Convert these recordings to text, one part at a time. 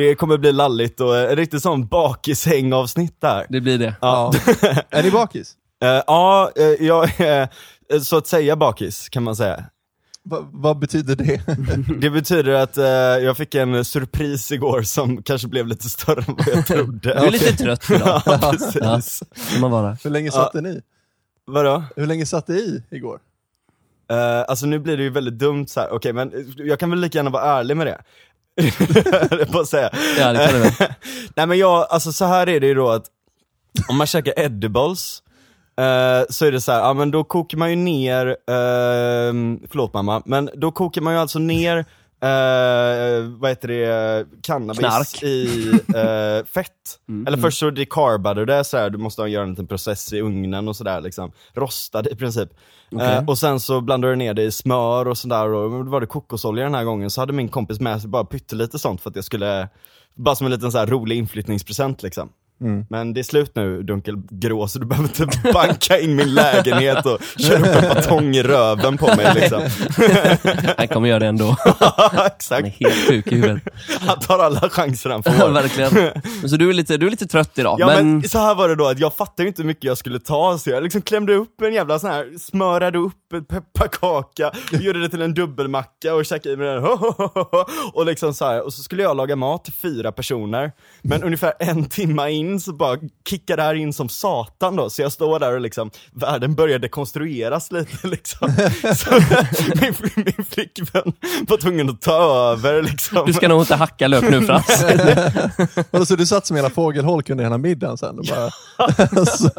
det kommer bli lalligt och en riktigt sån bakishängavsnitt där. Det blir det. Ja, Är ni bakis? Eh, ja eh, jag är eh, så att säga bakis kan man säga. Va, vad betyder det? Det betyder att eh, jag fick en surpris igår som kanske blev lite större än vad jag trodde. Du är lite trött idag, Ja, precis. får man vara. Hur länge satt den i? Vadå? Hur länge satt det i igår? Uh, alltså nu blir det ju väldigt dumt så här. okej men jag kan väl lika gärna vara ärlig med det. Det bara att säga. Ja, det kan väl. Nej men jag, alltså så här är det ju då att om man käkar edibles, eh, så är det så här, ja men då kokar man ju ner, uh, förlåt mamma, men då kokar man ju alltså ner eh, vad heter det, cannabis Knark. i eh, fett. Eller först så decarbar du det så här, du måste göra en liten process i ugnen och sådär liksom. Rostad i princip. Eh, och sen så blandar du ner det i smör och sådär, och var det kokosolja den här gången, så hade min kompis med sig bara pyttelite sånt för att jag skulle, bara som en liten så här rolig inflyttningspresent liksom. Men det är slut nu Dunkelgrå, så du behöver inte banka in min lägenhet och köra upp en batong i röven på mig liksom. Han kommer göra det ändå. Han är Exakt, helt sjuk i huvudet. han tar alla chanser han får. Verkligen. Så du är lite, du är lite trött idag, Ja men... men, så här var det då, att jag fattade inte hur mycket jag skulle ta, så jag liksom klämde upp en jävla sån här, smörade upp en pepparkaka, gjorde det till en dubbelmacka och käkade i med den, och liksom så här, och så skulle jag laga mat till fyra personer, men ungefär en timma in så bara kickade det här in som satan då, så jag står där och liksom, världen börjar dekonstrueras lite liksom. Så min, min flickvän var tvungen att ta över liksom. du ska nog inte hacka lök nu Frans. Så du satt som hela fågelholk under hela middagen sen? Och bara, alltså,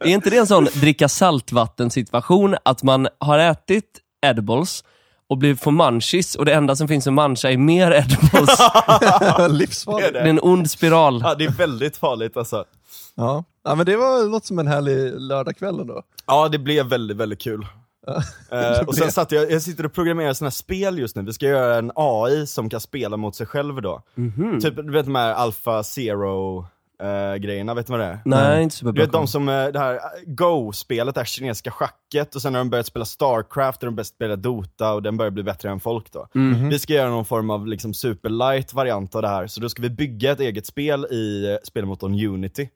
Är inte det en sån dricka saltvatten situation, att man har ätit edibles och blir får munchies och det enda som finns att muncha är mer edibles. livsfarligt. Det är en ond spiral. Ja det är väldigt farligt alltså. Ja. ja, men det var något som en härlig lördagkväll ändå. Ja, det blev väldigt, väldigt kul. Eh, och sen satt jag, jag sitter och programmerar sådana här spel just nu, vi ska göra en AI som kan spela mot sig själv då. Typ, du vet de här Alpha Zero eh, grejerna, vet du vad det är? Nej, inte Du superbra. vet de som, eh, det här eh, Go-spelet, det här kinesiska schacket, och sen har de börjat spela Starcraft, och de börjat spela Dota, och den börjar bli bättre än folk då. Vi ska göra någon form av liksom superlight variant av det här, så då ska vi bygga ett eget spel i spelmotorn Unity.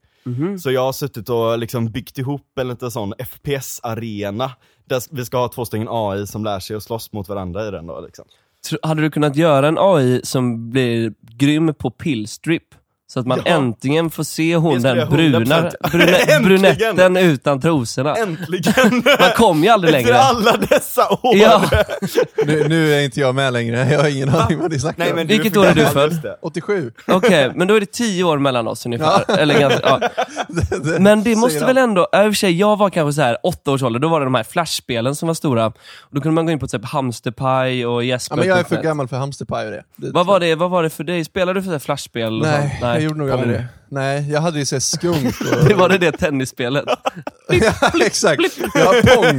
Så jag har suttit och liksom byggt ihop en liten sån FPS-arena, där vi ska ha två stycken AI som lär sig att slåss mot varandra i den då liksom. Hade du kunnat göra en AI som blir grym på pillstrip? Så att man Ja. äntligen får se hon Det den bruna, 100%. brune, brunetten utan trosorna. Äntligen! Man kommer ju aldrig Efter längre. alla dessa år! Ja. Nu, nu är inte jag med längre, jag har ingen aning vad ni snackar Nej, om. men Vilket för år är du född? just det. 87. Okej, men då är det tio år mellan oss ungefär. Eller ganska, ja. Men det måste väl ändå, ja, i och för sig, jag var kanske så här åtta års ålder, då var det de här flashspelen som var stora. Och då kunde man gå in på typ Hamsterpaj och Ja, Jesper. men jag är för gammal för hamsterpaj och det. det Vad var, det, vad var det för dig? Spelade du för flashspel? Nej, sånt? Jag gjorde nog aldrig det. Nej, jag hade ju såhär skunk och... Det var det det tennisspelet? ja, exakt. Ja, pong.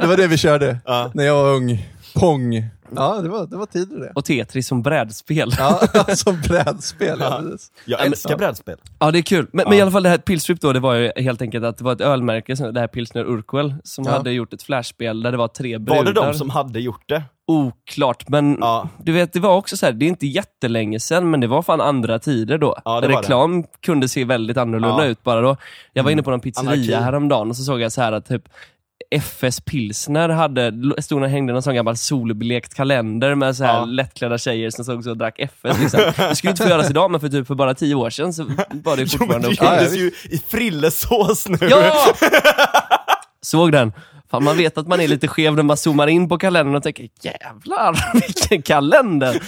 Det var det vi körde när jag var ung. Pong. Ja, det var, det var tider det. Och Tetris som brädspel. Ja, som brädspel. Ja, precis. Jag älskar brädspel. Ja det är kul, men, men i alla fall det här Pilstrip då, det var ju helt enkelt att det var ett ölmärke, som- det här Pilsner Urquell, som Ja. hade gjort ett flashspel där det var tre brudar. Var det de som hade gjort det? Oklart, men Ja. du vet det var också så här, det är inte jättelänge sedan men det var fan andra tider då. Ja, det var det. Reklam kunde se väldigt annorlunda Ja. ut bara då. Jag var inne på någon Anarki. pizzeria häromdagen och så såg jag så här att typ FS Pilsner hade, stod och hängde någon sån gammal solblekt kalender med så här Ja. lättklädda tjejer som såg så och drack FS. Liksom. Det skulle inte få göras idag men för typ för bara tio år sedan så var det Jo, men fortfarande det gjordes ju i frillesås nu. Ja! Såg den. Fan, man vet att man är lite skev när man zoomar in på kalendern och tänker jävlar vilken kalender.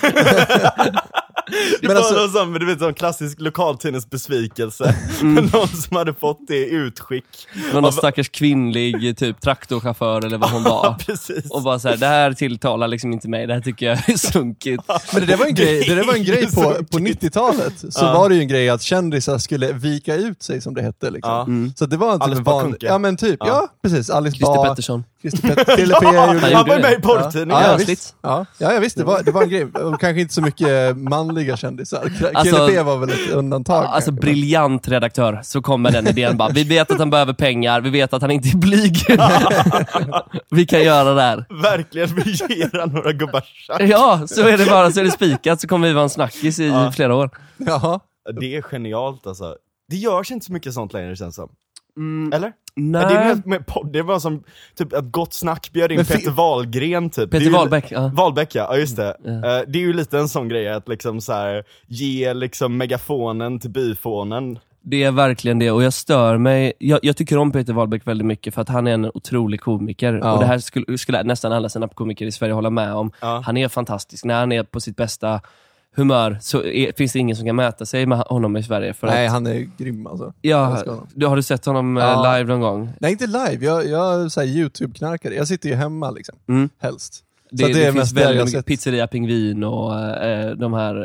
Det Men var alltså- någon sån, du vet, sån klassisk lokaltidningsbesvikelse. Mm. Någon som hade fått det utskick. Någon stackars kvinnlig typ traktorchaufför eller vad hon var. precis. Och bara såhär, det här tilltalar liksom inte mig, det här tycker jag är sunkigt. Men det där var en grej, det där var en grej på, på 90-talet. Så var det ju en grej att kändisar skulle vika ut sig som det hette. Liksom. Ja. Så det var en typ Alice van... Ja men typ, ja, Ja. precis. Alice Christer Bah, Pettersson. Christer Pet- Krille P gjorde Han var det. med i porrtidningen. Ja, ja, visst. Ja, ja, ja, visst. Det var, det var en grej. Kanske inte så mycket manliga kändisar. Alltså- P var väl ett undantag. Alltså kanske. briljant redaktör, så kommer den idén bara. Vi vet att han behöver pengar, vi vet att han inte är blyg. vi kan göra det här. Verkligen, vi ger han några gubbar Ja, så är det bara, så är det spikat, så kommer vi vara en snackis i Ja. flera år. Jaha. Det är genialt alltså. Det görs inte så mycket sånt längre känns det som. Mm, Eller? Nej. Ja, det, är med, med podd, det var som typ ett gott snack bjöd in Peter Wahlgren typ. Peter Wahlbeck, ja. Wahlbeck ja, just det. Ja. Eh, det är ju lite en sån grej att liksom så här, ge liksom megafonen till byfånen. Det är verkligen det och jag stör mig. Jag, jag tycker om Peter Wahlbeck väldigt mycket för att han är en otrolig komiker. Ja. Och det här skulle, skulle nästan alla stand-up-komiker i Sverige hålla med om. Ja. Han är fantastisk. När han är på sitt bästa humör så är, finns det ingen som kan mäta sig med honom i Sverige. För Nej, att, han är grym alltså. Ja, du, har du sett honom eh, Ja. live någon gång? Nej, inte live. Jag, jag är YouTube-knarkare. Jag sitter ju hemma liksom. Mm. Helst. Det, det det, finns väldigt mycket. Pizzeria Pingvin och eh, de här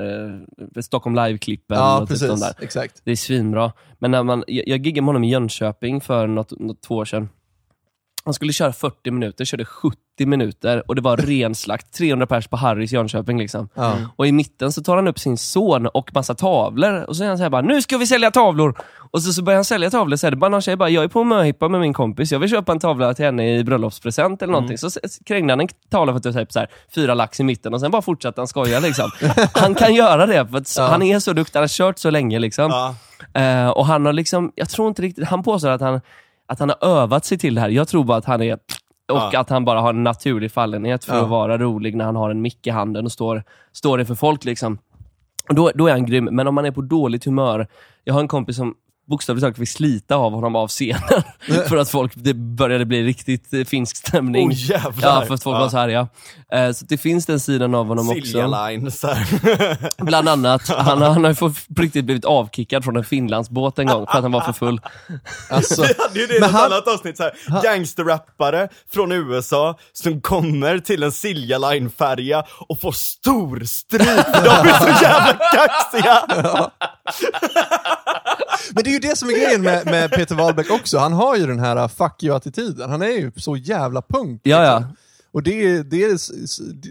eh, Stockholm Live-klippen. Ja, typ precis. där. Exakt. Det är svinbra. Men när man, jag, jag giggade med honom i Jönköping för något, något två år sedan. Han skulle köra 40 minuter, körde 70 minuter och det var ren slakt. 300 pers på Harrys Jönköping. Liksom. Ja. Och i mitten så tar han upp sin son och massa tavlor. Och så är han såhär bara, nu ska vi sälja tavlor! Och så, så börjar han sälja tavlor. Så är det bara någon tjej bara, jag är på möhippa med min kompis. Jag vill köpa en tavla till henne i bröllopspresent eller någonting. Så s- krängde han en tavla för typ så här, fyra lax i mitten och sen bara fortsatte han skoja. Liksom. han kan göra det, för Ja. han är så duktig. Han har kört så länge. Liksom. Ja. Eh, och han har liksom, jag tror inte riktigt, han påstår att han, att han har övat sig till det här. Jag tror bara att han är, och Ja. att han bara har en naturlig fallenhet för Ja. att vara rolig när han har en mick i handen och står, står inför folk. Liksom. Då, då är han grym, men om man är på dåligt humör, jag har en kompis som bokstavligt talat fick slita av honom av scenen för att folk, det började bli riktigt eh, finsk stämning. Oh jävlar! Ja, för att folk var så här ja. Eh, Så det finns den sidan av honom också. Silja Line så här. Bland annat. Han, har- han har ju på riktigt blivit avkickad från en Finlandsbåt en gång för att han var för full. Alltså, Vi hade ju det i han- annat avsnitt, så här, gangsterrappare från USA som kommer till en Silja Line-färja och får stor för de är så jävla kaxiga! men det är ju det som är grejen med, med Peter Wahlbeck också. Han har ju den här uh, fuck you-attityden. Han är ju så jävla punk. Ja, ja. liksom. Och det är, det, är,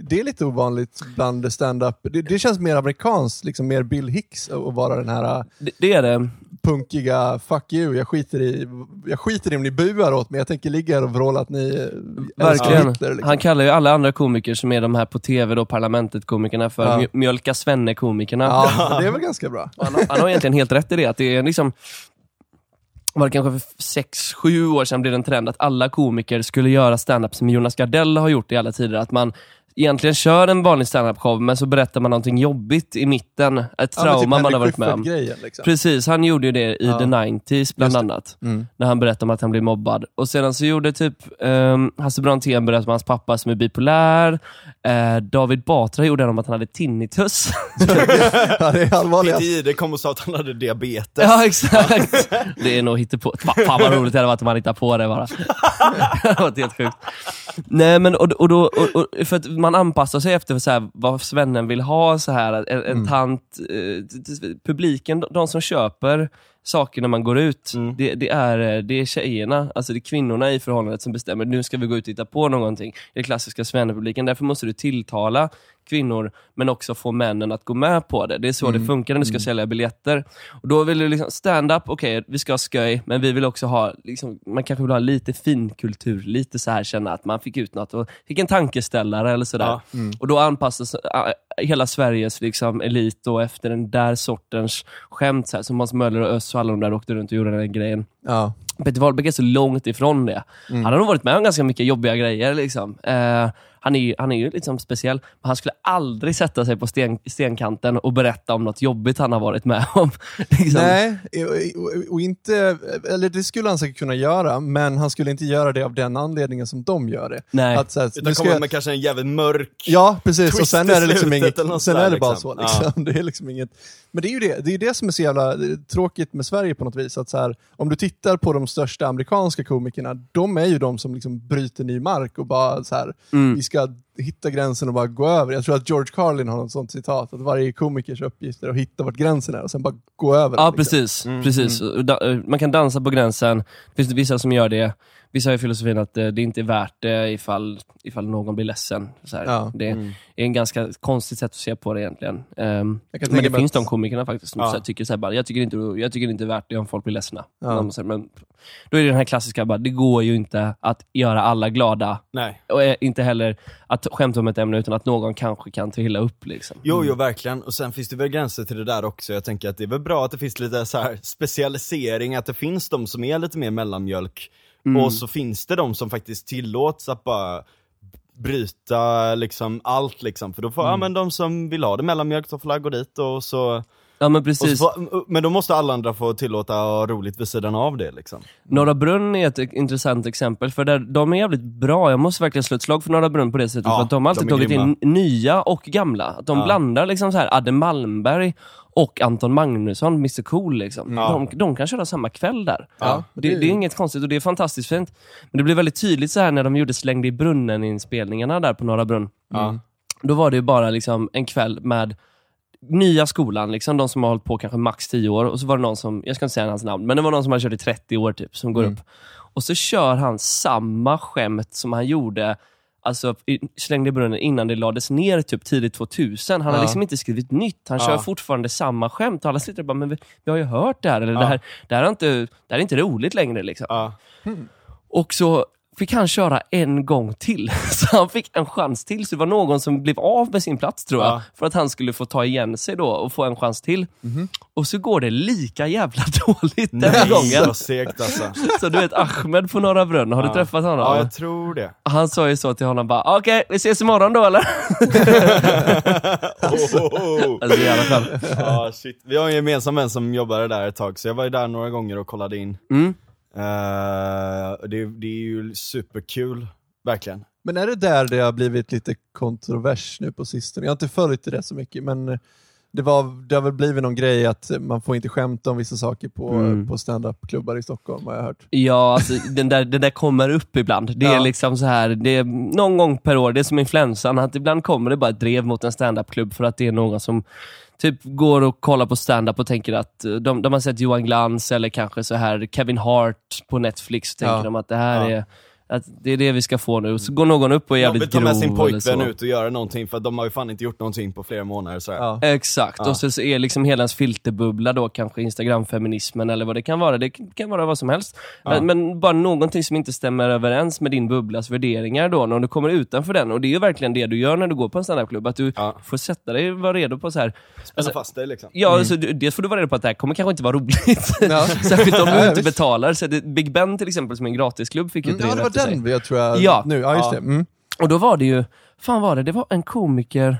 det är lite ovanligt bland stand-up. Det, det känns mer amerikanskt, liksom mer Bill Hicks att vara den här uh, Det, det är det. Punkiga fuck you, jag skiter i, jag skiter i om ni buar åt mig, jag tänker ligga här och vråla att ni Verkligen. Hitler. Liksom. Han kallar ju alla andra komiker som är de här på TV, då, Parlamentet-komikerna, för Ja. mj- Mjölka Svenne-komikerna. Ja, det är väl ganska bra. Han, har, han har egentligen helt rätt i det, att det är liksom var det kanske för sex, sju år sedan blev det en trend att alla komiker skulle göra stand-up som Jonas Gardell har gjort i alla tider. Att man egentligen kör en vanlig stand-up-show, men så berättar man någonting jobbigt i mitten. Ett Ja, men trauma typ man har varit med om. Liksom. Precis, han gjorde ju det i Ja. The 90s bland det. annat. Mm. När han berättade om att han blev mobbad. Och sedan så gjorde typ um, Hasse Brontén berättade om hans pappa som är bipolär. Eh, David Batra gjorde en om att han hade tinnitus. Ja, det är allvarligast. Peter Jihde kom och sa att han hade diabetes. ja, exakt. Det är nog hittepå. Fan, fan vad roligt det hade varit om han hittade på det bara. det hade varit helt sjukt. Nej men och, och då, och, och, för att man anpassar sig efter så här, vad svennen vill ha, så här, en, en tant, eh, publiken, de, de som köper saker när man går ut, Mm. det, det, är, eh, det är tjejerna, alltså det är kvinnorna i förhållandet som bestämmer, nu ska vi gå ut och titta på någonting. Det är klassiska svennepubliken, därför måste du tilltala kvinnor, men också få männen att gå med på det. Det är så det funkar när du ska sälja biljetter. Och då vill du liksom, stand-up, okej, vi ska ha sköj, men vi vill också ha, liksom, man kanske vill ha lite finkultur, lite så här känna att man fick ut något och fick en tankeställare eller sådär. Ja. Och då anpassas äh, hela Sveriges liksom, elit då efter den där sortens skämt, så här, som Måns Möller och Öss och alla de där åkte runt och gjorde den där grejen. Ja. Peter Wahlbeck är så långt ifrån det. Han har nog varit med om ganska mycket jobbiga grejer. Liksom. Eh, han, är, ju- han är ju liksom speciell, men han skulle aldrig sätta sig på sten, stenkanten och berätta om något jobbigt han har varit med om. liksom. Nej, och- och- inte, eller det skulle han säkert kunna göra, men han skulle inte göra det av den anledningen som de gör det. Nej. Att, så här, Utan kommer jag- med kanske en jävligt mörk... Ja, precis. Och sen är det liksom inget, sen är det bara liksom. så. Liksom. Det är liksom inget, men det är ju det, det, är det som är så jävla eh, tråkigt med Sverige på något vis. Att så här, om du tittar på de största amerikanska komikerna, de är ju de som liksom bryter ny mark och bara så här, Mm. Ska hitta gränsen och bara gå över. Jag tror att George Carlin har något sånt citat, att varje komikers uppgift är att hitta vart gränsen är och sen bara gå över. Ja, liksom. precis. precis. Och da- eh, Man kan dansa på gränsen. Det finns vissa som gör det. Vissa har ju filosofin att eh, det inte är värt det ifall, ifall någon blir ledsen. Så. Ja. Det är en ganska konstigt sätt att se på det egentligen. Ehm, men det finns att- de komikerna faktiskt som Ja. tycker så här, bara, jag tycker, inte, jag tycker inte är värt det om folk blir ledsna. Ja. Men, då är det den här klassiska, bara, det går ju inte att göra alla glada. Nej. Och eh, inte heller att skämta om ett ämne utan att någon kanske kan ta illa upp. Liksom. Jo, jo verkligen. Och sen finns det väl gränser till det där också. Jag tänker att det är väl bra att det finns lite så här specialisering, att det finns de som är lite mer mellanmjölk. Och så finns det de som faktiskt tillåts att bara bryta liksom allt liksom. För då får, ja men de som vill ha det mellanmjölk, de får gå dit och så, Ja men precis. får, Men då måste alla andra få tillåta ha roligt vid sidan av det liksom. Norra Brunn är ett intressant exempel, för där, de är jävligt bra. Jag måste verkligen slå ett slag för Norra Brunn på det sättet, Ja, för att de har alltid de tagit in grymma. nya och gamla. Att de Ja. blandar liksom så här Adde Malmberg och Anton Magnusson, Mr Cool. Liksom. Ja. De, de kan köra samma kväll där. Ja, Det, det är inget konstigt och det är fantastiskt fint. Men det blev väldigt tydligt så här när de gjorde Släng dig i brunnen-inspelningarna där på Norra Brunn. Ja. Då var det bara liksom en kväll med nya skolan, liksom, de som har hållit på kanske max 10 år, och så var det någon som, jag ska inte säga hans namn, men det var någon som hade kört i 30 år typ, som går upp. Och så kör han samma skämt som han gjorde Alltså slängde i brunnen innan det lades ner typ tidigt 2000. Han har Ja. liksom inte skrivit nytt. Han Ja. kör fortfarande samma skämt. Alla sitter och bara, men vi, vi har ju hört det här. Eller Ja. det, här det, här är inte, det här är inte roligt längre. Liksom. Ja. Och så fick han köra en gång till. Så han fick en chans till. Så det var någon som blev av med sin plats tror jag. Ja. För att han skulle få ta igen sig då och få en chans till. Och så går det lika jävla dåligt den Nej, gången. vad segt alltså. Så du vet Ahmed på Norra Brunn, har du Ja. träffat honom? Ja, jag tror det. Han sa ju så till honom bara, okej, vi ses imorgon då eller? Oh. Alltså i alla fall. Ja, shit. Vi har en gemensam vän som jobbade där ett tag, så jag var ju där några gånger och kollade in. Mm. Eh, det, det är ju superkul, verkligen. Men är det där det har blivit lite kontrovers nu på sistone? Jag har inte följt det så mycket, men det, var, det har väl blivit någon grej att man får inte skämta om vissa saker på, Mm. på stand-up-klubbar i Stockholm, har jag hört. Ja, alltså, den, där, den där kommer upp ibland. Det är Ja. liksom så här, det är någon gång per år, det är som influensan, att ibland kommer det bara ett drev mot en standup-klubb för att det är någon som typ går och kollar på stand-up och tänker att eh, de, de har sett Johan Glans eller kanske så här Kevin Hart på Netflix och tänker Ja. de att det här Ja. är att det är det vi ska få nu. Så går någon upp och är jävligt vill ta med sin grov pojkvän ut och göra någonting, för att de har ju fan inte gjort någonting på flera månader så här. Ja. Exakt, Ja. och så så är liksom hela ens filterbubbla då kanske Instagram-feminismen eller vad det kan vara. Det kan vara vad som helst. Ja. Men bara någonting som inte stämmer överens med din bubblas värderingar då, när du kommer utanför den. Och det är ju verkligen det du gör när du går på en standupklubb, att du Ja. får sätta dig och vara redo på så här. Spänna Alltså, fast dig liksom. Ja, alltså, du- dels får du vara redo på att det här kommer kanske inte vara roligt. Ja. Särskilt om du Ja, inte betalar. Så det, Big Ben till exempel, som är en gratisklubb, fick ju Mm, den jag tror jag... Ja. Nu, ja, just Ja. det. Mm. Och då var det ju, fan var det, det var en komiker,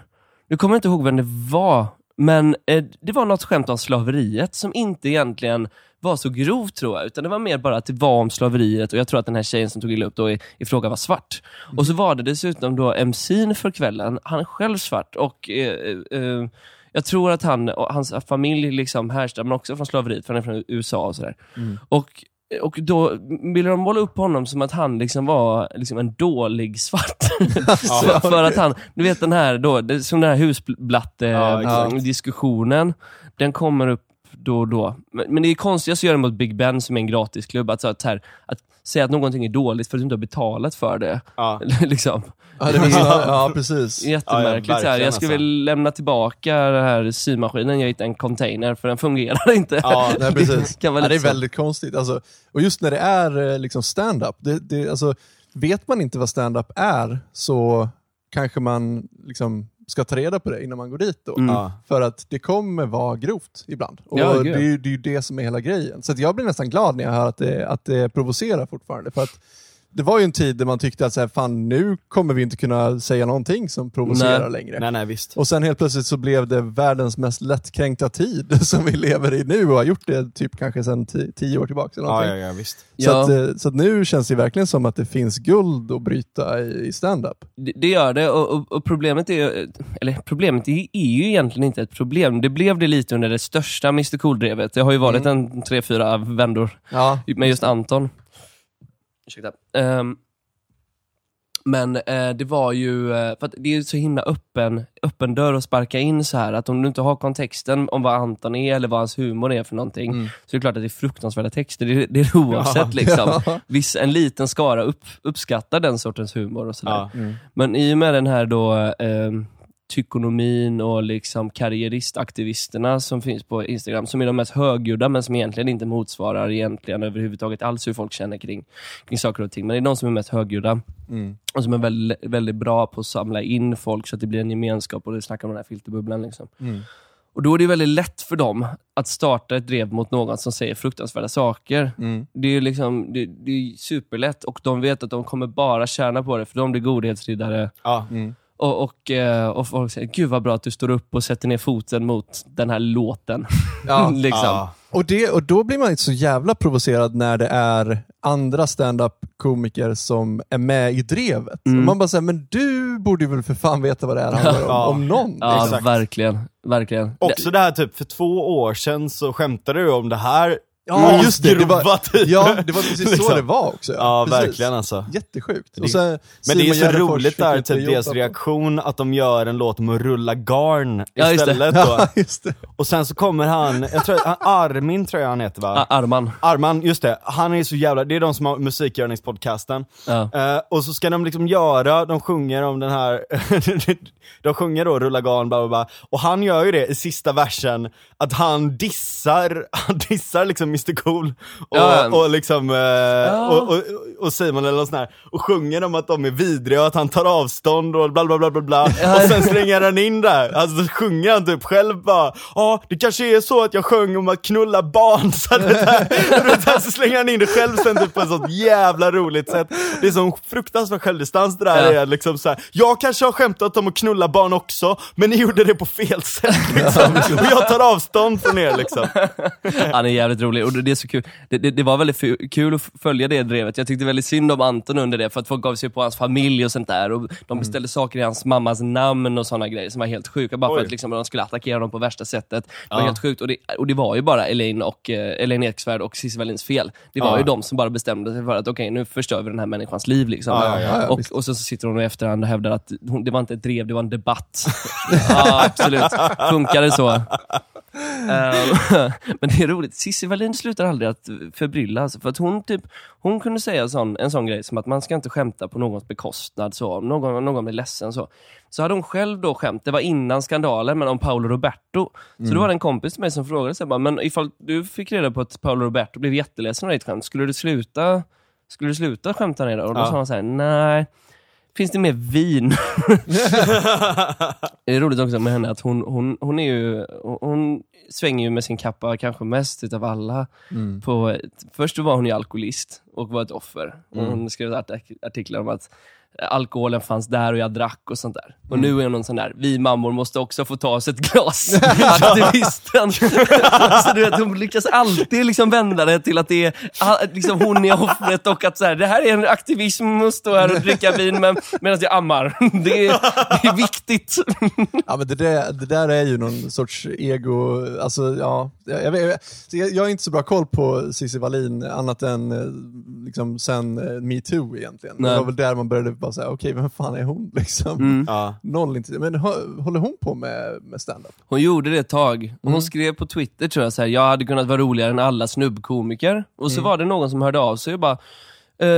nu kommer jag inte ihåg vem det var, men eh, det var något skämt om slaveriet som inte egentligen var så grovt tror jag, utan det var mer bara att det var om slaveriet och jag tror att den här tjejen som tog illa upp då i, i fråga var svart. Och så var det dessutom då MC'n för kvällen, han är själv svart och eh, eh, jag tror att han och hans familj liksom härstammar också från slaveriet, för han är från USA och sådär. Och och då ville de måla upp honom som att han liksom var liksom en dålig svart. för, för att han, du vet den här, då, det, som den här Ja, husblatte-diskussionen, den kommer upp då och då. Men, men det är konstigast att göra mot Big Ben som är en gratisklubb, att, så att, här, att säga att någonting är dåligt för att du inte har betalat för det. Ja. liksom. Ja, det var ja, precis. Jättemärkligt. Ja, här. Jag skulle alltså. vilja lämna tillbaka den här symaskinen jag hittade i en container, för den fungerar inte. Ja, Nej, precis. kan vara ja, det är så. väldigt konstigt. Alltså, och just när det är eh, liksom stand-up, det, det, alltså, vet man inte vad stand-up är så kanske man liksom ska ta reda på det innan man går dit. Då. Mm. För att det kommer vara grovt ibland. Och Ja, det, är ju, det är ju det som är hela grejen. Så att jag blir nästan glad när jag hör att det, att det provocerar fortfarande. För att det var ju en tid där man tyckte att så här, fan, nu kommer vi inte kunna säga någonting som provocerar Nej. längre. Nej, nej, visst. Och sen helt plötsligt så blev det världens mest lättkränkta tid som vi lever i nu och har gjort det typ kanske sedan ti- tio år tillbaka. Eller Ja, någonting. ja, ja, visst. Så, Ja. att, eh, så att nu känns det verkligen som att det finns guld att bryta i, i stand-up. Det, det gör det och, och, och problemet är eller problemet är, är ju egentligen inte ett problem. Det blev det lite under det största Mr Cool-drevet. Det har ju varit en tre, fyra vändor Ja, med just Anton. Ursäkta. Ehm, Men eh, det var ju, eh, för att det är så himla öppen, öppen dörr att sparka in så här att om du inte har kontexten om vad Anton är eller vad hans humor är för någonting, Mm. så är det klart att det är fruktansvärda texter. Det, det är det oavsett. Liksom. Ja. Viss, en liten skara upp, uppskattar den sortens humor och sådär. Ja. Men i och med den här då eh, tykonomin och liksom karriäristaktivisterna som finns på Instagram, som är de mest högljudda men som egentligen inte motsvarar egentligen överhuvudtaget alls hur folk känner kring, kring saker och ting. Men det är de som är mest högljudda Mm. och som är väldigt, väldigt bra på att samla in folk så att det blir en gemenskap och det snackar om den här filterbubblan. Liksom. Mm. Och då är det väldigt lätt för dem att starta ett drev mot någon som säger fruktansvärda saker. Mm. Det är, liksom, det, det är superlätt och de vet att de kommer bara tjäna på det för de blir godhetsriddare. Ja. Mm. Och, och, eh, och folk säger, gud vad bra att du står upp och sätter ner foten mot den här låten. Ja. liksom. Ja. Och, det, och då blir man inte så jävla provocerad när det är andra stand-up-komiker som är med i drevet. Mm. Man bara säger, men du borde väl för fan veta vad det här handlar om, Ja. om någon. Ja, Exakt. verkligen. verkligen. Också det här typ, för två år sedan så skämtade du om det här Ja, just det. Det var, typ. ja, det var precis så Liksom. det var också. Ja, precis. verkligen alltså. Jättesjukt. Det- Och sen, Men Simon det är så Gärdenfors roligt där, typ deras reaktion, att de gör en låt om att rulla garn Ja, just det. istället då. Ja, just det. Och sen så kommer han, jag tror, han- Armin tror jag han heter va? Ah, Arman. Arman, just det. Han är så jävla, det är de som har musikgörningspodcasten. Ja. Eh, och så ska de liksom göra, de sjunger om den här, de sjunger då Rulla garn, bla bla bla. Och han gör ju det i sista versen, att han dissar, han dissar liksom Mr Cool och, Ja. och liksom, eh, och, och, och Simon eller något sånt här. Och sjunger om att de är vidriga och att han tar avstånd och bla bla bla bla bla. Och sen slänger han in där, alltså så sjunger han typ själv bara, ja det kanske är så att jag sjöng om att knulla barn, så det där, och så slänger han in det själv sen typ på ett sånt jävla roligt sätt. Det är sån fruktansvärd självdistans det där Ja. är liksom så här. jag kanske har skämtat om att knulla barn också, men ni gjorde det på fel sätt liksom. Och jag tar avstånd från er liksom. Han är jävligt rolig och det är så kul. Det, det, det var väldigt kul att följa det drevet. Jag tyckte väldigt synd om Anton under det, för att folk gav sig på hans familj och sånt där. Och de beställde saker i hans mammas namn och såna grejer som var helt sjuka, bara för Oj. att liksom, de skulle attackera honom på värsta sättet. Det var Ja. helt sjukt. Och det, och det var ju bara Elaine, och, eh, Elaine Eksvärd och Cissi Wallins fel. Det var Ja. ju de som bara bestämde sig för att okej, nu förstör vi den här människans liv. Liksom. Ja, och, och så sitter hon i efterhand och hävdar att hon, det var inte ett drev, det var en debatt. ja, absolut. Funkar det så? Ehm, men det är roligt, Cissi Wallin slutar aldrig att förbrylla. Alltså, för att hon, typ, hon kunde säga sån, en sån grej som att man ska inte skämta på någons bekostnad. Så, om någon, någon blir ledsen. Så. så hade hon själv då skämt, det var innan skandalen, men om Paolo Roberto. Så då var det en kompis till mig som frågade, så bara, men ifall du fick reda på att Paolo Roberto blev jätteledsen av ditt skämt, skulle du sluta, skulle du sluta skämta ner det? Och då Ja. sa han så här, nej. Finns det mer vin? Det är roligt också med henne att hon, hon, hon är ju, hon, svänger ju med sin kappa kanske mest utav alla. Mm. På, först var hon ju alkoholist och var ett offer. Mm. hon skrev artik- artiklar om att alkoholen fanns där och jag drack och sånt där. Och Mm. nu är hon någon sån där, vi mammor måste också få ta oss ett glas. Aktivisten. så du vet, hon lyckas alltid liksom vända det till att det är ah, liksom hon är offret och att så här, det här är en aktivism att stå här och dricka vin med, medan jag ammar. Det är, det är viktigt. Ja, men det, där, det där är ju någon sorts ego, alltså ja, jag, jag, jag, jag har inte så bra koll på Cissi Wallin annat än eh, liksom, sen eh, metoo egentligen. Nej. Det var väl där man började bara säga, okej, vem fan är hon? Liksom. Mm. Ja. Noll inte, men hå- håller hon på med, med stand-up? Hon gjorde det ett tag. Och Hon Mm. skrev på Twitter tror jag, så här, jag hade kunnat vara roligare än alla snubbkomiker. Och så Mm. var det någon som hörde av sig och bara, eh,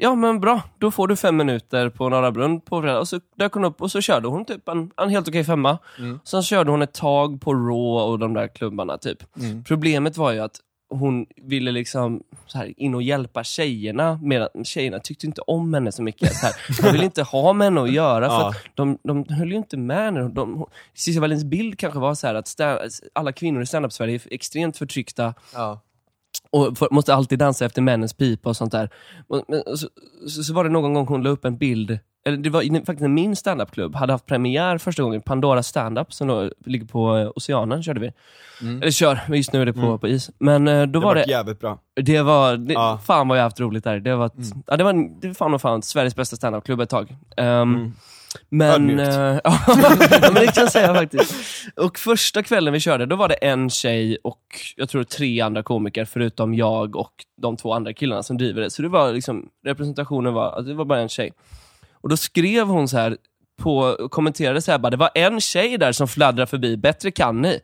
ja men bra, då får du fem minuter på Norra Brunn på fredag. Och så dök hon upp och så körde hon typ en, en helt okej femma. Mm. Sen körde hon ett tag på Raw och de där klubbarna typ. Mm. Problemet var ju att hon ville liksom så här, in och hjälpa tjejerna, medan tjejerna tyckte inte om henne så mycket. Så här, de ville inte ha med henne att göra, för Ja. att de, de höll ju inte med henne. De, Cissi Wallins bild kanske var så här att alla kvinnor i standup-Sverige är extremt förtryckta Ja. och för, måste alltid dansa efter männens pipa och sånt där. Och, men, så, så, så var det någon gång hon la upp en bild, eller det var faktiskt när min standupklubb hade haft premiär första gången, Pandora standup som då ligger på eh, Oceanen körde vi. Mm. Eller kör, just nu är det på, på is. Men eh, då Det var det, jävligt bra. det var, det, Ja. fan vad jag haft roligt där. Det var, ett, ja, det var, det var fan och fan Sveriges bästa standupklubb ett tag. Mm. Men, eh, ja, men det kan jag säga faktiskt. Och första kvällen vi körde, då var det en tjej och jag tror tre andra komiker, förutom jag och de två andra killarna som driver det. Så det var liksom, representationen var, alltså det var bara en tjej. Och då skrev hon så här på, kommenterade så här, bara, det var en tjej där som fladdrade förbi, bättre kan ni.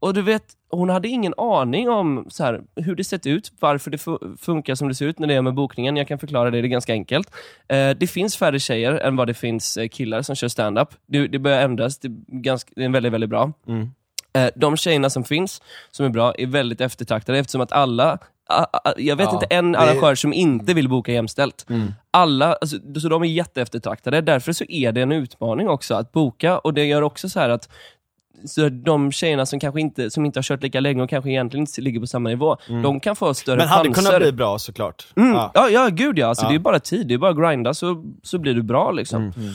Och du vet, hon hade ingen aning om så här, hur det sett ut, varför det fu- funkar som det ser ut när det är med bokningen. Jag kan förklara det, det är ganska enkelt. Eh, det finns färre tjejer än vad det finns eh, killar som kör stand-up. Det, det börjar ändras, det är, ganska, det är väldigt, väldigt bra. Eh, de tjejerna som finns, som är bra, är väldigt eftertraktade eftersom att alla jag vet Ja, inte en det- arrangör som inte vill boka jämställt. Alla, alltså, så de är jätteeftertraktade. Därför så är det en utmaning också att boka och det gör också så här att så de tjejerna som kanske inte, som inte har kört lika länge och kanske egentligen inte ligger på samma nivå, de kan få större Men hade chanser. kunnat bli bra såklart. Mm. Ja. Ja. ja, gud ja. Alltså, Ja. Det är bara tid, det är bara att grinda så, så blir du bra. liksom. Mm.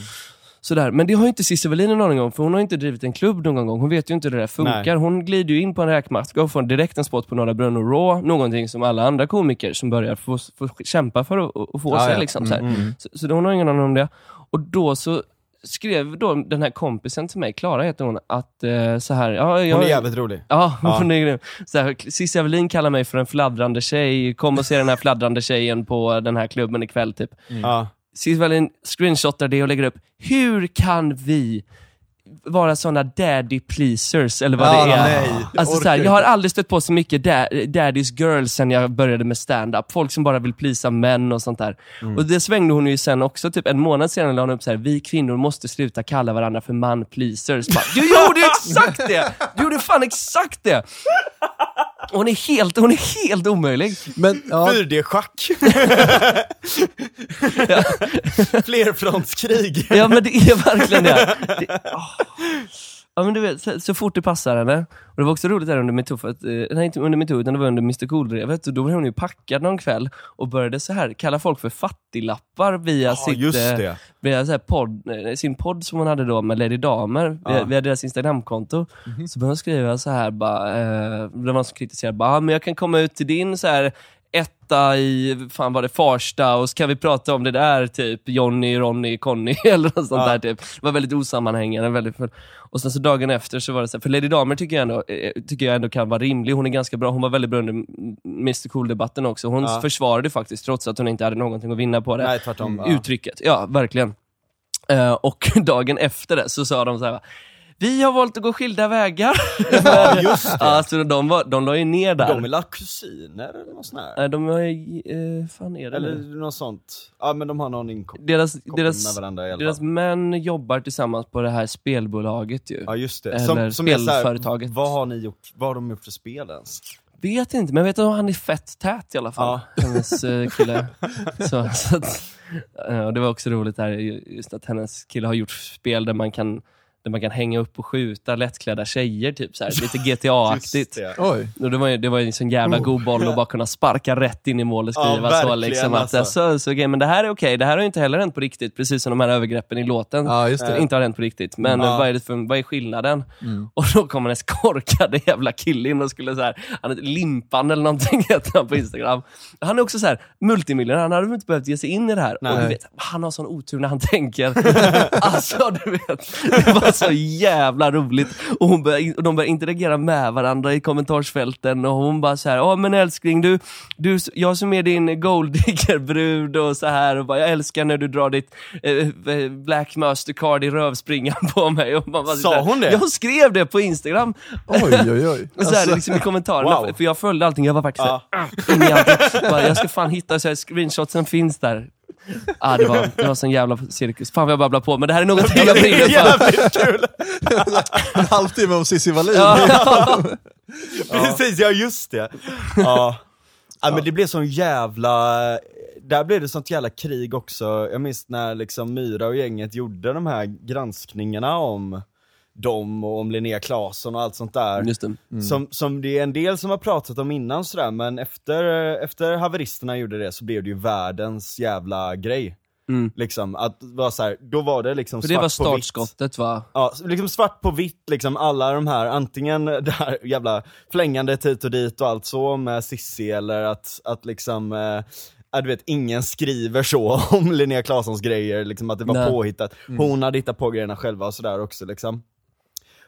Sådär. Men det har ju inte Cissi Wallin en aning om, för hon har inte drivit en klubb någon gång. Hon vet ju inte hur det där funkar. Nej. Hon glider ju in på en räkmacka och får direkt en spot på Norra Brunn och Raw, någonting som alla andra komiker som börjar få, få kämpa för att, få Ja, sig. ja. Liksom, så, här. Mm. Så, så hon har ingen aning om det. Och då så skrev då den här kompisen till mig, Klara heter hon, att eh, så här, ja, jag, Hon är jävligt rolig. Ja, Ja. hon är grym. Cissi Evelin kallar mig för en fladdrande tjej. Kom och se den här fladdrande tjejen på den här klubben ikväll. Typ. Ja. Cissi Evelin screenshotar det och lägger upp. Hur kan vi vara såna daddy pleasers, eller vad Ja, det är. nej, alltså, så här, jag har aldrig stött på så mycket da daddy's girls sen jag började med stand-up. Folk som bara vill plisa män och sånt där. Mm. Och det svängde hon ju sen också, typ en månad senare la hon upp så här, vi kvinnor måste sluta kalla varandra för man pleasers. Bara, du gjorde exakt det! Du gjorde fan exakt det! Hon är helt, hon är helt omöjlig. Men, ja, 4D-schack. Flerfrontskrig. Ja men det är verkligen det. det åh. Ja men du vet, så, så fort det passar henne. Och det var också roligt där under metoo, för att, eh, nej inte under metoo utan det var under Mr Cool-drevet. Då var hon ju packad någon kväll och började så här kalla folk för fattiglappar via, Ja, sitt, eh, via så här podd, eh, sin podd som hon hade då med Lady Damer, via, Ja. via deras Instagramkonto. Så började hon skriva så här bara, eh, det var någon som kritiserade, bara, ah, men jag kan komma ut till din så här etta i, fan var det Farsta och så kan vi prata om det där, typ Johnny, Ronny, Conny eller något sånt Ja. där typ. Det var väldigt osammanhängande. Väldigt full. Och sen så dagen efter så var det så här, för Lady Damer tycker jag, ändå, eh, tycker jag ändå kan vara rimlig. Hon är ganska bra, hon var väldigt bra under Mr Cool-debatten också. Hon Ja. försvarade faktiskt, trots att hon inte hade någonting att vinna på det Nej, tvärtom. Ja. uttrycket. Ja, verkligen. Eh, och dagen efter det så sa de så här. Vi har valt att gå skilda vägar. Ja, just det. alltså, de, var, de la ju ner där. De är la kusiner eller något sånt här? Nej, de är ju, eh, fan är det Eller nu? något sånt. Ja men de har någon inkoppling Deras, med deras, varandra i alla deras män jobbar tillsammans på det här spelbolaget ju. Ja just det. Eller så här, spelföretaget. vad har ni gjort, vad har de gjort för spel ens? Vet inte, men jag vet att han är fett tät i alla fall. Hennes eh, kille. så, så att, eh, och det var också roligt där, just att hennes kille har gjort spel där man kan där man kan hänga upp och skjuta lättklädda tjejer, typ så här, lite GTA-aktigt. det. det var ju det var ju en sån jävla god boll att bara kunna sparka rätt in i mål och skriva Ja, så. Liksom, att, alltså. så, så, okej, men det här är okej, det här har inte heller hänt på riktigt, precis som de här övergreppen i låten. Ja, just det. Inte har hänt på riktigt, men Ja. vad, är det för, vad är skillnaden? Mm. Och då kom hennes korkade jävla kille in och skulle så här, han heter Limpan eller någonting heter han på Instagram. Han är också så här multimiljonär, han hade inte behövt ge sig in i det här. Nej. Och du vet, han har sån otur när han tänker. alltså du vet, det var så jävla roligt. Och, hon började, och de började interagera med varandra i kommentarsfälten och hon bara så här, ja men älskling du, du, jag som är din golddiggerbrud och så här och bara, jag älskar när du drar ditt eh, Black Mastercard i rövspringan på mig. Och man bara, Sa hon det? Jag skrev det på Instagram. Oj, oj, oj. Och så här, Alltså, liksom i kommentarerna, wow. för jag följde allting, jag var faktiskt Ja. såhär, in i jag ska fan hitta, så här, screenshotsen finns där. Ah, det, var, det var sån jävla cirkus. Fan vad jag babblar på, men det här är någonting jag brinner för. Jävligt kul! en halvtimme om Cissi Wallin. Ja. Precis, ja just det. Ja. ja men det blev sån jävla, där blev det sånt jävla krig också. Jag minns när liksom Myra och gänget gjorde de här granskningarna om dem och om Linnea Claesson och allt sånt där. Det. Som, som det är en del som har pratat om innan sådär, men efter, efter haveristerna gjorde det så blev det ju världens jävla grej. Mm. Liksom, att vara så här, då var det liksom För det var svart på vitt. startskottet va? Ja, liksom svart på vitt liksom alla de här, antingen det här jävla flängandet hit och dit och allt så med Sissi eller att, att liksom eh, ja, du vet, ingen skriver så om Linnea Claessons grejer, liksom att det var Nej. påhittat. Hon hade hittat på grejerna själva och sådär också liksom.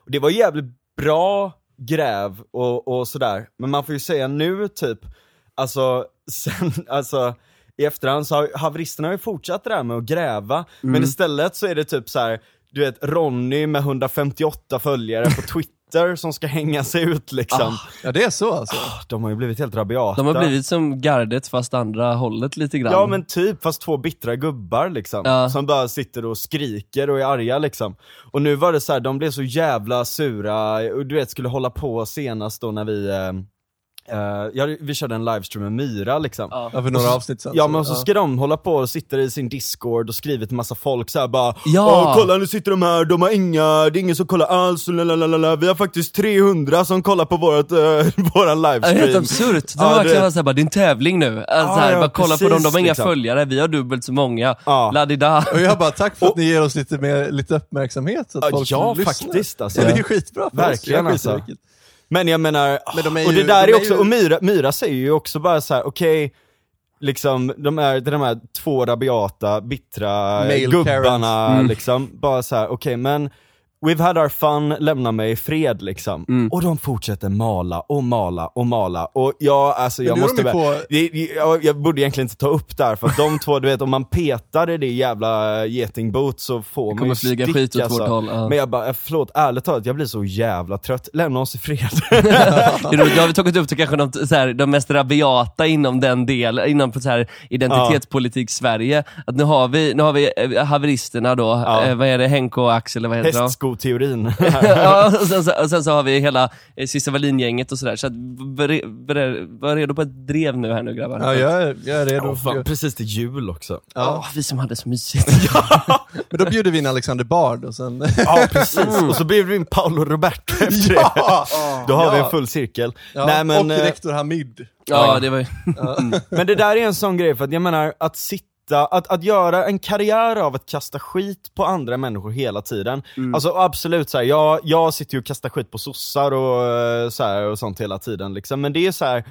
Det var jävligt bra gräv och, och sådär, men man får ju säga nu typ, alltså, sen, alltså i efterhand så har haveristerna har ju fortsatt det där med att gräva, men istället så är det typ så här. du vet Ronny med 158 följare på Twitter som ska hänga sig ut liksom. Ja det är så alltså. De har ju blivit helt rabiata. De har blivit som gardet fast andra hållet lite grann. Ja men typ, fast två bittra gubbar liksom. Ja. Som bara sitter och skriker och är arga liksom. Och nu var det så här, de blev så jävla sura, och du vet skulle hålla på senast då när vi eh, eh, ja, vi körde en livestream med Myra liksom. Ja. Ja, för några avsnitt sen. Ja men så ska de hålla på och sitta i sin discord och skriva till massa folk såhär bara Ja. Kolla nu sitter de här, de har inga, det är ingen som kollar alls, lalalala. vi har faktiskt 300 som kollar på vårat, uh, våran Ja, Det är helt livestream absurt. De Ja, verkligen det- såhär, bara, det är en tävling nu. Alltså, Ja, här, ja, bara kolla på dem, precis, de har inga liksom. följare, vi har dubbelt så många. Ja. Ladida. Och jag bara, tack för att ni ger oss lite, mer, lite uppmärksamhet så att Ja, folk ja lyssnar. faktiskt alltså. Ja. Det är ju skitbra för Verkligen, oss. alltså. Men jag menar, Men de är och ju- det där de är också, ju- och Myra, Myra säger ju också bara så här: okej, liksom de är de här två rabiata, bittra Male gubbarna. Mm. liksom, bara så här: okej men We've had our fun, lämna mig i fred liksom. Mm. Och de fortsätter mala och mala och mala. Och jag, alltså jag måste väl, på- jag, jag borde egentligen inte ta upp det här för de två, du vet om man petar i det jävla getingboot så får man ju flyga stick, skit åt alltså. vårt håll, ja. Men jag bara, förlåt, ärligt talat, jag blir så jävla trött. Lämna oss i fred. Då har vi tagit upp till kanske de, så här, de mest rabiata inom den delen, inom så här, identitetspolitik Sverige. Att nu har vi, nu har vi eh, haveristerna då, eh, vad är det, Henke och Axel eller vad heter de? Hästskoteorin. ja, och sen, så, och sen så har vi hela eh, Cissi Wallin-gänget och sådär. Så att, var redo på ett drev nu här nu grabbar. Ja, jag är, jag är redo. Åh, fan, precis till jul också. Åh, vi som hade så mysigt. Men då bjuder vi in Alexander Bard och sen... Ja precis, och så blir vi in Paolo Roberto efter det. Då har vi en full cirkel. Ja, Nej, men, och eh, rektor Hamid. ja, det var ju... men det där är en sån grej, för att jag menar att sitta att, att göra en karriär av att kasta skit på andra människor hela tiden. Alltså absolut, så här, jag, jag sitter ju och kastar skit på sossar och, eh, så här, och sånt hela tiden liksom. men det är så här.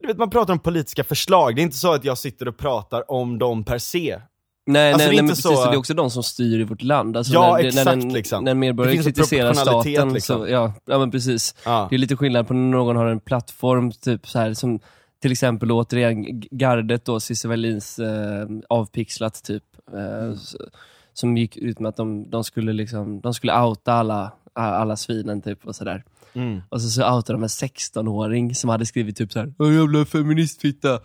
Du vet man pratar om politiska förslag, det är inte så att jag sitter och pratar om dem per se. Nej, Alltså, nej, nej men inte precis, så- det är också de som styr i vårt land. Alltså, Ja, när, exakt, när, en, liksom. när medborgare kritiserar staten, liksom. så, ja, ja men precis. Ja. Det är lite skillnad på när någon har en plattform, typ så här, som till exempel återigen gardet då, Cissi Wallins eh, avpixlat typ. Eh, s- som gick ut med att de, de, skulle liksom, de skulle outa alla, alla svinen typ och sådär. Mm. Och så, så outade de en 16-åring som hade skrivit typ såhär Åh jävla feministfitta.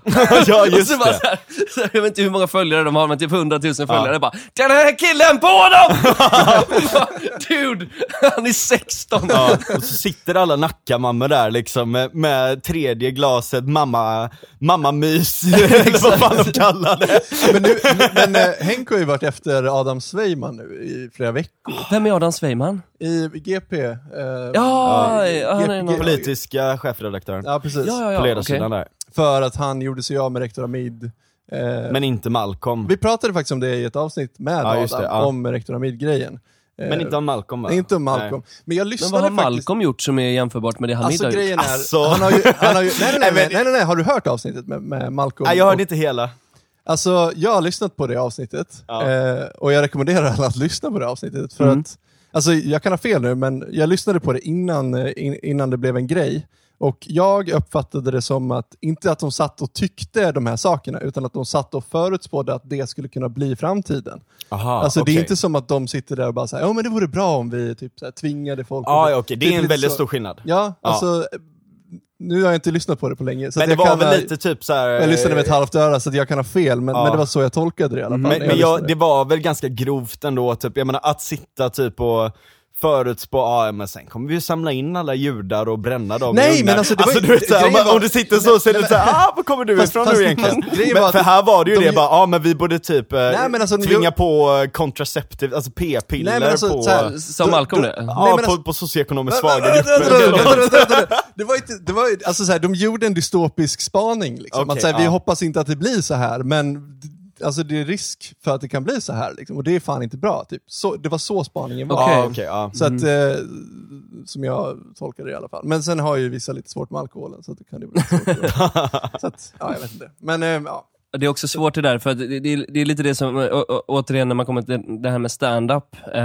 ja och just så bara det. så här, så här, jag vet inte hur många följare de har, men typ 100 000 följare. Bara, den här killen på honom! Bara, Dude, han är 16. Ja, och så sitter alla Nackamammor där liksom med, med tredje glaset mamma, mammamys, eller vad fan de kallar det. Men, nu, men eh, Henk har ju varit efter Adam Sveiman nu i flera veckor. Vem är Adam Sveiman? I GP. Eh, Ja, ja, han är någon- Politiska chefredaktören. Ja, precis. Ja, ja, ja. på ledarsidan där. För att han gjorde sig av med rektor Hamid. Eh, Men inte Malcolm. vi pratade faktiskt om det i ett avsnitt med Ja, just Adam, det, ja. om rektor Hamid-grejen. Eh, Men inte om Malcolm va? Inte om Malcolm. Nej. Men jag Men lyssnade vad har faktiskt... Malcolm gjort som är jämförbart med det Hamid Alltså har gjort? grejen är, Alltså. han har ju, han har ju, nej, nej, nej, Nej, nej, nej, nej, har du hört avsnittet med, med Malcolm? Nej jag hörde Och- inte hela. Alltså, jag har lyssnat på det avsnittet Ja. eh, och jag rekommenderar alla att lyssna på det avsnittet. För Mm. att, alltså, jag kan ha fel nu, men jag lyssnade på det innan, eh, in, innan det blev en grej. Och jag uppfattade det som att, inte att de satt och tyckte de här sakerna, utan att de satt och förutspådde att det skulle kunna bli framtiden. Aha, alltså det okej. är inte som att de sitter där och bara säger ja men det vore bra om vi typ så här, tvingade folk. Ja, att-" ja okej, det är en väldigt så- stor skillnad. Ja, Ja. alltså, nu har jag inte lyssnat på det på länge. Så Men det jag var kan väl lite typ så här. jag lyssnade med ett halvt öra så att jag kan ha fel, men, Ja. men det var så jag tolkade det i alla fall. Men, jag men jag, det var väl ganska grovt ändå, typ, jag menar att sitta typ och förutspå, ja men sen kommer vi ju samla in alla judar och bränna dem Nej, men alltså, det var ju- du vet, så här, om, grejen var- om du sitter så så är det såhär, ah var kommer du Fast- ifrån fast- nu egentligen? fast Men, att för här var det ju de det bara, ja men vi borde typ eh, Nej, men alltså, tvinga ju- på eh, contraceptive, alltså p-piller Nej, men alltså, på, så här- Sa Då- Malcolm? Nej, ja, men på, alltså- på socioekonomiskt svaga grupper. Det var inte, det var, ju- alltså så här, de gjorde en dystopisk spaning. Liksom. Okej, att, så här, Vi hoppas inte att det blir så här, men alltså, det är risk för att det kan bli så här. Liksom. Och det är fan inte bra. Typ. Så, det var så spaningen var. Okej. Ja, okej, ja. Så att, eh, som jag tolkade det i alla fall. Men sen har ju vissa lite svårt med alkoholen, så att det kan ju vara lite svårt. så att, ja, jag vet inte. Men eh, ja. Det är också svårt det där, för det, det, det är lite det som, å, å, återigen när man kommer till det här med stand-up. Eh,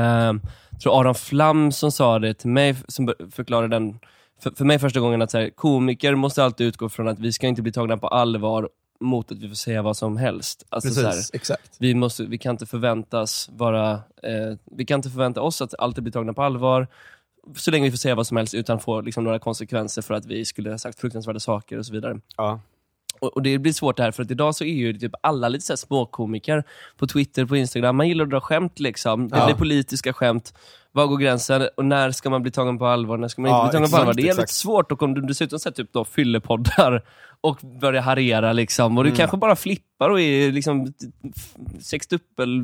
jag tror Aron Flam som sa det till mig, som förklarade den för, för mig första gången att så här, komiker måste alltid utgå från att vi ska inte bli tagna på allvar mot att vi får säga vad som helst. Alltså, så här, Precis, exakt. vi, måste, vi kan inte förväntas vara, eh, vi kan inte förvänta oss att alltid bli tagna på allvar, så länge vi får säga vad som helst utan få liksom, några konsekvenser för att vi skulle ha sagt fruktansvärda saker och så vidare. Ja. Och, och det blir svårt det här, för att idag så är ju typ alla lite så småkomiker på Twitter, på Instagram. Man gillar att dra skämt liksom. Det Ja. blir politiska skämt. Var går gränsen? Och när ska man bli tagen på allvar? När ska man inte Ja, bli tagen exakt, på allvar? Det är exakt. svårt. Och om du dessutom sätter typ då fyllepoddar och börjar harera liksom. Och du kanske bara flippar och är liksom sextuppel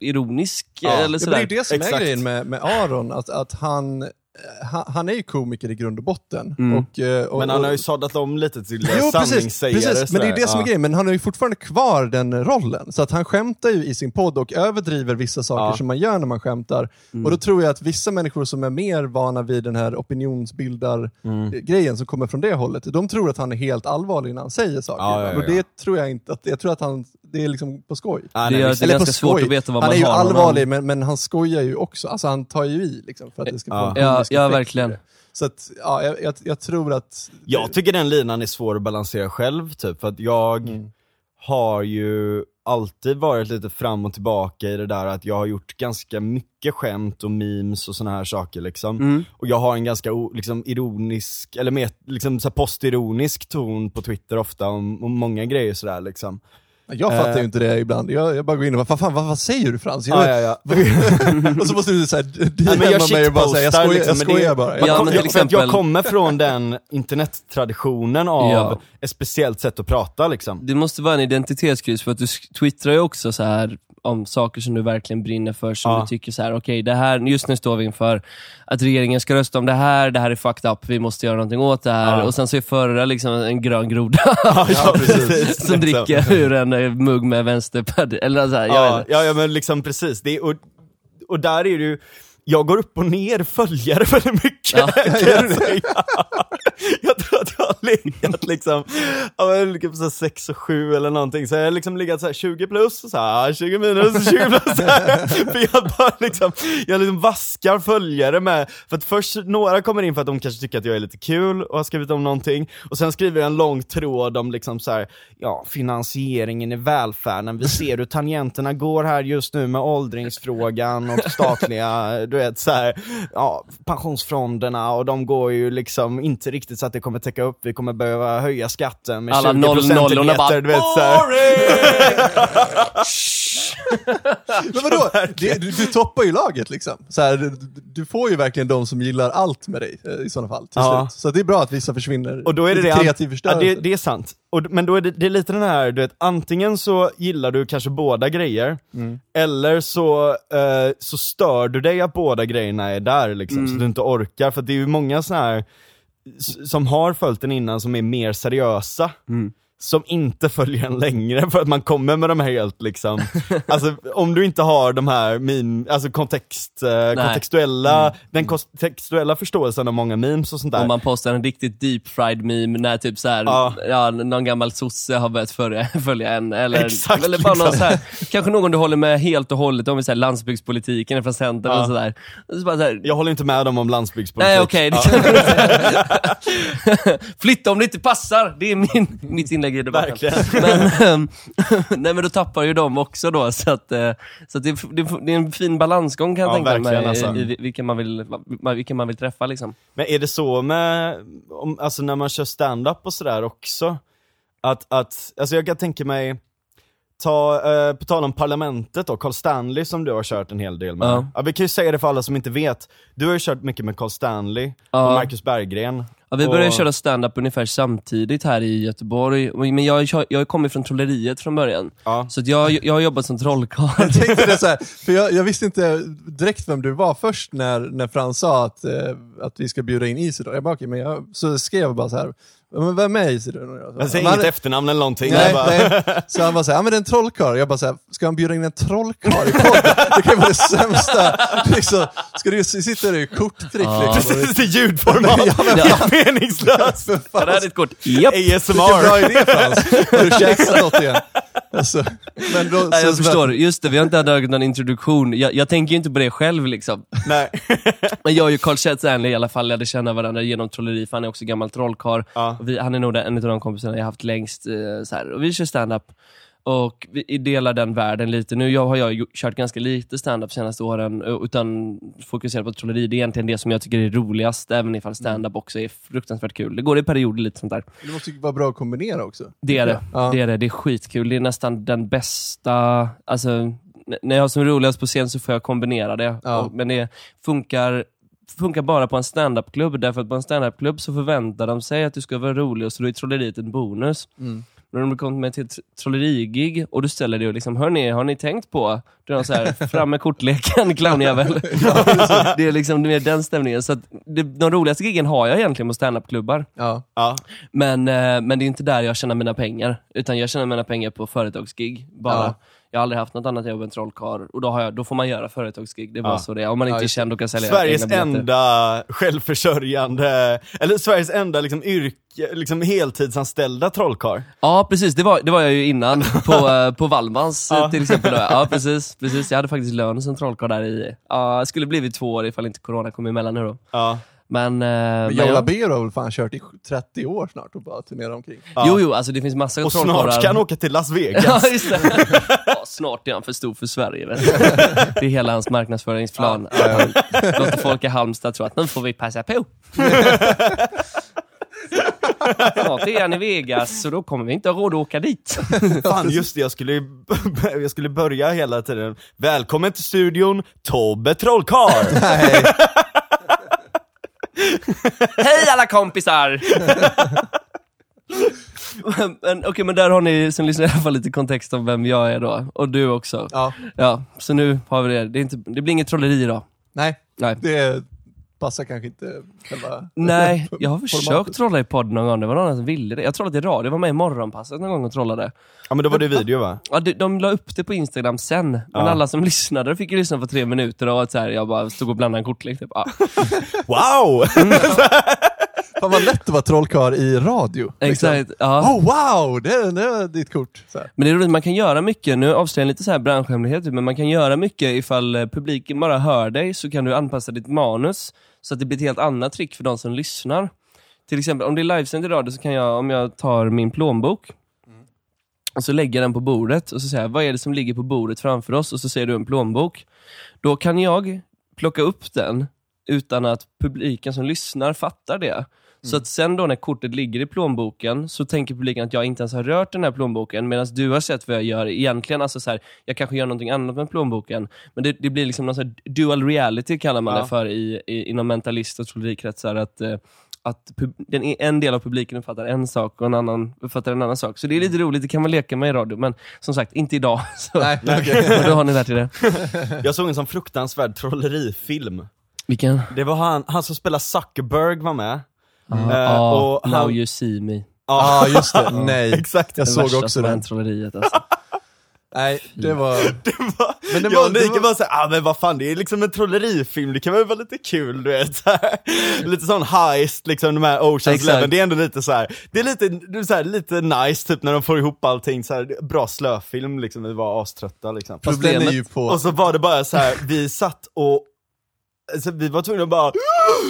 ironisk Ja. eller Ja, men det sådär. är ju det som Exakt. är grejen med, med Aron, att, att han, han, han är ju komiker i grund och botten. Mm. Och, eh, och, Men han har ju sadlat om lite till Jo, precis, sanningssägare. precis, men det är det som är grejen. Men han har ju fortfarande kvar den rollen. Så att han skämtar ju i sin podd och överdriver vissa saker Ja. som man gör när man skämtar. Mm. Och då tror jag att vissa människor som är mer vana vid den här opinionsbildar-grejen Mm. som kommer från det hållet, de tror att han är helt allvarlig när han säger saker. Ja, Och det tror jag inte, att, jag tror att han, det är liksom på skoj. Ah, Det nej, gör- visst. det är Eller ganska på svårt att veta vad han man är ju har honom. allvarlig, men, men han skojar ju också. Alltså han tar ju i liksom, för att det ska få Ja. en Ja, ja verkligen. Så att, ja, jag, jag, jag tror att... Jag tycker den linan är svår att balansera själv, typ, för att jag Mm. har ju alltid varit lite fram och tillbaka i det där att jag har gjort ganska mycket skämt och memes och såna här saker liksom. Mm. Och jag har en ganska liksom, ironisk, eller mer liksom, så postironisk ton på Twitter ofta om, om många grejer sådär liksom. Jag fattar Eh. ju inte det ibland. Jag, jag bara går in och bara, vad fan, vad, vad säger du Frans? Jag, Ja, ja, ja. och så måste du såhär, jag DMa mig och bara säga, jag skojar, liksom, jag skojar bara. Man Ja, kom, jag, att jag exempel- kommer från den internettraditionen av Ja. ett speciellt sätt att prata liksom. Det måste vara en identitetskris för att du twittrar ju också så här om saker som du verkligen brinner för, som Ja. du tycker så här, okej, det här, just nu står vi inför att regeringen ska rösta om det här, det här är fucked up, vi måste göra någonting åt det här. Ja. Och sen så är förra liksom en grön groda Ja, som Liksom. dricker ur en eh, mugg med vänsterparti, eller så här, Ja, ja, men liksom precis. Det och, och där är ju, jag går upp och ner följare väldigt mycket. Ja. jag, legat liksom, ja, men på så här 6 och 7 eller någonting, så jag har liksom legat så här 20 plus, och så här, 20 minus, 20 plus. För jag bara liksom, jag liksom vaskar följare med, för att först några kommer in för att de kanske tycker att jag är lite kul och har skrivit om någonting, och sen skriver jag en lång tråd om liksom så här, ja, finansieringen i välfärden, vi ser hur tangenterna går här just nu med åldringsfrågan och statliga, du vet så här, ja, pensionsfonderna. Och de går ju liksom inte riktigt så att det kommer täcka upp, vi kommer behöva höja skatten med Alla 20 noll- nollorna bara, procentenheter, du vet. Men vadå? Det, du, du toppar ju laget liksom. Så här, du, du får ju verkligen de som gillar allt med dig eh, i sådana fall. Till Ja. slut. Så det är bra att vissa försvinner. Och då är det det, kreativ ja, det, det är sant. Och, men då är det, det är lite den här, du vet, antingen så gillar du kanske båda grejer, Mm. eller så, eh, så stör du dig att båda grejerna är där liksom, Mm. så du inte orkar. För det är ju många såna här, som har följt den innan, som är mer seriösa. Mm. Som inte följer en längre för att man kommer med de här helt liksom, alltså om du inte har de här meme, alltså kontext, eh, kontextuella, Mm. den kontextuella förståelsen av många memes och sånt där. Om man postar en riktigt deep fried meme när typ så här, Ja. ja. någon gammal sosse har börjat följa, följa en. Eller, Exakt, eller bara någon liksom. så här, kanske någon du håller med helt och hållet om så här landsbygdspolitiken från Centern Ja. och sådär. Så bara så här, Jag håller inte med dem om landsbygdspolitik. Nej okej, det Ja. Flytta om det inte passar, det är min, mitt inlägg i debatten. Verkligen. Men, ehm, nej men då tappar ju de också då, så att, eh, så att det, det, det är en fin balansgång kan jag Ja, tänka mig, alltså. i, i vilka, man vill, vilka man vill träffa liksom. Men är det så med, om, alltså när man kör stand-up och sådär också? Att, att, alltså jag kan tänka mig, ta, eh, på tal om parlamentet då, Carl Stanley som du har kört en hel del med. Ja. Ja. vi kan ju säga det för alla som inte vet, du har ju kört mycket med Carl Stanley Ja. och Marcus Berggren. Ja, vi började Och- köra stand-up ungefär samtidigt här i Göteborg, men jag, jag kommer från trolleriet från början. Ja. Så jag, jag har jobbat som trollkarl. Jag tänkte det så här, för jag, jag visste inte direkt vem du var först när, när Frans sa att, eh, att vi ska bjuda in Isidor. Jag bara, okej, men jag, så skrev jag bara så här, men vem är Isidor? Jag, Jag säger "Men inget efternamn eller någonting. Nej, bara, nej. Så han bara såhär, ja men det är en trollkarl. Jag bara såhär, ska han bjuda in en trollkarl i podden? Det kan ju vara det sämsta. Liksom, ska du sitta där i korttrick liksom? Precis, det är ljudformat, Ja, men- helt meningslöst. Fan, Här är ditt kort. Japp. vilken bra ASMR. idé Frans. Har du käkat något igen? Alltså, men då, Nej, jag förstår, just det, vi har inte dragit någon introduktion. Jag, jag tänker ju inte på det själv liksom. Nej. Men jag och ju Carl Stanley i alla fall lärde känna varandra genom trolleri, för han är också gammal trollkarl. Ja. Vi, han är nog en av de kompisarna jag haft längst. Eh, så här. Och vi kör stand-up. Och vi delar den världen lite. Nu jag har jag kört ganska lite stand-up senaste åren, eh, utan fokuserat på trolleri. Det är egentligen det som jag tycker är roligast, även ifall stand-up också är fruktansvärt kul. Det går i perioder lite sånt där. Det måste ju vara bra att kombinera också. Det är det. Ja. Det är det. Det är skitkul. Det är nästan den bästa, alltså, när jag har som roligast på scen så får jag kombinera det. Ja. Men det funkar, funkar bara på en standup-klubb, därför att på en standup-klubb så förväntar de sig att du ska vara rolig och så då är troleriet en bonus. Mm. Om du kommer med till ett trollerigig och du ställer dig och liksom, hörni, har ni tänkt på? Det är så här, fram med kortleken, clownjävel. det är liksom mer den stämningen. Så att det, de roligaste giggen har jag egentligen på standup-klubbar. Ja. Ja. Men, eh, men det är inte där jag tjänar mina pengar. Utan jag tjänar mina pengar på företagsgig. Bara. Ja. Jag har aldrig haft något annat jobb än trollkarl och då, har jag, då får man göra företagsgig. Det är bara Ja. så det är. Om man Ja, inte är just känd och kan sälja Sveriges enda självförsörjande, eller Sveriges enda liksom yrke, liksom heltidsanställda trollkarl. Ja precis, det var, det var jag ju innan på, eh, på Wallmans eh, Ja. till exempel. Då. Ja precis, precis, jag hade faktiskt lön som trollkarl där i, ja, det skulle blivit två år ifall inte corona kom emellan nu då. Ja. Men, eh, Men men Jolla jag, Bero har väl fan kört i 30 år snart och bara turnerar omkring. Ja. jo jo, alltså det finns massa Och trollkarlar. snart ska han åka till Las Vegas. Ja, just det. Ja, snart är han för stor för Sverige. Vet du. Det är hela hans marknadsföringsplan. Han låter folk i Halmstad tro att nu får vi passa på. Snart är han i Vegas, så då kommer vi inte ha råd att åka dit. Fan just det, jag skulle, jag skulle börja hela tiden. Välkommen till studion, Tobbe Trollkarl! Hej alla kompisar! Men, Okej, men där har ni som lyssnar i alla fall lite kontext om vem jag är då. Och du också. ja. Ja, så nu har vi det. Det, är inte, det blir inget trolleri idag. Nej, Nej. det passar kanske inte själva Nej, jag har formatet. försökt trolla i podd någon gång, det var någon som ville det. Jag trollade i radio, jag var med i Morgonpasset någon gång och trollade. Ja men då var det video va? Ja, de, de la upp det på Instagram sen, men Ja. alla som lyssnade fick ju lyssna på tre minuter och att så här, jag bara stod och blandade en kortlek. Typ. Ja, Wow! Fan vad lätt att vara trollkarl i radio. liksom. exakt. Ja. Oh wow, det, det var ditt kort. Men det är roligt, man kan göra mycket, nu avslöjar jag lite så här branschhemlighet, men man kan göra mycket ifall eh, publiken bara hör dig, så kan du anpassa ditt manus så att det blir ett helt annat trick för de som lyssnar. Till exempel om det är livesänd i radio så kan jag, om jag tar min plånbok och så lägger jag den på bordet och så säger jag, vad är det som ligger på bordet framför oss? Och så säger du en plånbok. Då kan jag plocka upp den utan att publiken som lyssnar fattar det. Så att sen då när kortet ligger i plånboken så tänker publiken att jag inte ens har rört den här plånboken medan du har sett vad jag gör egentligen. Alltså så här, jag kanske gör någonting annat med plånboken. Men det, det blir liksom någon så dual reality kallar man Ja. det för i, i, inom mentalist och trollerikretsar. Att, eh, att den, en del av publiken uppfattar en sak och en annan uppfattar en annan sak. Så det är lite roligt, det kan man leka med i radio. Men som sagt, inte idag. Så, Nej, men då har ni lärt er det. Jag såg en sån fruktansvärd trollerifilm. Vilken? Det var han, han som spelar Zuckerberg var med. Ja, Eh, och now han- you see me. Ja, just det. Nej, Exakt. jag Det såg också den. trolleriet alltså. Nej, det var... Det var, Men det jag var- och det Nike var- bara såhär, ah, men vad fan det är liksom en trollerifilm, det kan väl vara lite kul du vet. Lite sån heist, liksom de här Oceans Exakt. Eleven, det är ändå lite så här. det är lite, det är så här, lite nice typ när de får ihop allting, så här, bra slöfilm liksom, vi var aströtta liksom. Den är Problemet- ju på... Och så var det bara så här, vi satt och, alltså, vi var tvungna att bara,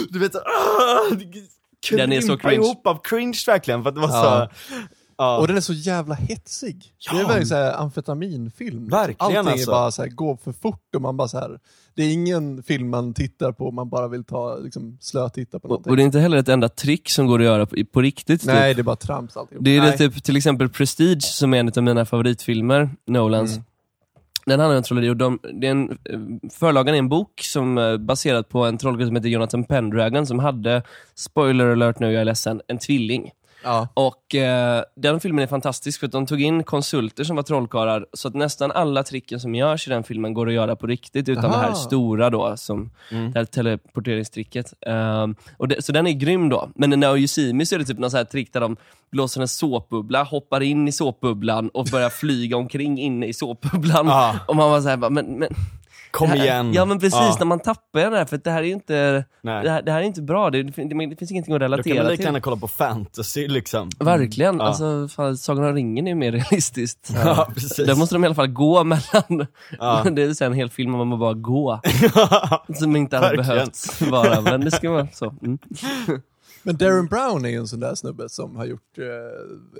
du vet, ah, Den är så cringe. ihop av cringe verkligen, för att det var Ja. så, ja. Och den är så jävla hetsig. Det är Ja. verkligen såhär amfetaminfilm. Verkligen, Allting alltså. är bara såhär, går för fort och man bara så här. Det är ingen film man tittar på om man bara vill ta, liksom, slötitta på någonting. och det är inte heller ett enda trick som går att göra på, på riktigt. typ. Nej, det är bara trams alltihop. Det är det typ, till exempel Prestige, som är en av mina favoritfilmer, Nolans. Mm. Den handlar om trolleri och de, det är en, förlagan är en bok som är baserad på en trollkarl som heter Jonathan Pendragon som hade, spoiler alert nu, jag är ledsen, en tvilling. Ja. Och eh, den filmen är fantastisk för att de tog in konsulter som var trollkarlar så att nästan alla tricken som görs i den filmen går att göra på riktigt utan Aha. det här stora då, som Mm. det här teleporteringstricket. Ehm, och det, så den är grym då. Men när You See Me så är det typ något så här trick där de blåser en såpbubbla, hoppar in i såpbubblan och börjar flyga omkring inne i såpbubblan. Ah. Och man var såhär, bara, men, men Kom igen. Ja men precis, Ja. när man tappar det här, för att det här är ju inte, Nej. det här, det här är inte bra, det, det, det finns ingenting att Då kan relatera man lika till. gärna kolla på fantasy liksom. Verkligen, Ja. alltså fan, Sagan om ringen är ju mer realistiskt. Ja, precis. Där måste de i alla fall gå mellan, Ja. det är så en hel film om man bara gå, som inte hade behövts vara, men det ska vara så. Mm. Men Darren Brown är ju en sån där snubbe som har gjort, eh,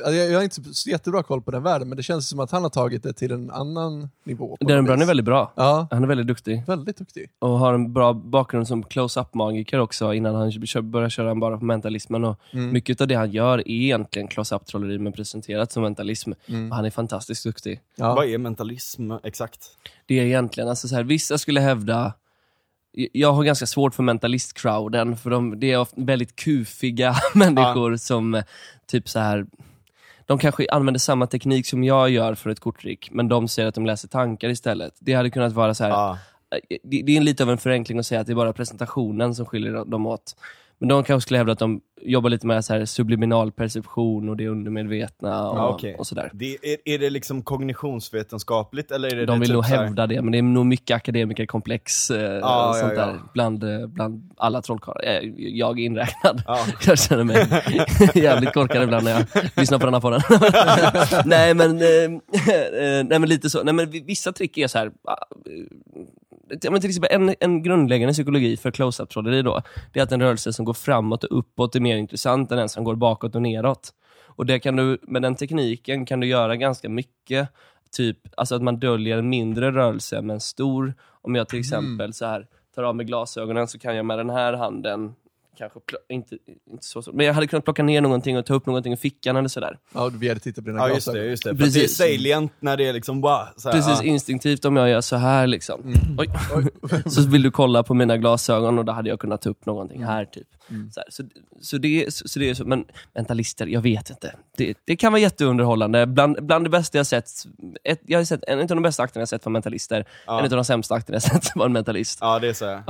alltså jag, jag har inte så jättebra koll på den världen, men det känns som att han har tagit det till en annan nivå. Darren Brown är väldigt bra. Ja, Han är väldigt duktig. väldigt duktig. Och har en bra bakgrund som close-up-magiker också innan han började köra bara på mentalismen. Och Mm. Mycket av det han gör är egentligen close-up-trolleri men presenterat som mentalism. Och han är fantastiskt duktig. Ja. Vad är mentalism exakt? Det är egentligen, alltså så här, vissa skulle hävda jag har ganska svårt för mentalist-crowden, för de, det är ofta väldigt kufiga människor som eh, typ så här de kanske använder samma teknik som jag gör för ett korttrick, men de säger att de läser tankar istället. Det hade kunnat vara så här. Ja. Eh, det, det är lite av en förenkling att säga att det är bara presentationen som skiljer dem åt. Men de kanske skulle hävda att de jobbar lite med så här subliminal perception och det undermedvetna och, Ja, okej. och sådär. Det, är, är det liksom kognitionsvetenskapligt eller är det De vill typ nog hävda det, men det är nog mycket akademikerkomplex eh, Ja, sånt ja, ja. där bland, eh, bland alla trollkarlar. Eh, Jag är inräknad. Ja. Jag känner mig jävligt korkad ibland när jag lyssnar på den här podden. nej, men, eh, eh, nej men lite så. Nej, men vi- vissa trick är så här. Men till exempel en, en grundläggande psykologi för close-up-trolleri då, det är att en rörelse som går framåt och uppåt är mer intressant än en som går bakåt och neråt. Och det kan du, med den tekniken kan du göra ganska mycket. Typ alltså att man döljer en mindre rörelse med en stor. Om jag till exempel så här tar av mig glasögonen så kan jag med den här handen kanske, inte, inte så, så, men jag hade kunnat plocka ner någonting och ta upp någonting ur fickan eller sådär. Ja, vi hade tittat på dina Ja just det, glasögon. just det. Att det är Precis. salient när det är liksom wow. Så här, Precis ja. instinktivt om jag gör så här liksom. Oj. så vill du kolla på mina glasögon och då hade jag kunnat ta upp någonting här typ. Så, här, så, så, det, så, så det är så, men mentalister, jag vet inte. Det, det kan vara jätteunderhållande. Bland, bland det bästa jag sett, ett, jag har sett, en av de bästa akterna jag sett från mentalister, Ja. en av de sämsta akterna jag sett var en mentalist. Ja det är så. här.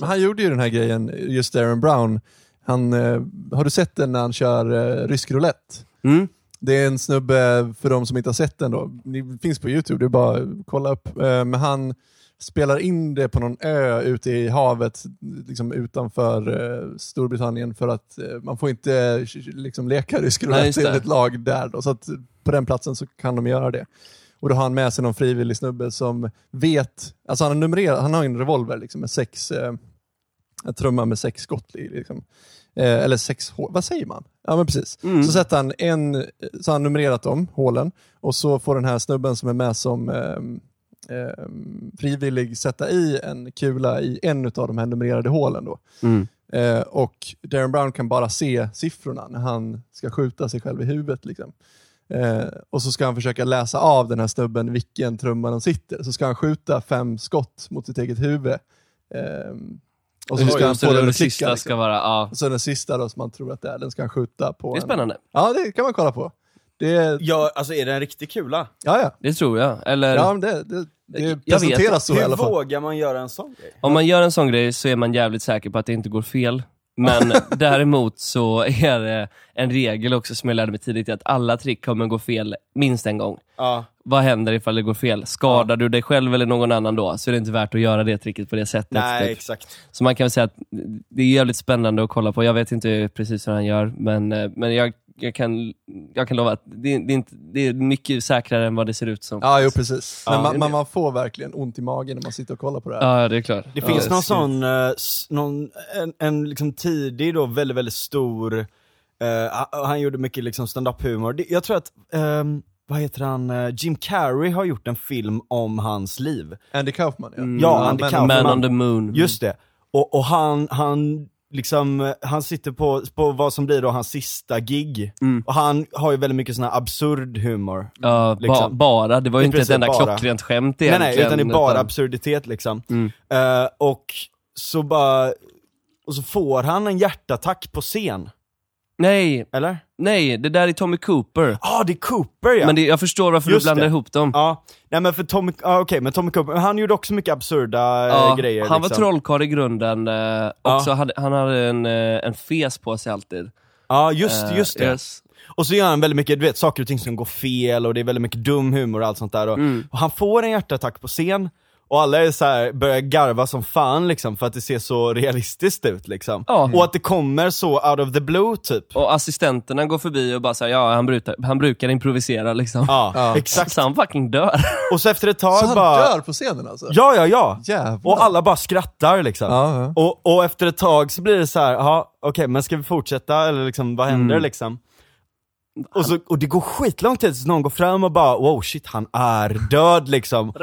Men han gjorde ju den här grejen, just Darren Brown. Han, eh, har du sett den när han kör eh, rysk roulette? Mm. Det är en snubbe, för de som inte har sett den då, det finns på Youtube, det är bara att kolla upp. Eh, Men han spelar in det på någon ö ute i havet liksom utanför eh, Storbritannien för att eh, man får inte eh, liksom, leka rysk roulette i ett lag där. Då, så att på den platsen så kan de göra det. Och då har han med sig någon frivillig snubbe som vet, alltså han har numrerat, han har en revolver liksom, med sex, eh, en trumma med sex skott i. Liksom. Eh, eller sex hål, vad säger man? Ja men precis. Mm. Så sätter han en, så har han numrerat dem, hålen, och så får den här snubben som är med som ehm, ehm, frivillig sätta i en kula i en av de här numrerade hålen. Då. Mm. Eh, och Darren Brown kan bara se siffrorna när han ska skjuta sig själv i huvudet. Liksom. Eh, och så ska han försöka läsa av den här snubben vilken trumma den sitter. Så ska han skjuta fem skott mot sitt eget huvud. Ehm, och så Oj, ska han just det, få den att klicka. sista Liksom. ska vara, ja. Och så den sista då, som man tror att det är, den ska han skjuta på. Det är en- spännande. Ja, det kan man kolla på. Det, är- Ja, alltså är det en riktig kula? ja, ja. Det tror jag. Eller, ja men det, det, det Jag vet presenteras så i Hur alla fall. vågar man göra en sån grej? Om man gör en sån grej så är man jävligt säker på att det inte går fel. Men däremot så är det en regel också som jag lärde mig tidigt, att alla trick kommer gå fel minst en gång. Ja. Vad händer ifall det går fel? Skadar du dig själv eller någon annan då, så är det inte värt att göra det tricket på det sättet. Nej, typ. exakt. Så man kan väl säga att det är jävligt spännande att kolla på. Jag vet inte precis hur han gör, men, eh, men jag, jag, kan, jag kan lova att det, det, är inte, det är mycket säkrare än vad det ser ut som. Ja, jo precis. Men Ja. man, man, man får verkligen ont i magen när man sitter och kollar på det här. Ja, det är klart. Det Ja, finns det någon sån, eh, någon, en, en liksom tidig då, väldigt, väldigt stor, eh, han- gjorde mycket liksom stand-up humor. Det- Jag tror att, ehm, vad heter han, Eh, Jim Carrey har gjort en film om hans liv. Andy Kaufman ja. Mm, Ja, Andy men- Kaufman. Man on the moon. Just det. Och, och han, han liksom, han sitter på, på vad som blir då hans sista gig. Mm. Och han har ju väldigt mycket sån här absurd humor. Ja, ba, Liksom. bara. Det var ju inte ett enda bara. klockrent skämt Nej egentligen. nej, utan det är bara utan- absurditet liksom. Mm. Eh, och så bara, och så får han en hjärtattack på scen. Nej, Eller? nej, det där är Tommy Cooper. Ja, ah, det är Cooper ja! Men det, jag förstår varför Just du blandar det. ihop dem. Ja, nej men för Tommy, ah, okej men Tommy Cooper, han gjorde också mycket absurda eh, Ja, grejer han var liksom. trollkarl i grunden, eh, också hade, han hade en, eh, en fes på sig alltid. Ja, just, Eh, just det. yes. Och så gör han väldigt mycket, du vet, saker och ting som går fel och det är väldigt mycket dum humor och allt sånt där. Och, Mm. och han får en hjärtattack på scen, Och alla är så här, börjar garva som fan liksom för att det ser så realistiskt ut liksom. Ja. Och att det kommer så out of the blue typ. Och assistenterna går förbi och bara säger ja han brukar, han brukar improvisera liksom. Ja, Ja. exakt. Så han fucking dör. Och så efter ett Så tag han bara... dör på scenen alltså? Ja, ja, ja. Jävlar. Och alla bara skrattar liksom. Ja, ja. Och, och efter ett tag så blir det så här, okej men ska vi fortsätta eller liksom vad händer Mm. liksom? Och, så, och det går skitlång tid tills någon går fram och bara wow shit han är död liksom.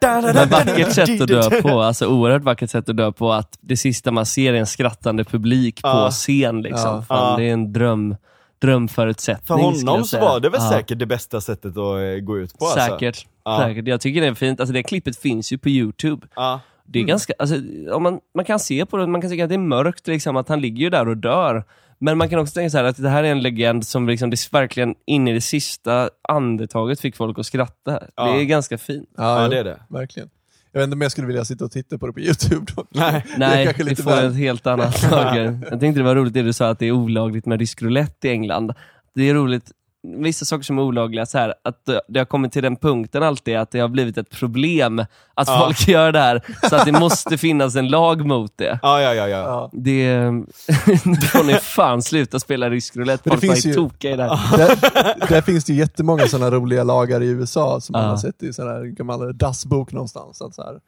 Da, Men vackert sätt att dö på, alltså oerhört vackert sätt att dö på att det sista man ser är en skrattande publik på scen liksom. Fan. Det är en dröm, drömförutsättning För honom så var det väl Ja. säkert det bästa sättet att eh, gå ut på alltså. Säkert. Ja. Säkert. Jag tycker det är fint. Alltså det klippet finns ju på Youtube. Ja. Det är ganska, alltså, om man, man kan se på det, man kan tycka att det är mörkt, liksom, att han ligger ju där och dör. Men man kan också tänka så här att det här är en legend som liksom, det verkligen in i det sista andetaget fick folk att skratta. Ja. Det är ganska fint. Ja, Ja, det är det. Verkligen. Jag vet inte om jag skulle vilja sitta och titta på det på YouTube dock. Nej. Det är Nej, det lite får väl- ett helt annat saker. Jag tänkte det var roligt det du sa att det är olagligt med rysk roulette i England. Det är roligt, vissa saker som är olagliga, så här, att det- har kommit till den punkten alltid att det har blivit ett problem att Ja. folk gör det här, så att det måste finnas en lag mot det. Ja, ja, ja, ja. Det, nu får ni fan sluta spela rysk roulette, folk finns ju- tokiga i det här. Där, där finns det ju jättemånga sådana roliga lagar i USA som man har sett i sån här gammal dassbok någonstans. Att så här,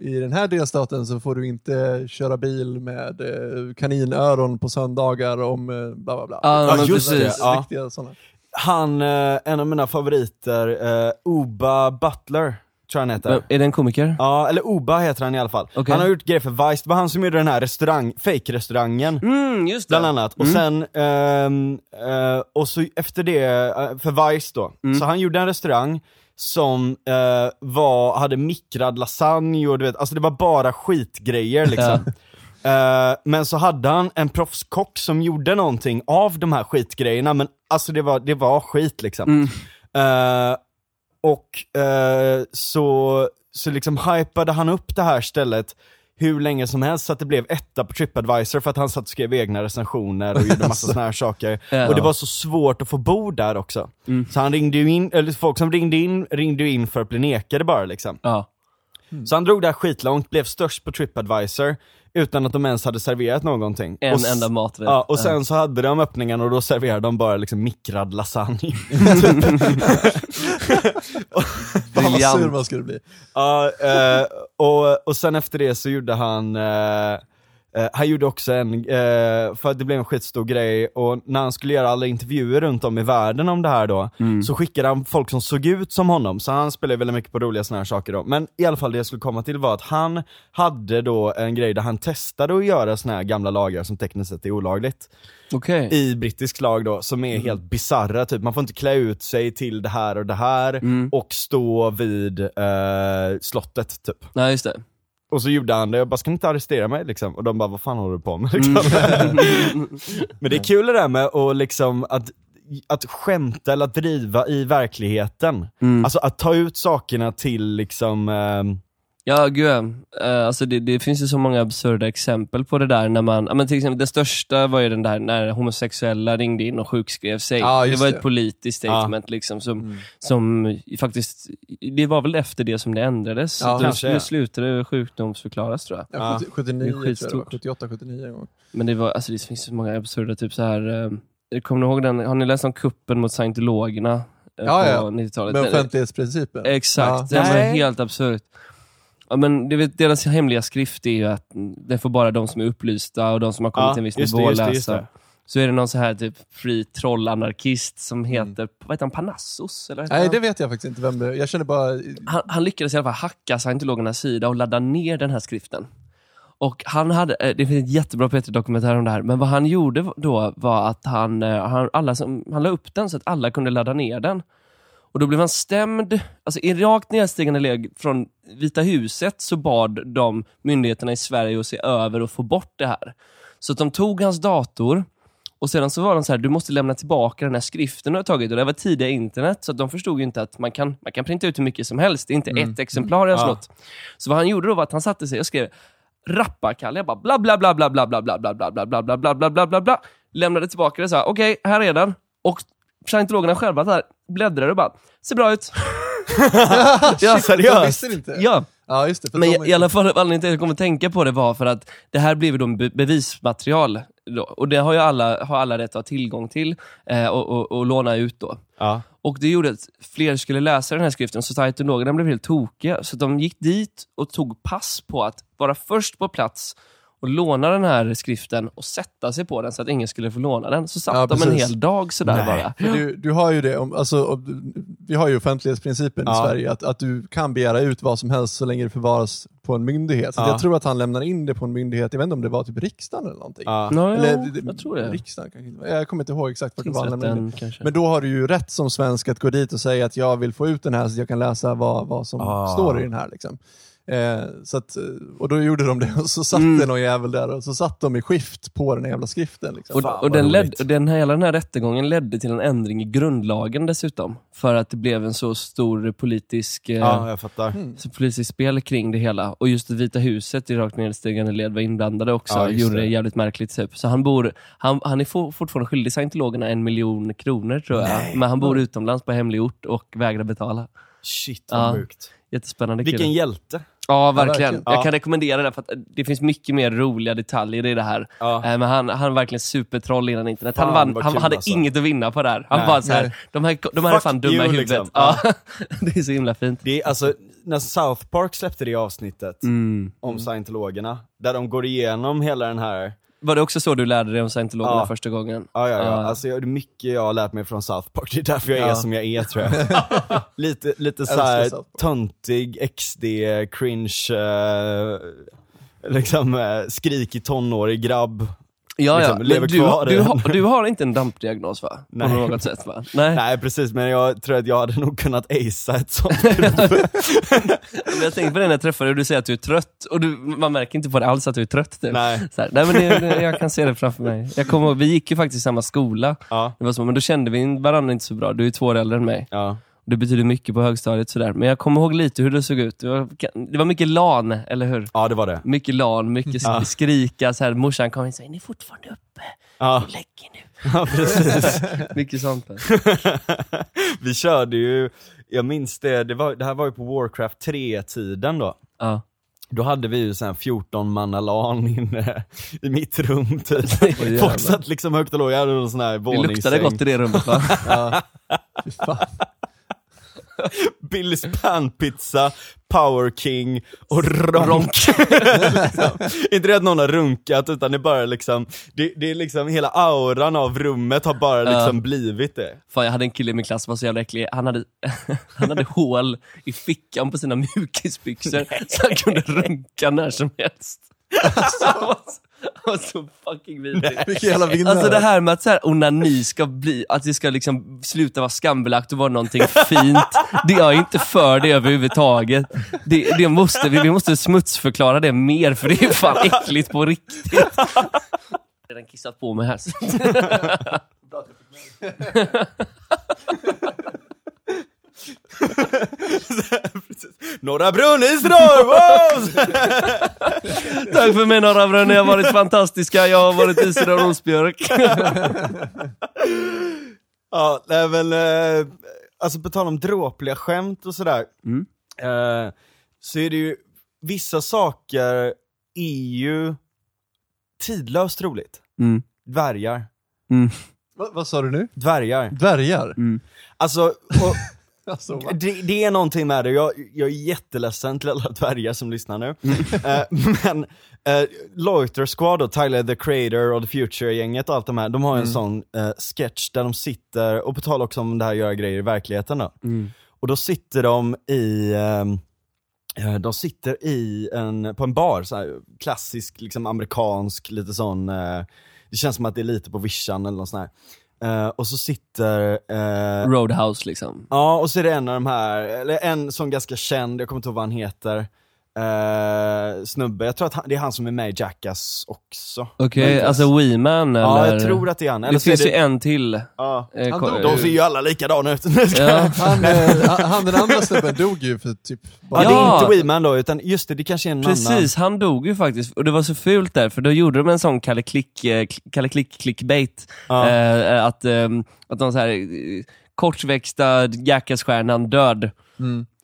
I den här delstaten så får du inte köra bil med eh, kaninöron på söndagar om eh, bla bla bla. Ja, men just det. Ja. Han, eh, en av mina favoriter, eh, Oba Butler, tror jag han heter. Är det en komiker? Ja, eller Oba heter han i alla fall. Okej. Han har gjort grejer för Vice, det var han som gjorde den här restaurang, fake-restaurangen. Mm, just det. Bland annat. Och sen, ehm, eh, och så efter det, eh, för Vice då, så han gjorde en restaurang som eh, var, hade mikrad lasagne och du vet, alltså det var bara skitgrejer liksom. Eh, men så hade han en proffskock som gjorde någonting av de här skitgrejerna, men alltså det var, det var skit liksom. Eh, och eh, så, så liksom hypade han upp det här stället hur länge som helst så att det blev etta på Tripadvisor för att han satt och skrev egna recensioner och gjorde massa såna här saker. Ja. Och det var så svårt att få bo där också. Så han ringde ju in, eller folk som ringde in, ringde in för att bli nekade bara liksom. Ja. Så han drog det här skitlångt, blev störst på Tripadvisor utan att de ens hade serverat någonting. En och, enda maträtt. Ja, och sen så hade de öppningen och då serverade de bara liksom mikrad lasagne. Fan vad sur man skulle bli. Ja, eh, och, och sen efter det så gjorde han, eh, eh, han gjorde också en, eh, för det blev en skitstor grej, och när han skulle göra alla intervjuer runt om i världen om det här då, så skickade han folk som såg ut som honom, så han spelade väldigt mycket på roliga såna här saker då. Men i alla fall det jag skulle komma till var att han hade då en grej där han testade att göra såna här gamla lagar som tekniskt sett är olagligt Okej. i brittisk lag då, som är helt bizarra, typ man får inte klä ut sig till det här och det här och stå vid eh, slottet typ. Nej, just det. Och så gjorde han det, jag bara ska ni inte arrestera mig liksom? Och de bara vad fan håller du på med liksom? Men det är kul det där med att liksom att att skämta eller att driva i verkligheten. Alltså att ta ut sakerna till liksom, ehm, Ja, gud ja. Eh, alltså det, det finns ju så många absurda exempel på det där när man, ja, men till exempel det största var ju den där när homosexuella ringde in och sjukskrev sig. Ja, det var det. ett politiskt statement liksom som, som faktiskt, det var väl efter det som det ändrades. Ja, Då kanske, ja. slutade sjukdomsförklaras tror jag. Ja, 70, 79 Det är tror jag det var. skitstort. 78, 79 en gång. Men det var, alltså det finns så många absurda, typ så här. Eh, kommer ni ihåg den, har ni läst om kuppen mot scientologerna? eh, Ja, på ja. 90-talet? Med offentlighetsprincipen. Exakt, Ja. det var Nej. helt absurt. Ja, men det deras hemliga skrift är ju att det får bara de som är upplysta och de som har kommit Ja, till en viss nivå läsa. Så är det någon så här typ free trollanarkist som heter, vad heter han, Panassos? Eller Nej, han? det vet jag faktiskt inte vem det är. Jag känner bara... han, han lyckades i alla fall hacka scientologernas sida och ladda ner den här skriften. Och han hade, eh, det finns ett jättebra P3-dokumentär om det här, men vad han gjorde då var att han, eh, han, alla som, han la upp den så att alla kunde ladda ner den. Och då blev han stämd, alltså i rakt nedstigande led från Vita huset så bad de myndigheterna i Sverige att se över och få bort det här. Så de tog hans dator och sedan så var de så här, du måste lämna tillbaka den här skriften du har tagit. Och det var tidiga internet, så att de förstod ju inte att man kan, man kan printa ut hur mycket som helst. Det är inte ett exemplar jag har Ja. snott. Så vad han gjorde då var att han satte sig och skrev rapparkalle, jag bara bla bla bla bla bla bla bla bla bla bla bla bla bla bla bla bla bla Lämnade tillbaka det och sa okej, här är den. Och scientologerna själva så här bläddrade och bara, ser bra ut. Ja, Jag seriöst? visste inte. ja. Ja, just det. för Men de- i, i alla fall anledningen till att jag kommer tänka på det var för att det här blev då be- bevismaterial. Då, och det har ju alla, har alla rätt att ha tillgång till eh, och, och, och låna ut då. Ja. Och det gjorde att fler skulle läsa den här skriften, så scientologerna blev helt tokiga. Så de gick dit och tog pass på att vara först på plats och låna den här skriften och sätta sig på den så att ingen skulle få låna den. Så satt Ja, de en hel dag sådär Nej. bara. För Du, du har ju det, om, alltså, vi har ju offentlighetsprincipen i Ja. Sverige, att, att du kan begära ut vad som helst så länge det förvaras på en myndighet. Så Ja. jag tror att han lämnar in det på en myndighet, jag vet inte om det var typ riksdagen eller någonting. Ja. Ja, Eller, ja, jag tror det. Riksdagen kanske. Jag kommer inte ihåg exakt vart det var han lämnade. Men då har du ju rätt som svensk att gå dit och säga att jag vill få ut den här så att jag kan läsa vad, vad som Ah. står i den här. Liksom. Eh, så att, eh, och då gjorde de det och så satt Mm. det någon jävel där och så satt de i skift på den här jävla skriften. Liksom. Och, Fan, och den, led, och den här, hela den här rättegången ledde till en ändring i grundlagen dessutom. För att det blev en så stor politisk, eh, ja, jag fattar. så politisk spel kring det hela. Och just Vita huset i rakt nedstigande led var inblandade också. Ja, gjorde det. det. jävligt märkligt. Typ. Så han, bor, han, han är for, fortfarande skyldig scientologerna en miljon kronor tror jag. Nej. Men han bor utomlands på hemlig ort och vägrar betala. Shit vad Ja. sjukt. Jättespännande Vilken kille. hjälte. Ja, verkligen. verkligen. Jag Ja. kan rekommendera det för att det finns mycket mer roliga detaljer i det här. Ja. Eh, Men han, han är verkligen supertroll innan internet. Fan, han vann, han kul, hade alltså. inget att vinna på det här. Han Nej. bara så här, Nej. de här, de här är fan dumma i huvudet. liksom. Ja. det är så himla fint. Det är alltså, när South Park släppte det avsnittet Mm. om scientologerna, där de går igenom hela den här Var det också så du lärde dig om scientologerna Ja. första gången? Ja, ja, ja. Ja. Alltså, jag- det är mycket jag har lärt mig från South Park, det är därför jag är Ja. som jag är tror jag. lite lite Park. töntig, XD, cringe, eh, liksom eh, skrikig tonårig grabb. Ja, ja. Liksom, lever du, kvar du, har, du har inte en dampdiagnos va? På Nej. något sätt va? Nej. Nej precis, men jag tror att jag hade nog kunnat acea ett sånt jag tänkte på det när jag träffade dig du säger att du är trött. Och du, man märker inte på det alls att du är trött. Typ. Nej. Här, nej men det, jag kan se det framför mig. Jag kommer vi gick ju faktiskt i samma skola. Ja, Det var så, men då kände vi varandra inte så bra. Du är två år äldre än mig. ja. Det betyder mycket på högstadiet sådär. Men jag kommer ihåg lite hur det såg ut. Det var, det var mycket LAN, eller hur? ja det var det. Mycket LAN, mycket Ja. skrika. Så här, morsan kom in och sa, är ni fortfarande uppe? Ja, Lägg er nu. ja precis. Mycket sånt. Vi körde ju, jag minns det, det, var, det här var ju på Warcraft 3-tiden då. Ja. Då hade vi ju sån här 14 manna LAN inne i mitt rum typ. jävlar. Folk satt liksom högt och lågt, jag hade någon sån här Det våningssäng. luktade gott i det rummet va? Ja. Billys panpizza, Power King och ronk. liksom. Inte det att någon har runkat utan det är bara liksom, det, det är liksom hela auran av rummet har bara liksom blivit det. Fan, jag hade en kille i min klass som var så jävla äcklig. Han hade, han hade hål i fickan på sina mjukisbyxor så han kunde runka när som helst. Alltså, var så, han var så fucking vidrig. Vilken jävla vinnare. Alltså det här med att så här, onani ska bli, att det ska liksom sluta vara skambelagt och vara någonting fint. Det, jag är inte för det överhuvudtaget. Det, det måste, vi, vi måste smutsförklara det mer för det är fan äckligt på riktigt. Jag har redan kissat på mig här. Norra Brunnisdrar! Wow! Tack för mig Norra Brunn, ni har varit fantastiska. Jag har varit Isidor Rosbjörk. ja, nej men, eh, alltså på tal om dråpliga skämt och sådär. Mm. Eh, så är det ju, vissa saker är ju tidlöst roligt. Mm. Dvärgar. Va, vad sa du nu? Dvärgar. Dvärgar? Alltså, och, Alltså, det, det är någonting med det, jag, jag är jätteledsen till alla dvärgar som lyssnar nu. Eh, men uh, Loiter Squad och Tyler the Creator och The Future-gänget och allt de här, de har en sån eh, sketch där de sitter, och på tal också om det här göra grejer i verkligheten då. Och då sitter de i, eh, de sitter i en, på en bar, så här, klassisk liksom amerikansk, lite sån, eh, det känns som att det är lite på vischan eller något sånt här. Eh, och så sitter eh, Roadhouse liksom. Ja, och så är det en av de här, eller en som ganska känd, jag kommer inte ihåg vad han heter, eh, snubbe, jag tror att han, det är han som är med i Jackass också. Okej, Möjligtvis. alltså Weeman eller? Ja, jag tror att det är han. Det Eller är finns det, ju en till. ja. Eh, Han dog. De ser ju alla likadana ut. Ja. Han, eh, han- han den andra snubben dog ju för typ bara... Ja, det är inte Weeman då, utan just det, det kanske är en annan. Precis, han dog ju faktiskt. Och det var så fult där, för då gjorde de en sån Kalle Klick, eh, Kalle Klick clickbait. Ja. Eh, att, eh, att de så här, kortväxta Jackass-stjärnan död.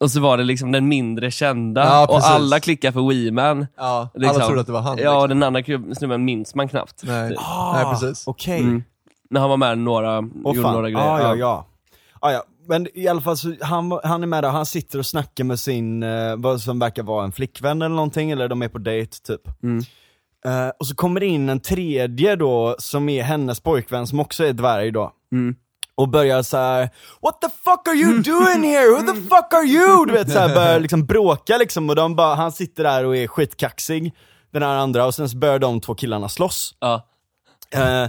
Och så var det liksom den mindre kända, Ja, och alla klickade för Weeman. Ja, Liksom. alla trodde att det var han. Ja, liksom. och den andra snubben minns man knappt. Nej. Typ. Nej, precis. Okej. Mm. När han var med några, Åh, gjorde fan. några grejer. Ja, ja, ja. ja, ja. Men i alla fall, så han, han är med där, han sitter och snackar med sin, eh, vad som verkar vara en flickvän eller någonting, eller de är på dejt typ. Mm. Eh, och så kommer det in en tredje då, som är hennes pojkvän, som också är dvärg då. Mm. Och börjar så här: What the fuck are you doing here? Who the fuck are you? Du vet såhär, börjar liksom bråka liksom och de bara, han sitter där och är skitkaxig, den här andra, och sen så börjar de två killarna slåss. Ja. Eh,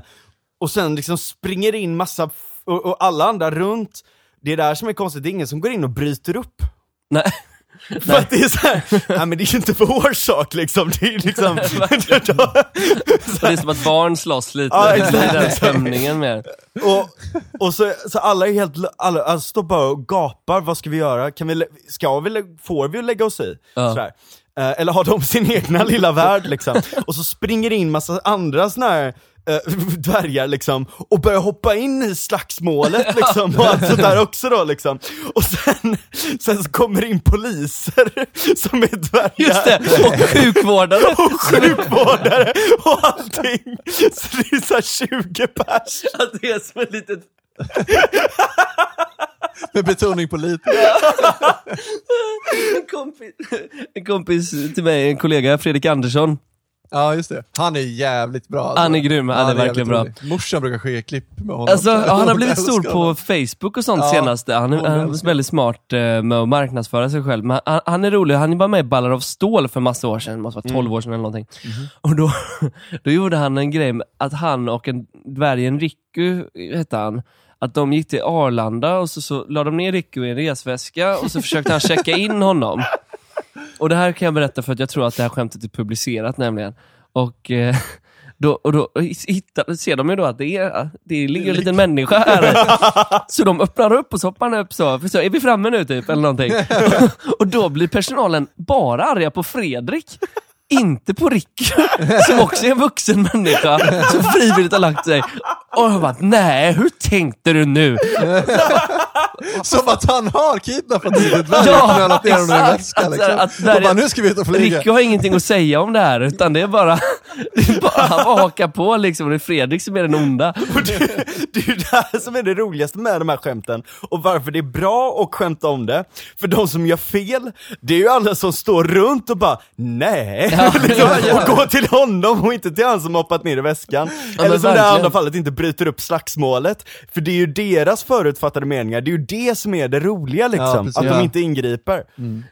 och sen liksom springer in massa, och, och alla andra runt, det är där som är konstigt, det är ingen som går in och bryter upp. Nej. För att det är såhär, nej men det är ju inte vår sak liksom, det är liksom... Så det är som att barn slåss lite, Ja, det exakt, är den stämningen mer. och och så, så alla är helt, alla, alla står bara och gapar, vad ska vi göra? Kan vi, ska vi, får vi lägga oss i? Ja. Sådär. Eh, eller har de sin egna lilla värld liksom? Och så springer det in massa andra såna här eh, dvärgar liksom, och börjar hoppa in i slagsmålet liksom, och allt sånt där också då liksom. Och sen, sen så kommer det in poliser som är dvärgar. Just det, och sjukvårdare. Och sjukvårdare och allting. Så det är såhär 20 pers. Att det är som ett litet... Med betoning på lite. En kompis, en kompis till mig, en kollega, Fredrik Andersson. Ja, just det. Han är jävligt bra. alltså. Han är grym, han är jävligt verkligen bra. rolig. Morsan brukar skicka klipp med honom. Alltså, han har blivit stor på. Facebook och sånt Ja, senaste. Han är, han är väldigt smart eh, med att marknadsföra sig själv. Men han, han är rolig, han var med i Ballar av stål för massa år sedan, måste vara 12 år sedan eller någonting. Och då, då gjorde han en grej med att han och en dvärgen Ricky, hette han, att de gick till Arlanda och så, så la de ner Ricky i en resväska och så försökte han checka in honom. Och det här kan jag berätta för att jag tror att det här skämtet är publicerat nämligen. Och eh, då, och då hittar, ser de ju då att det, är, det ligger en liten människa här. Så de öppnar upp och så hoppar han upp så, för så är vi framme nu typ, eller någonting. Och då blir personalen bara arga på Fredrik. Inte på Rick, som också är en vuxen människa, som frivilligt har lagt sig. Och jag bara, nej, hur tänkte du nu? Som att han har kidnappat liten dvärg Ja, och knölat ner honom i en exakt. väska. Att- Liksom. att och bara, nu ska vi ut och flyga. Ricky har ingenting att säga om det här, utan det är bara, det är bara han bara hakar på liksom. Det är Fredrik som är den onda. Och det, det är ju det här som är det roligaste med de här skämten, och varför det är bra att skämta om det. För de som gör fel, det är ju alla som står runt och bara nej, Ja, liksom, ja, ja. och går till honom och inte till han som hoppat ner i väskan. Ja, Eller som i det verkligen. andra fallet inte bryter upp slagsmålet. För det är ju deras förutfattade meningar, det är ju det som är det roliga liksom, precis. att Ja. de inte ingriper.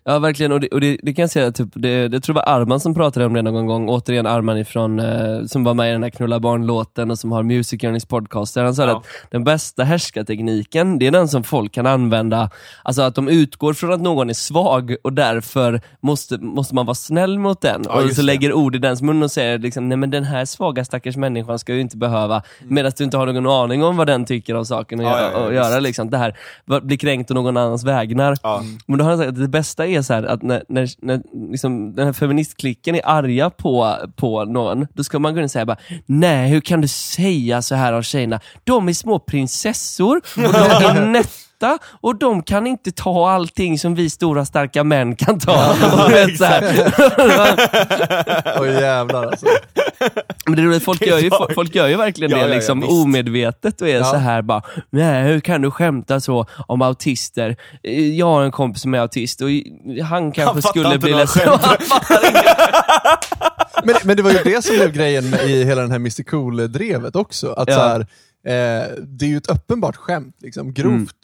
Ja verkligen, och det, och det, det kan jag säga, typ, det, det tror jag var Arman som pratade om det någon gång, återigen Arman ifrån, eh, som var med i den här Knulla barn-låten och som har Music Journeys podcast, där han sa Ja. att den bästa härskartekniken, det är den som folk kan använda, alltså att de utgår från att någon är svag och därför måste, måste man vara snäll mot den, Ja, och så det. lägger ord i dens mun och säger liksom, nej men den här svaga stackars människan ska ju inte behöva, medan du inte har någon aning om vad den tycker om saken att Ja, göra, ja, ja, och göra liksom, det här, bli kränkt å någon annans vägnar. Ja. Men då har han sagt att det bästa är så här att när, när, när liksom, den här feministklicken är arga på, på någon, då ska man gå in och säga bara Nej, hur kan du säga så här om tjejerna? De är små prinsessor och de är nätta och de kan inte ta allting som vi stora starka män kan ta. och du vet, så här. Åh jävlar alltså. Men det är roligt, folk gör ju, folk gör ju verkligen Ja, det ja, ja, liksom visst. omedvetet och är Ja. så här bara, nej hur kan du skämta så om autister? Eh, Jag har en kompis som är autist och han kanske skulle bli ledsen. Men, men det var ju det som blev grejen i hela den här Mr Cool-drevet också. Att Ja. så här, eh, det är ju ett uppenbart skämt, liksom. grovt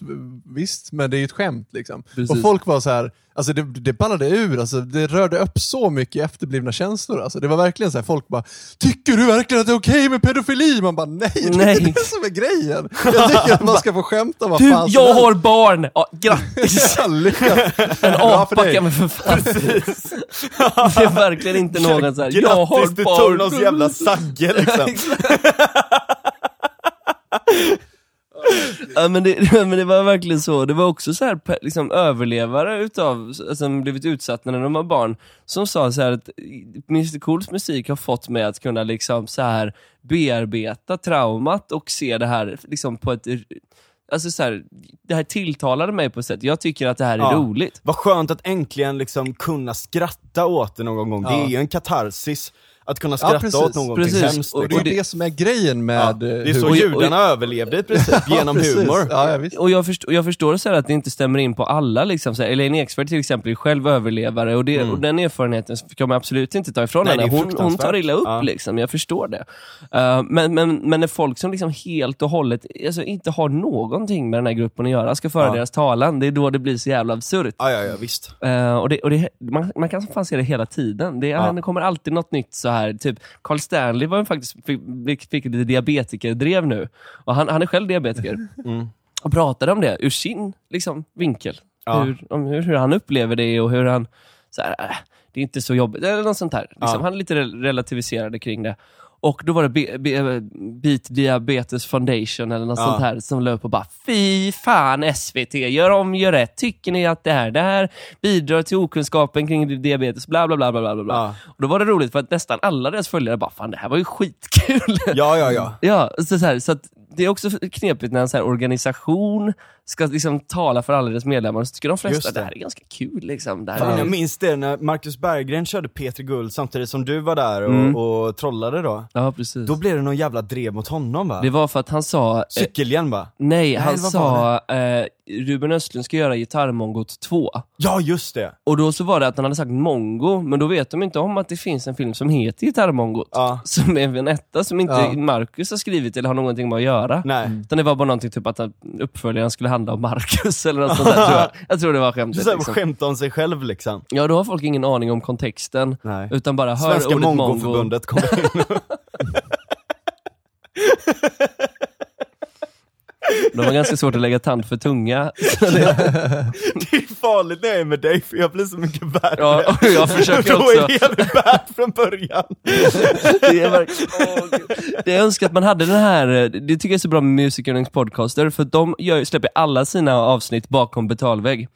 visst, men det är ju ett skämt. Liksom. Och folk var så här, alltså det, det ballade ur, alltså, det rörde upp så mycket efterblivna känslor. Alltså. Det var verkligen så här, folk bara Tycker du verkligen att det är okej med pedofili? Man bara nej, det är Nej. inte det som är grejen. Jag tycker att man ska få skämta vad Du, fan jag har barn! Ja, grattis! En apa kan man för fan. Det är verkligen inte någon så här, jag har Grattis, du tog någons barn. jävla sagge liksom. Ja, men, det, men det var verkligen så. Det var också så här, liksom, överlevare utav, som blivit utsatta när de var barn, som sa så här att Mr Cools musik har fått mig att kunna liksom så här bearbeta traumat och se det här liksom på ett alltså så här, det här tilltalade mig på ett sätt. Jag tycker att det här är Ja. roligt. Vad skönt att äntligen liksom kunna skratta åt det någon gång. Det Ja. är ju en katarsis att kunna skratta precis. åt någonting Precis. hemskt. Och det liksom. är det som är grejen ja. med Det är eh, så humor. judarna överlevde i princip, genom Precis. humor. Ja, ja, visst. Och jag, förstår, jag förstår så här att det inte stämmer in på alla. Liksom. Så här, Elaine Eksvärd till exempel är själv överlevare och, det, och den erfarenheten kan man absolut inte ta ifrån Mm. Nej, det henne. Hon, hon tar illa upp, Ja. liksom. jag förstår det. Uh, men, men, men när folk som liksom helt och hållet alltså, inte har någonting med den här gruppen att göra ska föra Ja. deras talan, det är då det blir så jävla absurt. Ja, ja, ja, visst. Eh, och det, och det, man, man kan fan se det hela tiden. Det, Ja. det kommer alltid något nytt så här. Typ, Carl Stanley var faktiskt, fick, fick lite diabetikerdrev nu. Och han, han är själv diabetiker. Mm. Och pratade om det ur sin liksom, vinkel. Ja. Hur, om hur, hur han upplever det och hur han... Så här, äh, det är inte så jobbigt, eller något sånt här. Liksom, Ja. Han är lite rel- relativiserade kring det. Och då var det Be- Be- Beat Diabetes Foundation eller något Ja. sånt här som löp och bara Fy fan SVT, gör om, gör rätt. Tycker ni att det här, det här bidrar till okunskapen kring diabetes? Bla bla bla bla bla bla. Ja. Och då var det roligt för att nästan alla deras följare bara Fan det här var ju skitkul. Ja, ja, ja. Ja, så, så, här, så det är också knepigt när en så här organisation ska liksom tala för alla deras medlemmar, så tycker de flesta Just att det det. här är ganska kul. Liksom. Det här Fan, är, jag minns det när Marcus Berggren körde Peter Guld samtidigt som du var där och, Mm. och trollade då. ja, precis. Då blev det någon jävla drev mot honom va? Det var för att han sa, eh, Cykelhjälm va? nej, han vad sa eh, Ruben Östlund ska göra Gitarrmongot 2. Ja, just det! Och då så var det att han hade sagt mongo, men då vet de inte om att det finns en film som heter Gitarrmongot. Ja. Som är en etta som inte Ja. Marcus har skrivit eller har någonting med att göra. Nej. Utan det var bara någonting typ att uppföljaren skulle handla om Marcus eller något sånt där tror jag. Jag tror det var Du skämtet. såhär Liksom. skämta om sig själv liksom. Ja, då har folk ingen aning om kontexten. Nej. Utan bara hör Svenska ordet mongo. Mongoförbundet kommer in. De har ganska svårt att lägga tand för tunga. Det är farligt när jag är med dig för jag blir så mycket värre. Ja, och jag försöker Då också. är det bad från början. Det är verkligen, Gud. det jag önskar att man hade den här, eh, det tycker jag är så bra med Music Earnings Podcaster, för de gör, släpper alla sina avsnitt bakom betalvägg.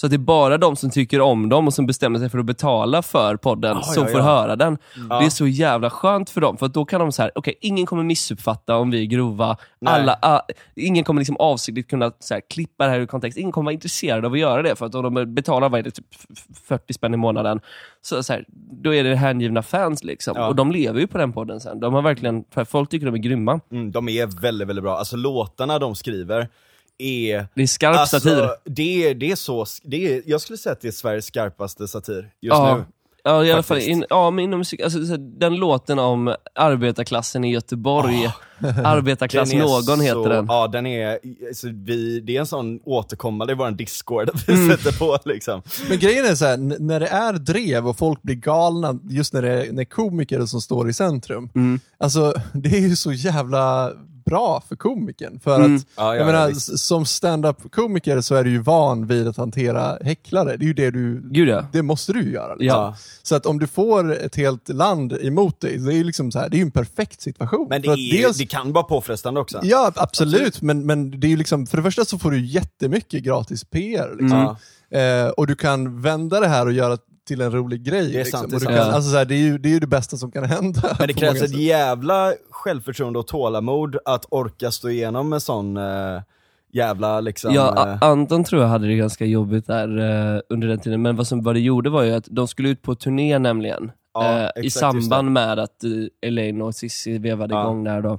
Så att det är bara de som tycker om dem och som bestämmer sig för att betala för podden Ja, som ja, får ja. höra den. Ja. Det är så jävla skönt för dem, för då kan de så här: okej, ingen kommer missuppfatta om vi är grova, Nej. alla, ah, ingen kommer liksom avsiktligt kunna så här, klippa det här ur kontext, ingen kommer vara intresserad av att göra det, för att om de betalar vad är det, typ 40 spänn i månaden, så, så här, då är det hängivna fans liksom. Ja. Och de lever ju på den podden sen. De har verkligen, för folk tycker de är grymma. Mm, de är väldigt, väldigt bra. Alltså låtarna de skriver är... Det är skarp Alltså, satir. det är, det är så, det är, jag skulle säga att det är Sveriges skarpaste satir just Ja. nu. Ja, i alla fall, in, ja, men inom musik, alltså, den låten om arbetarklassen i Göteborg, arbetarklass Den är någon så, heter den. Ja, den är, alltså, vi, det är en sån återkommande i vår discord att vi Mm. sätter på liksom. Men grejen är så här, när det är drev och folk blir galna, just när det är, när komiker som står i centrum. Mm. Alltså, det är ju så jävla bra för komikern. För Mm. att, Ja, ja, jag ja, menar, s- som stand-up-komiker så är du ju van vid att hantera häcklare. Det är ju det du, Gud ja. det måste du göra. Liksom. Ja. Så att om du får ett helt land emot dig, det är ju liksom så här, det är en perfekt situation. Men det, är, dels- det kan vara påfrestande också. Ja, absolut. Men, men det är ju liksom, för det första så får du jättemycket gratis PR. Liksom. Ja. Eh, och du kan vända det här och göra till en rolig grej. Det är liksom. sant, det är och du sant. kan, Ja. alltså, så här, det, är ju, det är ju det bästa som kan hända. Men det krävs ett sätt. jävla självförtroende och tålamod att orka stå igenom en sån eh, jävla liksom... Ja, eh, Anton tror jag hade det ganska jobbigt där eh, under den tiden, men vad, som, vad det gjorde var ju att de skulle ut på turné nämligen. Ja, eh, I exakt, just samband med att uh, Elaine och Cissi vevade Ja. igång där då.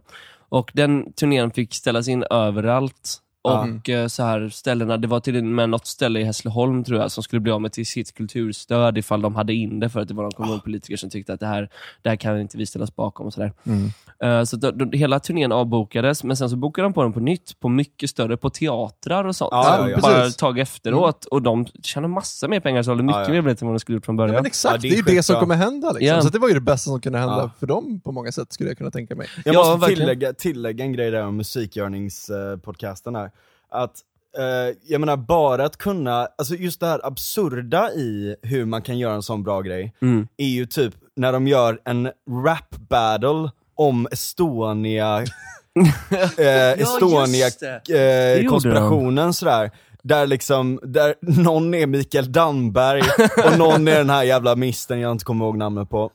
Och den turnén fick ställas in överallt. Och eh, så här ställena, det var till och med något ställe i Hässleholm tror jag som skulle bli av med till sitt kulturstöd ifall de hade in det för att det var någon kommunpolitiker som tyckte att det här, det här kan inte vi ställa oss bakom och sådär. Mm. Eh, Så då, då, hela turnén avbokades, men sen så bokade de på den på nytt, på mycket större, på teatrar och sånt. Ja, ja, ja. Bara ett tag efteråt. Och de tjänar massa mer pengar, så mycket Ja, ja. mer biljetter än vad de skulle gjort från Ja, början. men exakt, Ja, det det är ju det som kommer hända. Liksom. Så det var ju det bästa som kunde hända Ja. för dem på många sätt, skulle jag kunna tänka mig. Jag Ja, måste tillägga, tillägga en grej där om musikgörningspodcasten här. Att, eh, jag menar bara att kunna, alltså just det här absurda i hur man kan göra en sån bra grej, Mm. är ju typ när de gör en rap battle om Estonia, eh, Estonia eh, gjorde konspirationen sådär. Där liksom, där någon är Mikael Damberg och någon är den här jävla misten jag inte kommer ihåg namnet på.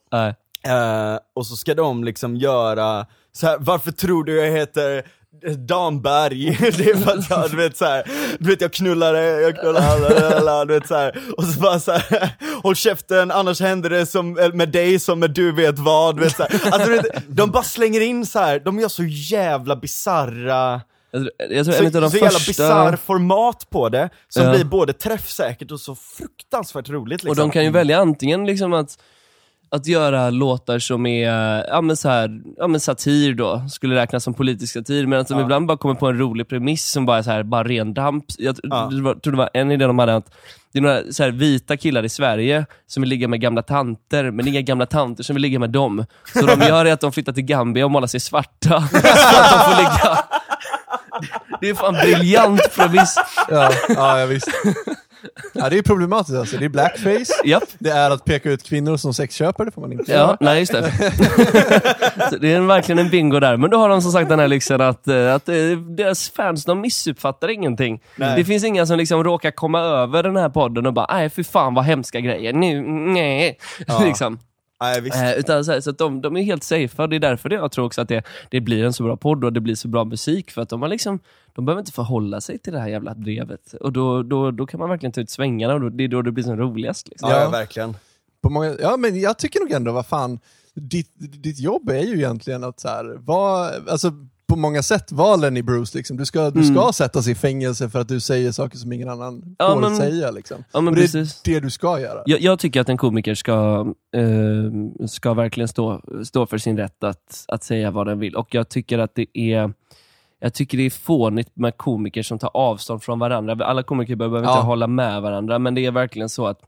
Och så ska de liksom göra, så här, varför tror du jag heter Damberg, det är för att jag, du vet såhär, du vet jag knullar dig, jag knullar alla, du vet såhär, och så bara såhär, håll käften annars händer det som med dig som med du vet vad, du vet såhär. Alltså du vet, de bara slänger in så här. de gör så jävla bisarra Jag tror, jag tror så, en av de så jävla bisarr format på det, som Ja. blir både träffsäkert och så fruktansvärt roligt liksom. Och de kan ju välja antingen liksom att, att göra låtar som är ja, men så här, ja, men satir då, skulle räknas som politisk satir, men att de Ja. ibland bara kommer på en rolig premiss som bara är så här, bara ren damp. Jag Ja. tror det var en idé de hade, att det är några så här, vita killar i Sverige som vill ligga med gamla tanter, men inga gamla tanter som vill ligga med dem. Så de gör är att de flyttar till Gambia och målar sig svarta, så att de får ligga. Det är fan briljant premiss. Ja, ja, ja visst. Ja, det är problematiskt alltså. Det är blackface, Japp. det är att peka ut kvinnor som sexköpare, det får man inte Ja, göra. nej just det. Det är verkligen en bingo där. Men då har de som sagt den här lyxen att, eh, att eh, deras fans, de missuppfattar ingenting. Nej. Det finns inga som liksom råkar komma över den här podden och bara, nej fy fan vad hemska grejer, nu, nej. Ja. liksom. Nej, visst. Eh, utan så, här, så att de, de är helt safe det är därför det, jag tror också att det, det blir en så bra podd och det blir så bra musik. För att de har liksom, de behöver inte förhålla sig till det här jävla drevet. Och då, då, då kan man verkligen ta ut svängarna och då, det är då det blir som roligast. Liksom. ja, Ja. ja, verkligen. På många, ja, men jag tycker nog ändå, vad fan, ditt, ditt jobb är ju egentligen att så här, vara, alltså på många sätt vara Lenny Bruce. Liksom. Du, ska, du ska sättas i fängelse för att du säger saker som ingen annan Ja, får men- säga. Liksom. Ja, men det precis. är det du ska göra. Jag, jag tycker att en komiker ska, eh, ska verkligen stå, stå för sin rätt att, att säga vad den vill. Och jag tycker att det är jag tycker det är fånigt med komiker som tar avstånd från varandra. Alla komiker behöver Ja. inte hålla med varandra, men det är verkligen så att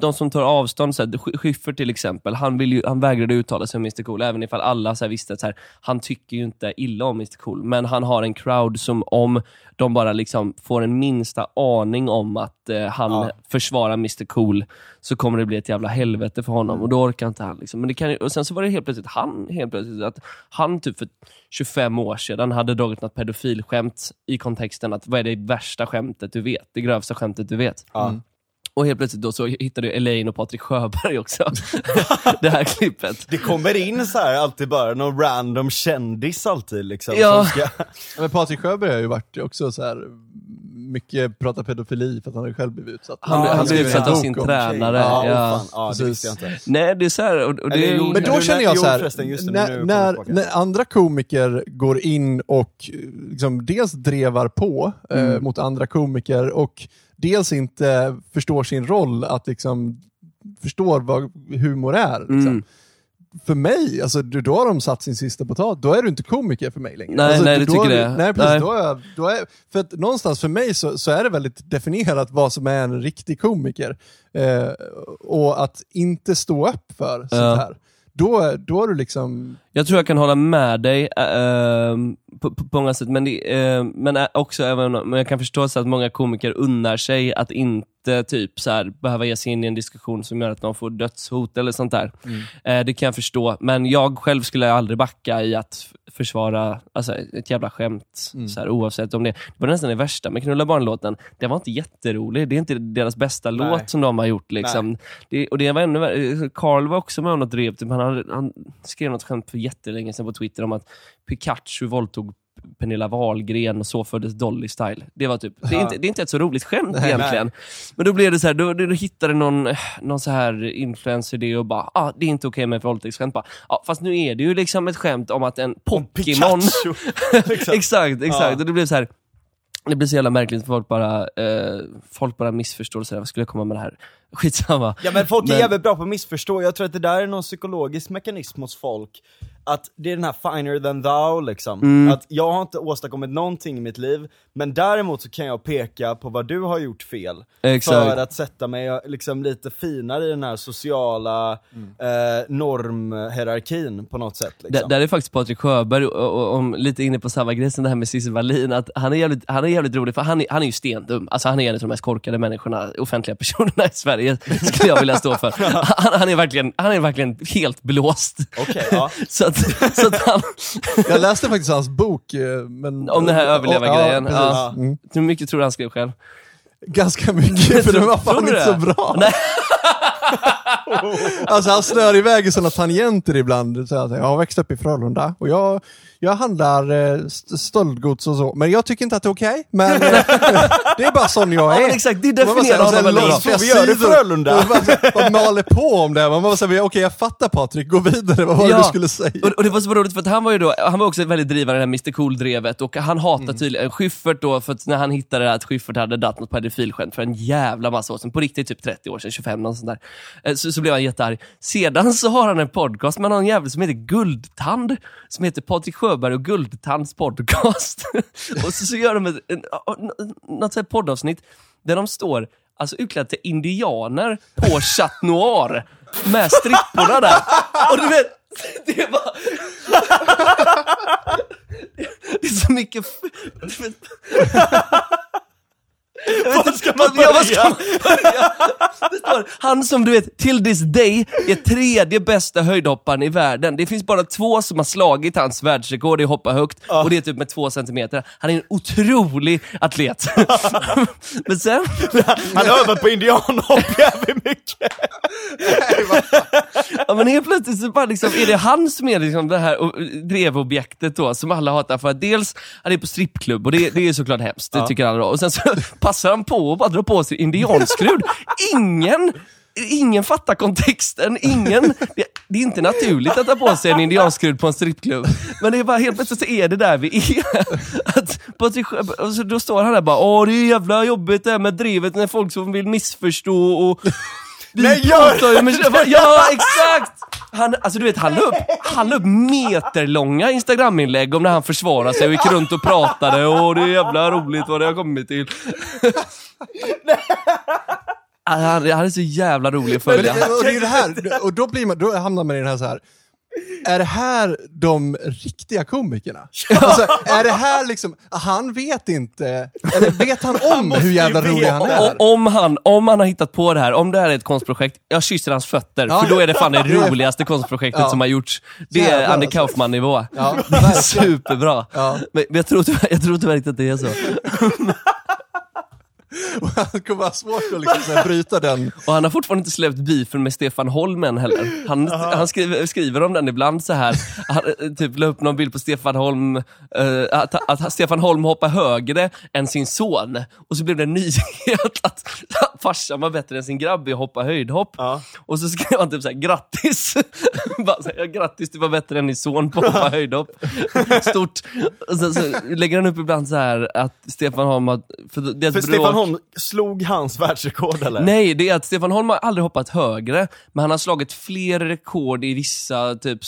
de, som tar avstånd, så här, Sch- Schyffert till exempel, han, vill ju, han vägrade uttala sig om Mr Cool, även ifall alla så här, visste att så här, han tycker ju inte illa om Mr Cool, men han har en crowd som om de bara liksom får en minsta aning om att eh, han Ja. försvarar Mr Cool, så kommer det bli ett jävla helvete för honom och då orkar inte han. Liksom. Men det kan, och sen så var det helt plötsligt han, helt plötsligt, att han typ för 25 år sedan hade dragit något pedofilskämt i kontexten att vad är det värsta skämtet du vet? Det grövsta skämtet du vet? Ja. Och helt plötsligt då så hittade jag Elaine och Patrik Sjöberg också. det här klippet. Det kommer in så här alltid bara någon random kändis alltid liksom. Ja. Som ska... Men Patrik Sjöberg har ju varit också så här mycket pratat pedofili för att han har själv blivit utsatt. Han, Ja, han blev utsatt av sin tränare. Ja, Ja, fan. ja det visste jag inte. Nej, det är så här, och, och det, Eller jo, Men då Nu känner jag jo, så här, det, när, när, när andra komiker går in och eh, liksom, dels drevar på Mm. eh, mot andra komiker och dels inte förstår sin roll att liksom förstår vad humor är. Liksom. Mm. För mig, alltså, du- då har de satt sin sista potatis, då är du inte komiker för mig längre. Nej, alltså, nej, då tycker det. Nej, precis, Nej. Då är, då är, för att någonstans för mig så, så är det väldigt definierat vad som är en riktig komiker. Eh, och att inte stå upp för sånt Ja. här. Då, då är du liksom... Jag tror jag kan hålla med dig äh, på, på, på många sätt, men, det, äh, men också även, men jag kan förstå så att många komiker unnar sig att inte typ så här, behöva ge sig in i en diskussion som gör att de får dödshot eller sånt där. Eh, det kan jag förstå, men jag själv skulle aldrig backa i att försvara alltså, ett jävla skämt, så här, oavsett om det det var nästan det värsta med Knulla barn-låten. Den var inte jätterolig, det är inte deras bästa Nej. låt som de har gjort. Liksom. Det, och det var ännu värre. Carl var också med om något drev, typ, han, hade, han skrev något skämt för jättelänge sedan på Twitter om att Pikachu våldtog Pernilla Wahlgren och så föddes Dolly Style. Det, var typ, det, är inte, det är inte ett så roligt skämt Nej, egentligen. Men då blev det så här, då, då hittade någon, någon så här influencer det och bara, ah, det är inte okej med ett våldtäktsskämt. Bara, Ah, fast nu är det ju liksom ett skämt om att en Pokémon... Exakt, exakt. Ja. Och det blev så här. Det blir så jävla märkligt för folk bara, eh, folk bara missförstår och sådär, vad skulle jag komma med det här? Skitsamma. Ja men folk är Men- jävligt bra på att missförstå, jag tror att det där är någon psykologisk mekanism hos folk Att det är den här finer than thou liksom, Mm. att jag har inte åstadkommit någonting i mitt liv Men däremot så kan jag peka på vad du har gjort fel Exakt. För att sätta mig liksom lite finare i den här sociala eh, normhierarkin på något sätt Där, liksom. där är faktiskt Patrik Sjöberg, och, och, om, lite inne på samma grej som det här med Cissi Wallin, att han är jävligt, han är jävligt rolig, för han är, han är ju stendum. Alltså han är en av de mest korkade människorna, offentliga personerna i Sverige, skulle jag vilja stå för. Han, han, är, verkligen, han är verkligen helt blåst. Okej, ja. Så att, så att han, Jag läste faktiskt hans bok. eh, Men, Om den här överlevargrejen, Ja, ja. Mm. hur mycket tror du han skrev själv? Ganska mycket, för den var fan inte så bra. Nej. Alltså han snör iväg i sådana tangenter ibland. Så jag har växt upp i Frölunda och jag, jag handlar eh, st- stöldgods och så. Men jag tycker inte att det är okej. Men eh, det är bara sån jag Ja, är. men exakt, det definierar honom bra. Så vi gör i. Frölunda. Man maler på om det. Man bara okej jag fattar Patrik, gå vidare. Vad var det du skulle säga? Och, och det var så roligt för att han var ju då, han var också väldigt drivande i det här Mr Cool-drevet och han hatar tydligen Schyffert då, för att när han hittade att Schyffert hade dratt något pedofilskämt för en jävla massa år sedan, på riktigt typ 30 år sedan, 25 något sånt där, Eh, så, så blev han jättearg. Sedan så har han en podcast med någon jävel som heter Guldtand, som heter Patrik Sjöberg och Guldtands podcast. och så, så gör de ett, en, en, poddavsnitt där de står alltså utklädda till indianer på Chat Noir med stripporna där. Och du vet, det var... Det är så mycket... vet- ska man Ja, vad ska börja? man börja? Det står, han som du vet, till this day, är tredje bästa höjdhopparen i världen. Det finns bara två som har slagit hans världsrekord i att hoppa högt, och det är typ med två centimeter. Han är en otrolig atlet. Men sen, Han har övat på indianhopp jävligt mycket. ja, men helt plötsligt så bara liksom, är det han som är liksom det här drevobjektet då, som alla hatar för att dels, han är på strippklubb och det, det är såklart hemskt, det tycker alla då. Och sen så passar han på att bara dra på sig indianskrud. Ingen Ingen fattar kontexten, ingen, det, det är inte naturligt att ta på sig en indianskrud på en strippklubb. Men det är bara helt plötsligt så är det där vi är. Att Patrik, Sjö- och så då står han där bara, åh det är jävla jobbigt det här med drivet när folk som vill missförstå och vi Nej, gör pratar ju med... Ja, exakt! Han, alltså du vet, han la upp, han la upp meterlånga instagraminlägg om när han försvarade sig och gick runt och pratade och det är jävla roligt vad det har kommit till. Han, han han är så jävla rolig att Men följa. det, och det är det här, och då, blir man, då hamnar man i den här så här. Är det här de riktiga komikerna? Alltså, är det här liksom, han vet inte, eller vet han om måste hur jävla rolig han är? Om han, om han har hittat på det här, om det här är ett konstprojekt, jag kysser hans fötter, Ja. för då är det fan det roligaste konstprojektet Ja. som har gjorts. Det är Jävlar, Andy alltså. Kaufman-nivå. Ja. Superbra. Men, men jag, tror tyvärr, jag tror tyvärr inte att det är så. Och han kommer ha svårt att liksom, så här, bryta den. Och han har fortfarande inte släppt beefen med Stefan Holm heller. Han, han skriver, skriver om den ibland så här. Han eh, typ la upp någon bild på Stefan Holm, eh, att, att Stefan Holm hoppar högre än sin son. Och så blev det en nyhet att farsan var bättre än sin grabb i att hoppa höjdhopp. Ja. Och så skrev han typ såhär, grattis! Bara så här, ja, grattis, du var bättre än din son på att hoppa höjdhopp. Stort. Och sen så lägger han upp ibland så här att Stefan Holm har... För, det För Stefan Holm slog hans världsrekord eller? Nej, det är att Stefan Holm har aldrig hoppat högre, men han har slagit fler rekord i vissa, typ,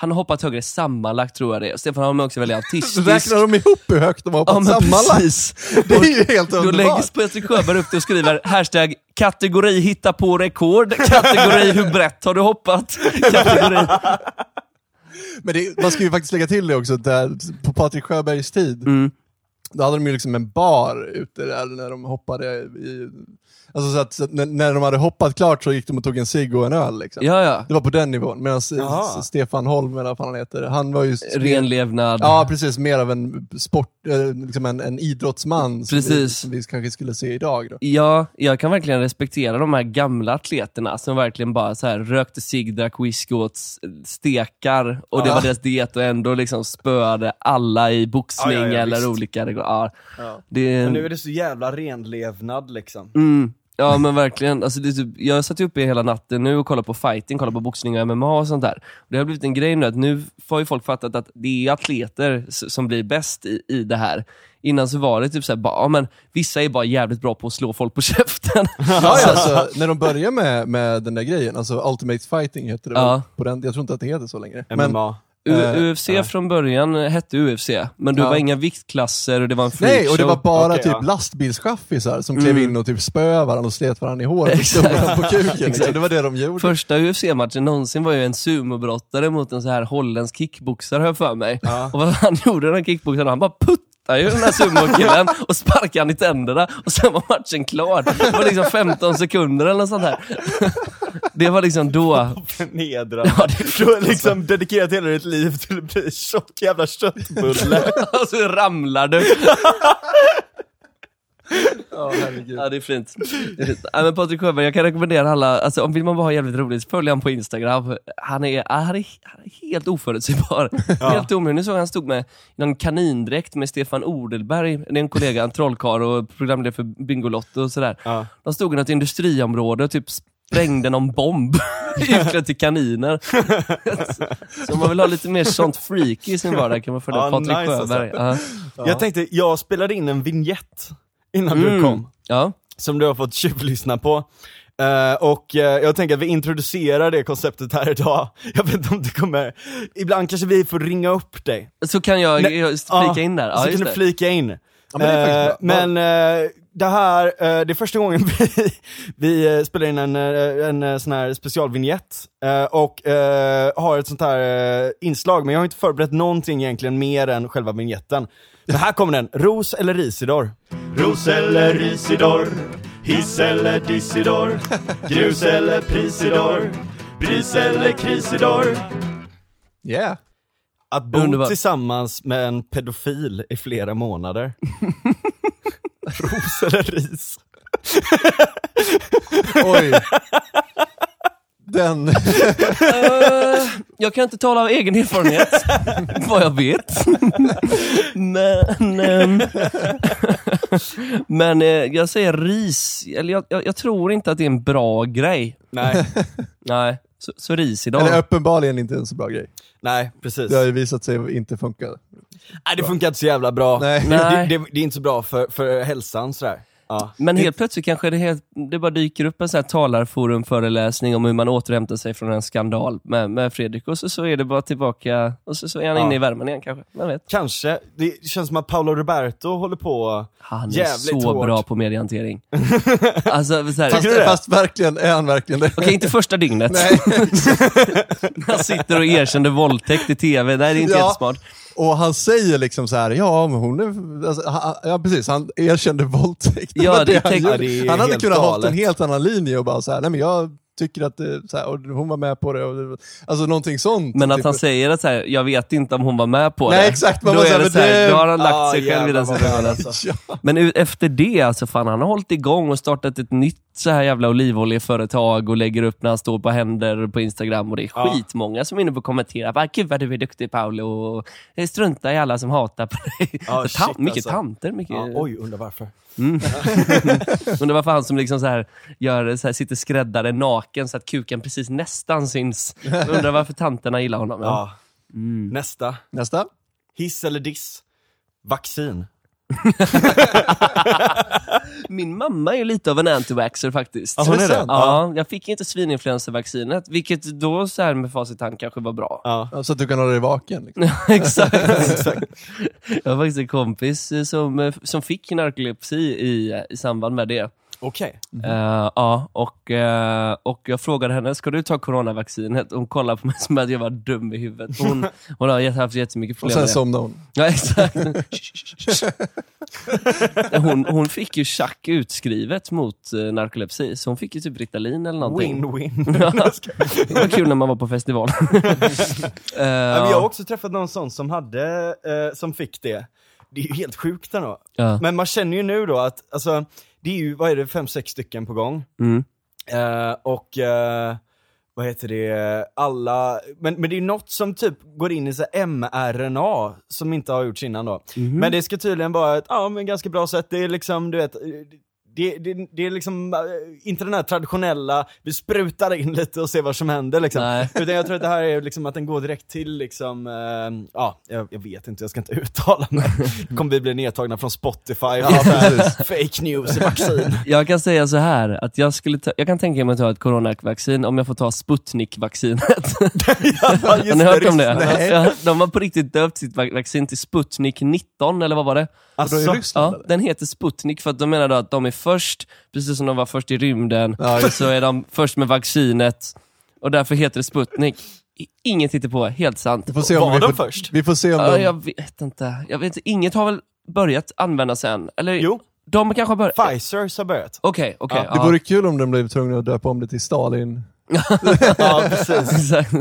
han har hoppat högre sammanlagt tror jag det är. Stefan Holm är också väldigt autistisk. räknar de ihop hur högt de har hoppat Ja, sammanlagt. precis. Det är ju helt Då lägger underbart. Patrik Sjöberg upp det och skriver hashtag kategori hitta på rekord, kategori hur brett har du hoppat, kategori... Men det, man ska ju faktiskt lägga till det också, där, på Patrik Sjöbergs tid, Mm. då hade de ju liksom en bar ute där när de hoppade i... Alltså så att, så att när, när de hade hoppat klart så gick de och tog en cigg och en öl liksom. Ja, ja. Det var på den nivån, medan Jaha. Stefan Holm, eller vad han heter, han var ju... Renlevnad. Ja, precis. Mer av en sport, eh, liksom en, en idrottsman som vi, Precis. som vi kanske skulle se idag. Då. Ja, jag kan verkligen respektera de här gamla atleterna som verkligen bara så här rökte cigg, drack whisky och stekar och det Ja. var deras diet och ändå liksom spöade alla i boxning Ja, ja, ja, eller visst. olika. Ja, Ja. det Men nu är det så jävla renlevnad liksom. Mm. Ja men verkligen, alltså, det är typ, jag satt uppe hela natten nu och kollade på fighting, kollade på boxning och MMA och sånt där. Det har blivit en grej nu att nu får ju folk fattat att det är atleter som blir bäst i, i det här. Innan så var det typ såhär, bara, ja, men vissa är bara jävligt bra på att slå folk på käften. Ja, ja, alltså, när de började med, med den där grejen, alltså Ultimate Fighting heter det Ja. på den, jag tror inte att det heter så längre. Men, MMA. U- Eh, UFC från början hette UFC, men det Ja. var inga viktklasser och det var en freakshow. nej, och det var bara Okej, typ ja. lastbilschaffisar som klev Mm. in och typ spöade varandra och slet varandra i håret och stod på kuken. Liksom. Exakt. Det var det de gjorde. Första UFC-matchen någonsin var ju en sumobrottare mot en så här holländsk kickboxare, har jag för mig. Ja. Och vad han gjorde den kickboxaren, han bara puttade ju den här sumokillen och sparkade han i tänderna och sen var matchen klar. Det var liksom 15 sekunder eller något sånt där. Det var liksom då. Förnedrad. Ja, det Du har liksom dedikerat hela ditt liv till att bli tjock jävla köttbulle. Och så ramlar du. Ja, herregud. Ja det är fint. Det är fint. Ja, men Patrik Sjöberg, jag kan rekommendera alla, alltså, om vill man bara ha jävligt roligt, följ honom på Instagram. Han är, han är, han är helt oförutsägbar. Helt omöjlig. Nu såg han stod med någon kanindräkt med Stefan Odelberg, det är en kollega, en trollkarl och programledare för Bingolotto och sådär. Ja. De stod i något industriområde och typ sprängde någon bomb utklädd till kaniner. Så om man vill ha lite mer sånt freaky i sin vardag kan man följa Ja, Patrik nice alltså. Sjöberg. Ja. Jag tänkte, jag spelade in en vignett innan du Mm. kom, Ja. som du har fått tjuvlyssna på. Eh, och eh, jag tänker att vi introducerar det konceptet här idag. Jag vet inte om det kommer, ibland kanske vi får ringa upp dig. Så kan jag Nej, jag flika in där? så Ja, kan just du det. flika in. Ja, men det Eh, men det här, eh, det är första gången vi, vi eh, spelar in en, eh, en sån här specialvignett och har ett sånt här inslag, men jag har inte förberett någonting egentligen mer än själva vignetten. Men här kommer den, Ros eller Risidor? Ros eller Risidor? Hiss eller Dissidor? Grus eller Prisidor? Pris eller Krisidor? Yeah. Att bo Underbart. tillsammans med en pedofil i flera månader. Ros eller ris? Oj. Den... Eh, jag kan inte tala av egen erfarenhet, vad jag vet. men ehm, men eh, jag säger ris, eller jag, jag, jag tror inte att det är en bra grej. Nej, Nej, så, så ris idag. Eller uppenbarligen inte en så bra grej. Nej precis. Det har ju visat sig inte funka. Nej det funkar inte så jävla bra. Nej. Det, det, det är inte så bra för, för hälsan sådär. Ja. Men helt plötsligt kanske det, helt, det bara dyker upp en sån här talarforumföreläsning om hur man återhämtar sig från en skandal med, med Fredrik och så, så är det bara tillbaka och så, så är han Ja. inne i värmen igen kanske. Man vet. Kanske, det känns som att Paolo Roberto håller på Han är så hårt. bra på mediehantering. alltså, så här, Fast, fast verkligen, är han verkligen det? Okej, inte första dygnet. Nej. Han sitter och erkänner våldtäkt i TV. Nej, det är inte Ja. jättesmart. Och han säger liksom så här, ja men hon är, alltså, han, ja precis, han erkände våldtäkt. Ja, det han, det är han hade kunnat galet. en helt annan linje och bara så här, nej men jag tycker att det, så här, och hon var med på det. Och, alltså någonting sånt. Men att Typ- han säger att så här, jag vet inte om hon var med på Nej, det. exakt, man Då, är det så här, det- då har han lagt Ah, sig själv i den situationen. alltså. Ja. Men efter det, alltså fan, han har hållit igång och startat ett nytt så här jävla olivoljeföretag och lägger upp när han står på händer på Instagram och det är Ja. skitmånga som är inne på kommenterar. Bara, Gud vad du är duktig Paolo och eh, strunta i alla som hatar på dig. Ja, Så shit, mycket alltså. tanter, mycket... Ja, oj, undrar varför. Undrar varför han som liksom så här gör, så här, sitter skräddare naken så att kuken precis nästan syns. Undrar varför tanterna gillar honom. Ja. Ja. Nästa, Nästa. hiss eller diss? Vaccin. Min mamma är lite av en anti-vaxxer faktiskt. Ja, hon är det? Ja, jag fick inte svininfluensavaccinet, vilket då så här med facit hand kanske var bra. Ja. Så att du kan hålla dig vaken. Liksom. Exakt. Jag har faktiskt en kompis eh, som, eh, som fick narkolepsi i, i samband med det. Okej. Eh, ja, och, eh, och jag frågade henne, ska du ta coronavaccinet? Hon kollade på mig som att jag var dum i huvudet. Hon, hon har haft jättemycket Och problem sen med det. somnade hon. Ja, exakt. hon, hon fick ju tjack utskrivet mot eh, narkolepsi, så hon fick ju typ Ritalin eller någonting. Win-win. Ja, det var kul när man var på festival. Men jag har också träffat någon sån som hade, som fick det. Det är ju helt sjukt ändå. ja. Men man känner ju nu då att, alltså, det är ju, vad är det, fem, sex stycken på gång. Mm. Eh, och, eh, vad heter det, alla, men, men det är något som typ går in i så mRNA, som inte har gjorts innan då. Men det ska tydligen vara ett, ja men ganska bra sätt, det är liksom, du vet, det, det, det är liksom eh, inte den här traditionella, vi sprutar in lite och ser vad som händer liksom. Nej. Utan jag tror att det här är liksom att den går direkt till liksom, eh, ja, jag, jag vet inte, jag ska inte uttala mig. Kommer vi bli nedtagna från Spotify, ja, fake news i vaccin. Jag kan säga så här, att jag, skulle ta, jag kan tänka mig att ta ett coronavaccin om jag får ta Sputnik-vaccinet. ja, Har ni hört om det? Nej. De har på riktigt döpt sitt va- vaccin till Sputnik 19, eller vad var det? Alltså, Ja, den heter Sputnik för att de menar då att de är först, precis som de var först i rymden, Ja, så är de först med vaccinet och därför heter det Sputnik. Inget på, helt sant. Vi får se om Var vi de får, först? Vi får se om Ja, de... jag vet inte. Jag vet inte. Inget har väl börjat användas än? Eller Jo, de kanske har börjat? Pfizer har börjat. Okej, okej. Det vore kul om de blev tvungna att döpa om det till Stalin. Ja, precis. Exakt.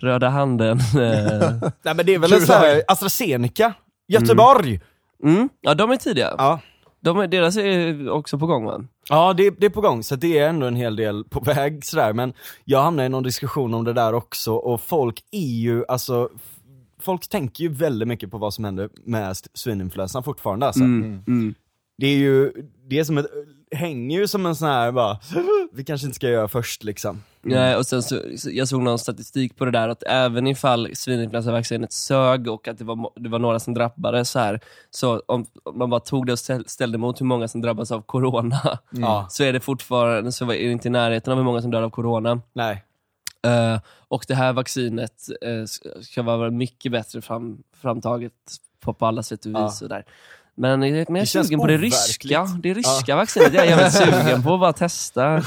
Röda handen. eh. Nej men det är väl en sån här AstraZeneca, Göteborg. Mm. Ja, de är tidiga. Ja. De är, deras är också på gång va? Ja, det, det är på gång, så det är ändå en hel del på väg sådär, men jag hamnade i någon diskussion om det där också, och folk är ju, alltså, folk tänker ju väldigt mycket på vad som händer med svininfluensan fortfarande alltså. Mm. Mm. Det är ju, det är som ett, hänger ju som en sån här bara, vi kanske inte ska göra först liksom. Nej, och sen så, jag såg någon statistik på det där att även ifall svininfluensavaccinet sög och att det var, det var några som drabbades så här, så om, om man bara tog det och ställ, ställde mot hur många som drabbas av corona, Ja, så är det fortfarande så är det inte i närheten av hur många som dör av corona. nej. Eh, och det här vaccinet ska- ska vara mycket bättre fram, framtaget på, på alla sätt och vis. Ja. Och där. Men, jag- är känns sugen på det ryska, det ryska vaccinet. Jag är jävligt sugen på att bara testa.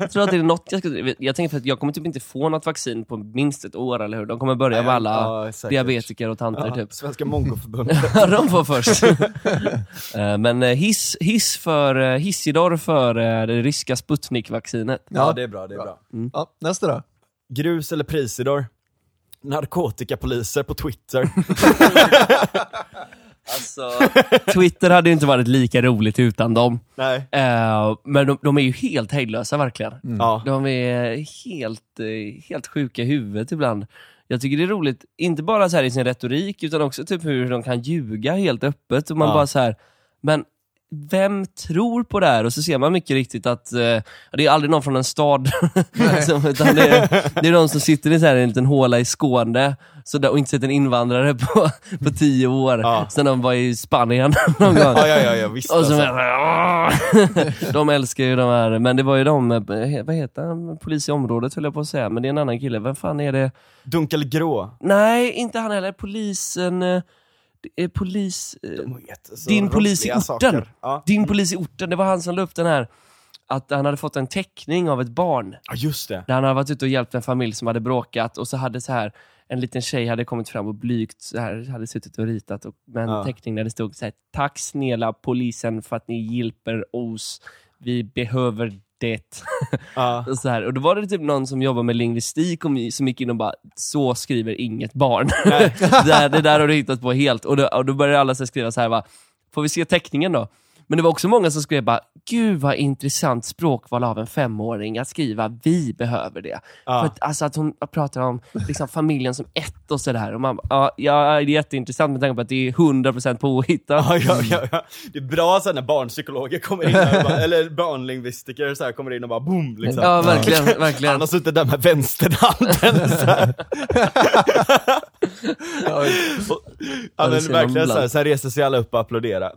Jag tror att det är något jag ska... Jag tänker för att jag kommer typ inte få något vaccin på minst ett år, eller hur? De kommer börja med alla Ja, diabetiker och tanter Ja, typ. Svenska Mongoförbundet. Ja, de får först. Eh, Men eh, hiss, hiss för, eh, Hissidor för det ryska Sputnik-vaccinet. Ja, det är bra, det är bra. Ja, nästa då. Grus eller Prisidor? Narkotikapoliser på Twitter. Alltså, Twitter hade ju inte varit lika roligt utan dem. Nej. Eh, men de, de är ju helt hejdlösa verkligen. Ja. De är helt, eh, helt sjuka i huvudet ibland. Jag tycker det är roligt, inte bara så här i sin retorik, utan också typ hur de kan ljuga helt öppet. Och man Ja. bara så här, men vem tror på det här? Och så ser man mycket riktigt att eh, det är aldrig någon från en stad, som, utan det är, det är de som sitter i så här en liten håla i Skåne så där, och inte sett en invandrare på, på tio år, Ja. sen de var i Spanien någon gång. Ja, ja, ja, visst Och så alltså. de älskar ju de här, men det var ju de, eh, vad heter han, polis i området höll jag på att säga, men det är en annan kille, vem fan är det? Dunk eller grå? Nej, inte han heller, polisen, eh, polis, eh, din polis i orten. Ja. Din polis i orten, det var han som la upp den här, att han hade fått en teckning av ett barn, ja, just det. där han hade varit ute och hjälpt en familj som hade bråkat och så hade så här en liten tjej hade kommit fram och blygt så här, hade suttit och ritat och, med en Ja. teckning där det stod så här, Tack snälla polisen för att ni hjälper oss. Vi behöver det. Och, så här. och då var det typ någon som jobbar med lingvistik och som gick in och bara, så skriver inget barn. det, där, det där har du hittat på helt. Och då, och då började alla så skriva så här, va, får vi se teckningen då? Men det var också många som skrev bara, gud vad intressant språkval av en femåring att skriva, vi behöver det. Ja. För att, alltså att hon pratar om liksom, familjen som ett och sådär. Och man ja, ja, det är jätteintressant med tanke på att det är 100% påhittat. Ja, ja, ja, ja. Det är bra sen när barnpsykologer kommer in, bara, eller barnlingvistiker så här, kommer in och bara boom liksom. Ja, verkligen, verkligen. Han har suttit där med vänsterhanden så. Ja, men verkligen så här, ibland. sen reser sig alla upp och applåderar.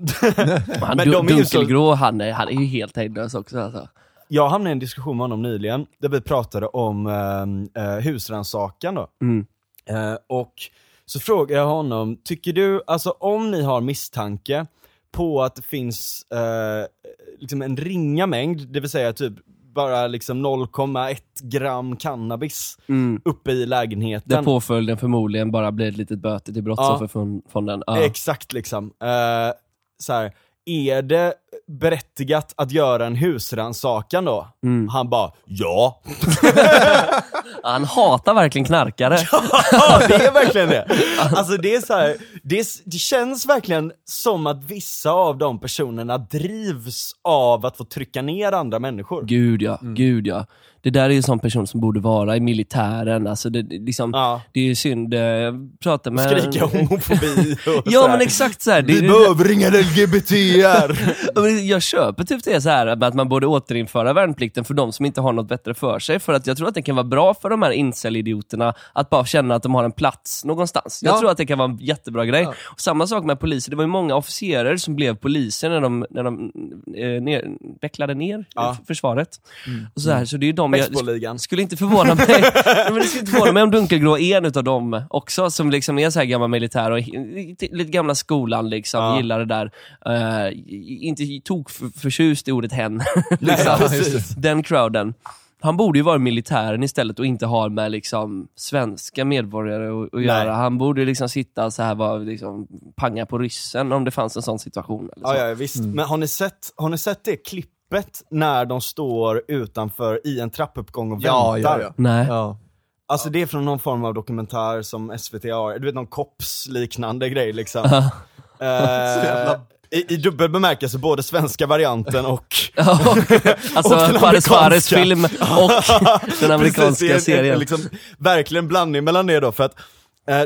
Han, Men Dun- de är ju så- Dunkelgrå, han är, han är ju helt hejdlös också. Alltså. Jag hamnade i en diskussion med honom nyligen, där vi pratade om eh, eh, husrannsakan då. Mm. Eh, och så frågade jag honom, tycker du, alltså om ni har misstanke på att det finns eh, liksom en ringa mängd, det vill säga typ bara liksom 0,1 gram cannabis Mm. uppe i Där lägenheten. påföljden förmodligen bara blir ett litet böte till Brottsofferfonden. Ja. Exakt liksom. Eh, så här, är det berättigat att göra en husrannsakan då? Mm. Han bara, ja. Han hatar verkligen knarkare. Ja, det är verkligen det. Alltså det är så här, det, är- det känns verkligen som att vissa av de personerna drivs av att få trycka ner andra människor. Gud ja, gud ja. Det där är ju en sån person som borde vara i militären. Alltså det, liksom, Ja. det är ju synd. eh, Jag pratade med... Skrika homofobi och Ja men exakt så här. Vi det, behöver inga LGBTR! Jag köper typ det så här att man borde återinföra värnplikten för de som inte har något bättre för sig. För att jag tror att det kan vara bra för de här incel-idioterna att bara känna att de har en plats någonstans. Jag Ja. tror att det kan vara en jättebra grej. Ja. Samma sak med poliser. Det var ju många officerer som blev poliser när de, när de eh, ner, vecklade ner försvaret. Och så, här, så det är ju de jag, skulle inte förvåna mig men det skulle inte förvåna mig om Dunkelgrå är en utav dem också, som liksom är så här gammal militär och lite gamla skolan, liksom, Ja. gillar det där. Eh, inte tok för, förtjust i ordet hen. Nej, liksom. precis. Den crowden. Han borde ju vara militären istället och inte ha med liksom, svenska medborgare att, att Nej. göra. Han borde liksom sitta så här vara, liksom, panga på ryssen om det fanns en sån situation. Eller så. Ja, ja visst. Men har ni, sett, har ni sett det klippet när de står utanför i en trappuppgång och Ja, väntar? ja, ja. Nej. Ja. Alltså det är från någon form av dokumentär som SVT har, du vet någon kops liknande grej liksom. Ja. Eh, jävla I, I dubbel bemärkelse, både svenska varianten och... Alltså Och den Fares Fares film och den amerikanska Precis, serien. En, liksom, verkligen blandning mellan det då, för att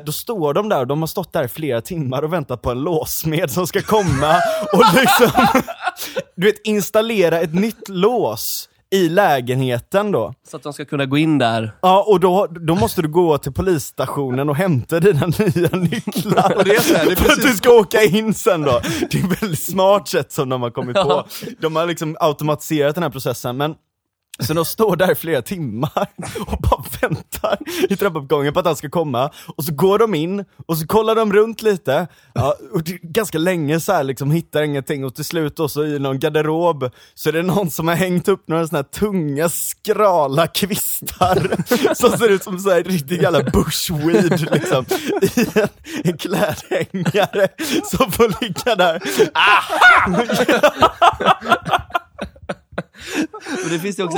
då står de där de har stått där i flera timmar och väntat på en låsmed som ska komma och liksom, du vet, installera ett nytt lås i lägenheten då. Så att de ska kunna gå in där. Ja, och då, då måste du gå till polisstationen och hämta dina nya nycklar. Och det är så här, det är för att precis- du ska åka in sen då. Det är ett väldigt smart sätt som de har kommit på. De har liksom automatiserat den här processen, men så de står där i flera timmar och bara väntar i trappuppgången på att han ska komma, och så går de in, och så kollar de runt lite, ja, och ganska länge så här, liksom hittar ingenting, och till slut då så i någon garderob så är det någon som har hängt upp några sådana här tunga skrala kvistar som ser ut som så här riktig jävla bushweed liksom, i en, en klädhängare som får ligga där. Ah! Och det finns ju också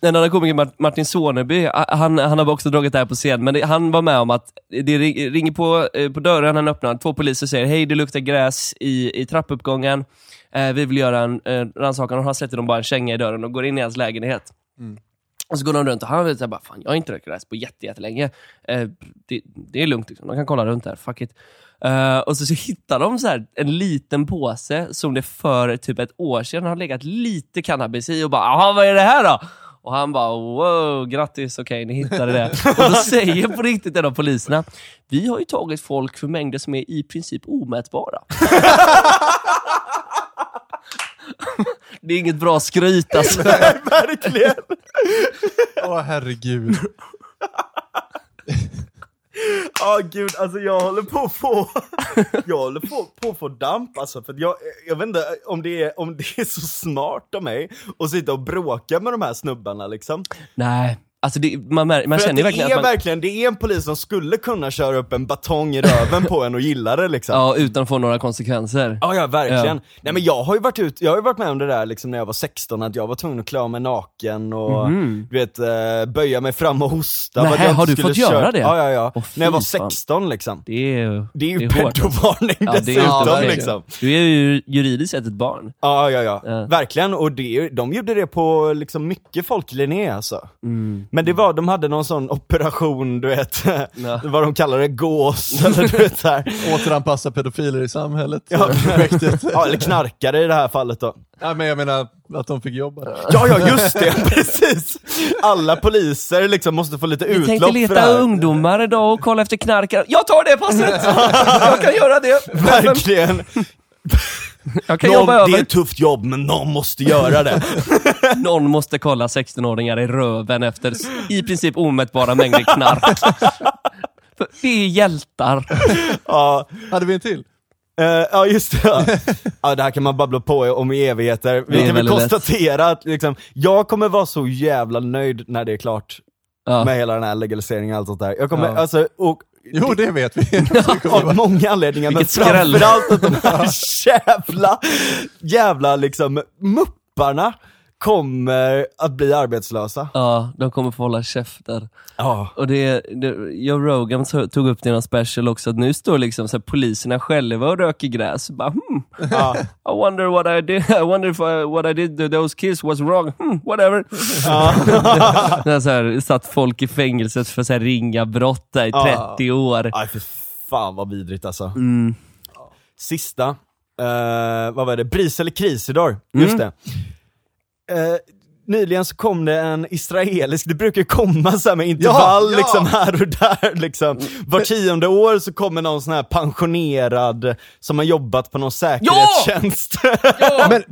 en annan komiker, Mart- Martin Soneby, han, han har också dragit det här på scen, men det, han var med om att det ring- ringer på, eh, på dörren, han öppnar, två poliser säger hej det luktar gräs i, i trappuppgången, eh, vi vill göra en eh, rannsakan och han sätter dem bara en känga i dörren och går in i hans lägenhet. Och så går de runt och han vet såhär fan jag har inte rökt gräs på jätte, jättelänge. Eh, det, det är lugnt liksom, de kan kolla runt där, fuck it. Eh, och så, så hittar de så här en liten påse som det för typ ett år sedan har legat lite cannabis i och bara, jaha vad är det här då? Och han bara, wow, grattis, okej ni hittade det. och då säger på riktigt en av poliserna, vi har ju tagit folk för mängder som är i princip omätbara. det är inget bra skryt alltså. Nej, verkligen! Åh herregud. Ja gud, alltså jag håller på att få, jag håller på, på att få damp alltså, för jag, jag vet inte om det, är, om det är så smart av mig att sitta och bråka med de här snubbarna liksom. Nej, alltså det, man, mär, man känner verkligen är att man, verkligen, det är en polis som skulle kunna köra upp en batong i röven på en och gilla det liksom. ja, utan att få några konsekvenser. Ja, ja verkligen. Ja. Nej men jag har ju varit ut, jag har varit med om det där liksom när jag var 16, att jag var tvungen att klä av mig naken och du vet, eh, böja mig fram och hosta. Nej, har du fått göra köra- det? Ja, ja, ja. Åh, när jag var fan. 16 liksom. Det är, Det är ju pedovarning Ja, dessutom verkligen. liksom. Du är ju juridiskt sett ett barn. Ja, ja, ja. Ja. Verkligen, och det, de gjorde det på liksom mycket folklinné alltså. Mm. Men det var, de hade någon sån operation, du vet, Ja. vad de kallar det, gås, eller du vet så här. Återanpassa pedofiler i samhället. Ja. Ja, eller knarkare i det här fallet då. Ja, men jag menar att de fick jobba. Ja, ja, just det, precis! Alla poliser liksom måste få lite Vi tänkte utlopp för det leta här. ungdomar idag och kolla efter knarkare. Jag tar det passet! Jag kan göra det. Verkligen! Jag kan Någon, jobba det är ett tufft jobb, men någon måste göra det. Någon måste kolla 16-åringar i röven efter i princip omätbara mängder knark. För det är hjältar. Ja, Hade vi en till? Eh, ja just det. Ja. ja, det här kan man babbla på om i evigheter. Vi kan väl lätt. konstatera att liksom, jag kommer vara så jävla nöjd när det är klart Ja. med hela den här legaliseringen och allt sånt där. Jag kommer, Ja. alltså, och Jo, det vet vi. av många anledningar, men framförallt att de här jävla, jävla liksom mupparna kommer att bli arbetslösa. Ja, de kommer få hålla käften. Ja. Och det, det, Joe Rogan to- tog upp det i någon special också, att nu står liksom så här, poliserna själva och röker gräs. Bara, hmm, Ja. I wonder what I did, I wonder if I, what I did to those kids was wrong. Hmm, whatever. Det är så här, satt folk i fängelset för så här, ringa brott där i Ja. 30 år. Aj för fan vad vidrigt alltså. Mm. Sista, eh, vad var det, Bris eller Krisidor, just det. Eh, nyligen så kom det en israelisk, det brukar ju komma så här med intervall ja. liksom här och där liksom. Var tionde år så kommer någon sån här pensionerad som har jobbat på någon säkerhetstjänst. Men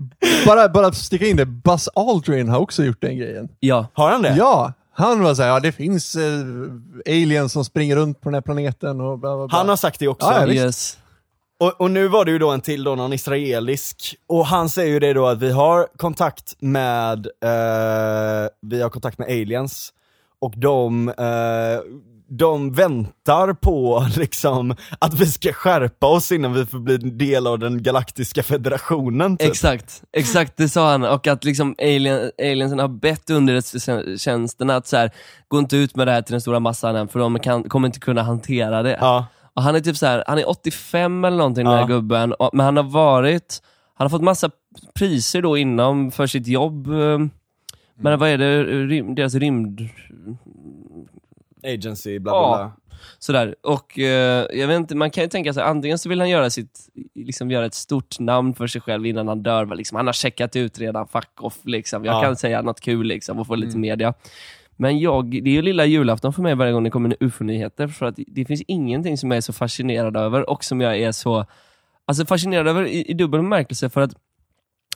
bara, bara sticka in det, Buzz Aldrin har också gjort den grejen. Ja. har han det? Ja, han var såhär, ja det finns eh, aliens som springer runt på den här planeten och bla bla bla. Han har sagt det också. Ja, ja, visst. Yes. Och, och nu var det ju då en till då, någon israelisk, och han säger ju det då att vi har kontakt med, eh, vi har kontakt med aliens, och de, eh, de väntar på liksom att vi ska skärpa oss innan vi får bli en del av den galaktiska federationen typ. Exakt, exakt det sa han. Och att liksom alien, aliensen har bett underrättelsetjänsterna att så här, gå inte ut med det här till den stora massan än, för de kan, kommer inte kunna hantera det. Ja. Och han är typ så här, han är 85 eller någonting den här gubben, och, men han har varit, han har fått massa priser då inom för sitt jobb. eh, Men vad är det, rym, deras rymd... Agency, bla bla bla. Sådär. Och eh, jag vet inte, man kan ju tänka sig antingen så vill han göra sitt, liksom göra ett stort namn för sig själv innan han dör. Liksom. Han har checkat ut redan, fuck off. Liksom. Jag Ja. kan säga något kul liksom, och få lite media. Men jag, det är ju lilla julafton för mig varje gång det kommer ufo-nyheter. För att det finns ingenting som jag är så fascinerad över och som jag är så alltså fascinerad över i, i dubbel bemärkelse. För att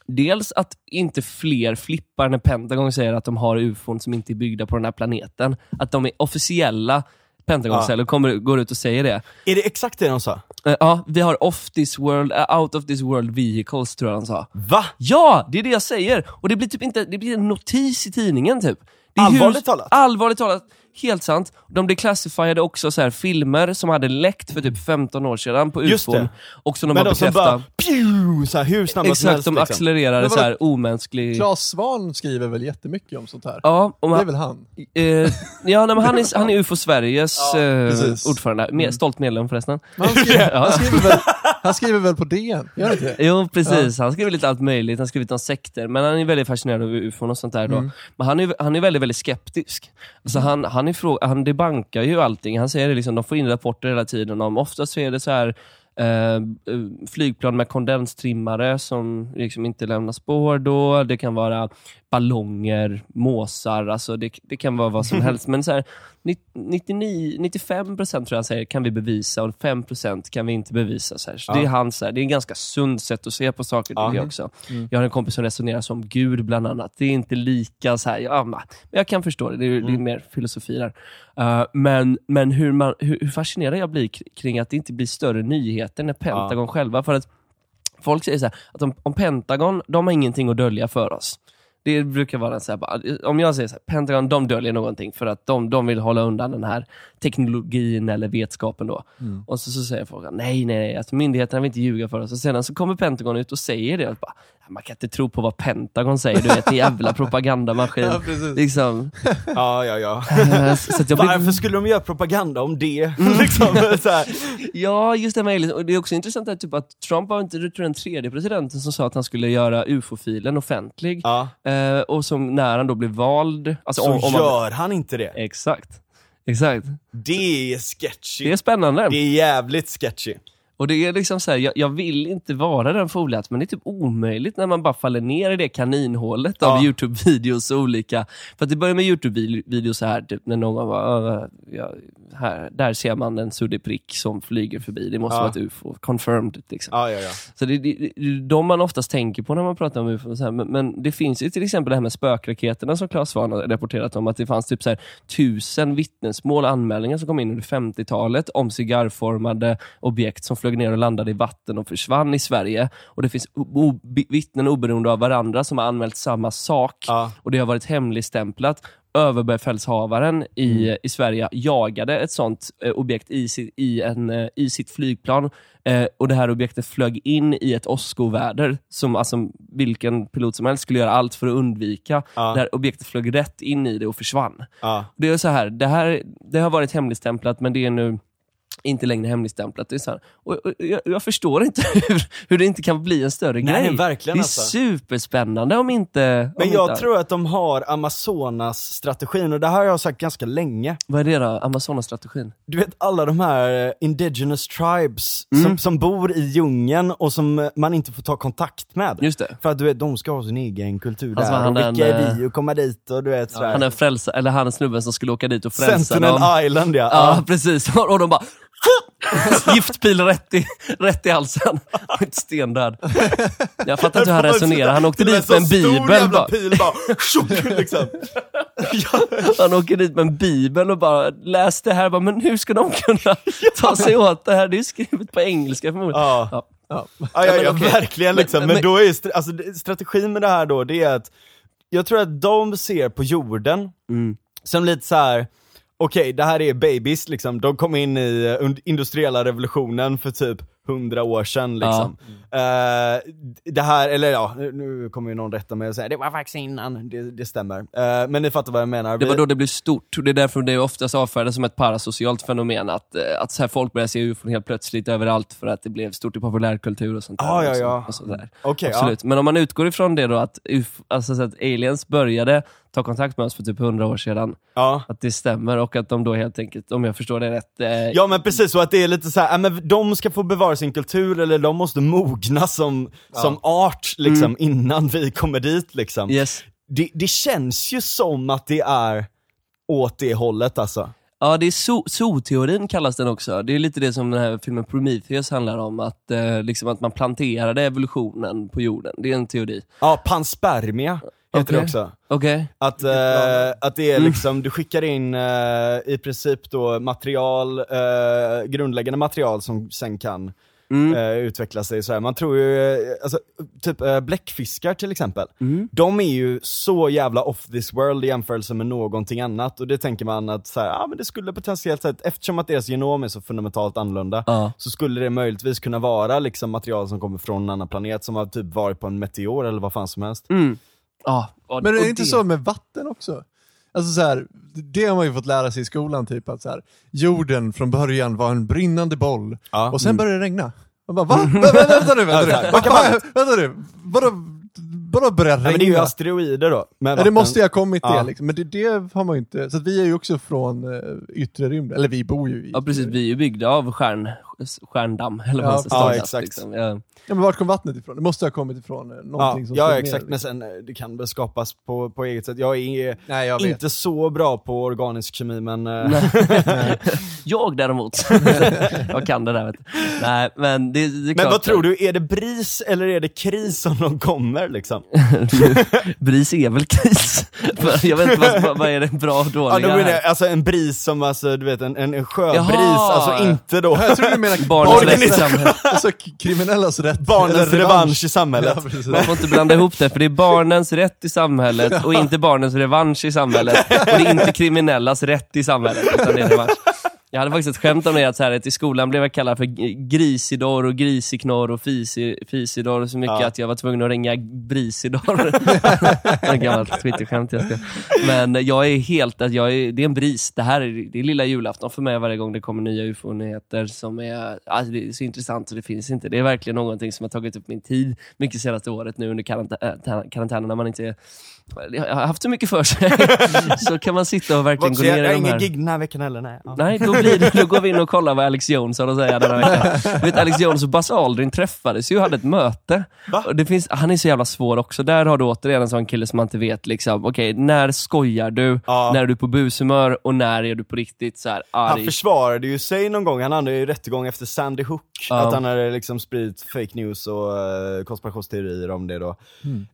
Dels att inte fler flippar när Pentagon säger att de har ufon som inte är byggda på den här planeten. Att de är officiella Pentagon-celler kommer, går ut och säger det. Är det exakt det de sa? Eh, Ja, vi har off this world, eh, out of this world vehicles tror jag de sa. Va? Ja, det är det jag säger! Och det blir typ inte, det blir en notis i tidningen typ. Allvarligt talat? Allvarligt talat. Helt sant. De declassifierade också så här filmer som hade läckt för typ 15 år sedan på ufon. Och som de Men har de som bekräftat. bara, pew, så här, hur snabba som Exakt, helst de liksom. accelererade Men så här omänsklig... Claes Svahn skriver väl jättemycket om sånt här? Ja, och Det är man, väl han? eh, ja nej, men han, är, han är UFO Sveriges eh, precis. ordförande. Med, stolt medlem förresten. Men han, skriver, Ja. han, skriver väl, han skriver väl på DN? Gör han inte det? Jo, precis. Han skriver lite allt möjligt. Han har skrivit om sekter, men han är väldigt fascinerad av ufon och sånt där. Då. Men han är, han är väldigt, väldigt skeptisk. Alltså han, han, är frå- han debankar ju allting. Han säger det liksom, de får in rapporter hela tiden om, oftast så är det så här eh, flygplan med kondenstrimmare som liksom inte lämnar spår då. Det kan vara ballonger, måsar, alltså det, det kan vara vad som helst. Men så här, 99, 95% tror jag han säger kan vi bevisa och 5% kan vi inte bevisa. Så här. Så Ja. Det är hans, det är en ganska sund sätt att se på saker Ja. jag också. Jag har en kompis som resonerar som Gud bland annat. Det är inte lika så här, ja, men jag kan förstå det, det är, det är mer filosofi där. Uh, men men hur, man, hur, hur fascinerad jag blir kring att det inte blir större nyheter när Pentagon själva, för att folk säger så här, att om, om Pentagon, de har ingenting att dölja för oss. Det brukar vara så här, om jag säger så här, Pentagon de döljer någonting för att de, de vill hålla undan den här teknologin eller vetskapen då. Och så, så säger folk, nej nej, nej alltså, myndigheterna vill inte ljuga för oss. Och sedan så kommer Pentagon ut och säger det. Och bara, man kan inte tro på vad Pentagon säger, du vet, en jävla propagandamaskin. Ja, liksom. Ja, ja, ja. Eh, så jag blir, Varför skulle de göra propaganda om det? liksom, så här. Ja, just det med. Och det är också intressant att, typ, att Trump var inte den tredje presidenten som sa att han skulle göra ufo-filen offentlig. Ja. Eh, och som när han då blev vald... Alltså, Så om, om man, gör han inte det. Exakt. Exakt. Det är sketchy. Det är spännande. Det är jävligt sketchy. Och det är liksom så här, jag, jag vill inte vara den foliat, men det är typ omöjligt när man bara faller ner i det kaninhålet av Ja. YouTube-videos och olika. För att det börjar med YouTube-videos så här, typ när någon bara, "Äh, ja, här, där ser man en suddig prick som flyger förbi, det måste Ja. vara ett UFO, confirmed. Liksom. Ja, ja, ja. Så det, det, de man oftast tänker på när man pratar om UFO. här. Men, men det finns ju till exempel det här med spökraketerna som Claes Svahn har rapporterat om, att det fanns typ så här, tusen vittnesmål och anmälningar som kom in under 50-talet om cigarrformade objekt som flög ner och landade i vatten och försvann i Sverige. Och det finns o- vittnen oberoende av varandra som har anmält samma sak. Ja. Och det har varit hemligstämplat. Överbefälshavaren i, i Sverige jagade ett sånt eh, objekt i, sitt- i, en, eh, i sitt flygplan. Eh, och det här objektet flög in i ett åskoväder som alltså, vilken pilot som helst skulle göra allt för att undvika. Ja. Det här objektet flög rätt in i det och försvann. Ja. Det är så här, det här det har varit hemligstämplat men det är nu inte längre hemligstämplat. Det är så här, och, och, jag, jag förstår inte hur, hur det inte kan bli en större Nej, grej. verkligen det är alltså. superspännande om inte... Men om jag inte, tror att de har Amazonas-strategin och det här har jag sagt ganska länge. Vad är det då? Amazonas-strategin? Du vet alla de här eh, indigenous tribes Mm. som, som bor i djungeln och som eh, man inte får ta kontakt med. Just det. För att du vet, de ska ha sin egen kultur Alltså, där han och vilka en, är vi och komma dit och du vet sådär. Han är frälsa, eller han är snubben som skulle åka dit och frälsa Sentinel dem. Island ja. Ja, precis. Och de bara... Giftpil rätt i, rätt i halsen. Ett stendöd. Jag fattar inte hur han resonerar. Han åkte dit med en bibel. Bara. pil bara, liksom. Han åker dit med en bibel och bara läs det här. Bara, men hur ska de kunna ta sig åt det här? Det är skrivet på engelska förmodligen. Ja. Ja. Ja. Ja, ja, ja verkligen liksom. Men, Men- men- då är st- alltså, strategin med det här då, det är att jag tror att de ser på jorden Mm. som lite så här. Okej det här är babies liksom, de kom in i eh, industriella revolutionen för typ hundra år sedan liksom. Eh, det här, eller ja, nu- kommer ju någon rätta mig och säga det var faktiskt innan, det, det stämmer. Eh, men ni fattar vad jag menar. Det var då det blev stort. Det är därför det är oftast avfärdas som ett parasocialt fenomen. Att, att så här folk börjar se ufon helt plötsligt överallt för att det blev stort i populärkultur och sånt där. Ja, ja, och så- ja. Och sådär. Okej, ja. Absolut. Men om man utgår ifrån det då att, uf, alltså så att aliens började ta kontakt med oss för typ 100 år sedan. Ja. Att det stämmer och att de då helt enkelt, om jag förstår det rätt, eh, Ja men precis, så att det är lite så här, ja, men de ska få bevara sin kultur eller de måste mogna som, som art liksom innan vi kommer dit liksom. yes. Det, det känns ju som att det är åt det hållet alltså. Ja, det är zooteorin kallas den också. Det är lite det som den här filmen Prometheus handlar om. Att, eh, liksom att man planterade evolutionen på jorden. Det är en teori. Ja, panspermia heter det Okej. också. Okej? Att, eh, att det är liksom, du skickar in eh, i princip då material, eh, grundläggande material som sen kan Mm. utveckla sig så här. Man tror ju, alltså, typ bläckfiskar till exempel, Mm. de är ju så jävla off this world i jämförelse med någonting annat och det tänker man att så här, ah, men det skulle potentiellt sett, eftersom att deras genom är så fundamentalt annorlunda, Ja. så skulle det möjligtvis kunna vara liksom material som kommer från en annan planet som har typ varit på en meteor eller vad fan som helst. Mm. Ja, och- Men är och det inte så med vatten också? Alltså så här, det har man ju fått lära sig i skolan, typ att så här, jorden från början var en brinnande boll Ja. och sen började det regna. Man bara, va? Vä- vä- vänta nu, vänta nu. Vad fan- Vänta nu, vadå, vadå börjar regna? men det är ju asteroider då. Ja, det måste ju ha kommit Ja. det, liksom. men det, det har man ju inte. Så att vi är ju också från uh, yttre rymden, eller vi bor ju i Ja precis, vi är ju byggda av stjärn, stjärndamm, eller vad Ja, ja, exakt. Liksom. Ja. Ja, men vart kom vattnet ifrån? Det måste ha kommit ifrån Ja, någonting som ja exakt, ner, men sen eh, det kan väl skapas på, på eget sätt. Jag är Nej, jag inte så bra på organisk kemi men... Jag däremot, jag kan det där vet du. Nej men det, det är klart. Men vad tror du, är det bris eller är det kris som de kommer liksom? Bris är väl kris? Jag vet inte, vad, vad- är det bra och Ja, dåliga då menar här? jag, alltså en bris som alltså, du vet en, en, sjöbris, Jaha. alltså inte då Jag tror du menar Barnens rätt i samhället. alltså, kriminellas rätt. barnens revansch i samhället. Ja. Man får inte blanda ihop det, för det är barnens rätt i samhället och inte barnens revansch i samhället. Och det är inte kriminellas rätt i samhället, utan det är revansch. Jag hade faktiskt ett skämt om det, att, så här, att i skolan blev jag kallad för grisidor och grisiknorr och fisi, fisidor så mycket Ja. att jag var tvungen att ringa brisidor. ett gammalt twitterskämt jag ska. Men jag är helt, att jag är, det är en bris. Det här är, det är lilla julafton för mig varje gång det kommer nya ufo-nyheter som är, alltså det är så intressant så det finns inte. Det är verkligen någonting som har tagit upp min tid mycket senaste året nu under karantän- karantänen när man inte jag har haft så mycket för sig. så kan man sitta och verkligen gå jag ner jag i har de ingen här... gig den här veckan heller, nej. Ja. Nej, då, blir det, då går vi in och kollar vad Alex Jones har att säga denna vecka. Du vet, Alex Jones och Buzz Aldrin träffades ju och hade ett möte. Va? Och det finns, han är så jävla svår också. Där har du återigen en sån kille som man inte vet, liksom, okej, när skojar du? Ja. När är du på bushumör? Och när är du på riktigt så här Han arg? försvarade ju sig någon gång, han hade ju rättegång efter Sandy Hook, Ja. att han hade liksom spridit fake news och uh, konspirationsteorier om det då.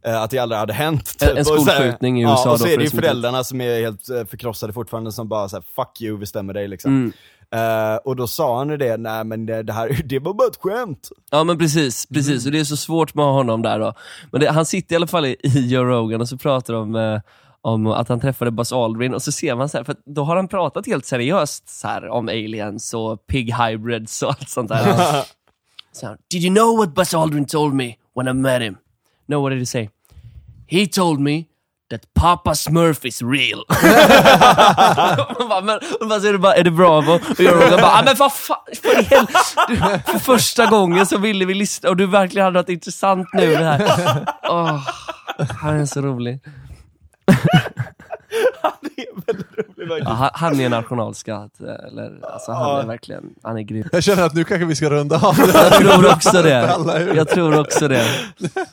Eh, att det aldrig hade hänt. En- en Skolskjutning i USA Ja, och så är det ju som inte- föräldrarna som är helt eh, förkrossade fortfarande, som bara såhär 'fuck you, vi stämmer dig' liksom. Mm. Eh, och då sa han ju det, nej men det, det här, det var bara ett skämt. Ja men precis, precis. Och det är så svårt med honom där då. Men det, han sitter i alla fall i, i Joe Rogan och så pratar de eh, om att han träffade Buzz Aldrin och så ser man så här, för då har han pratat helt seriöst så här, om aliens och pig hybrids och allt sånt där. så här, Did you know what Buzz Aldrin told me when I met him? No, what did he say? He told me that Papa Smurf is real. Man bara, men, och bara, är, det bara, är det Bravo? Och Joe Rogan bara, ah, men vad fan, för, hel... för första gången så ville vi lyssna och du verkligen hade något intressant nu det här. Åh, han är så rolig. Det är väldigt roligt Ja, faktiskt. han, han är en nationalskatt, eller, alltså, han är verkligen, han är grym. Jag känner att nu kanske vi ska runda av Jag tror också det. Jag tror också det.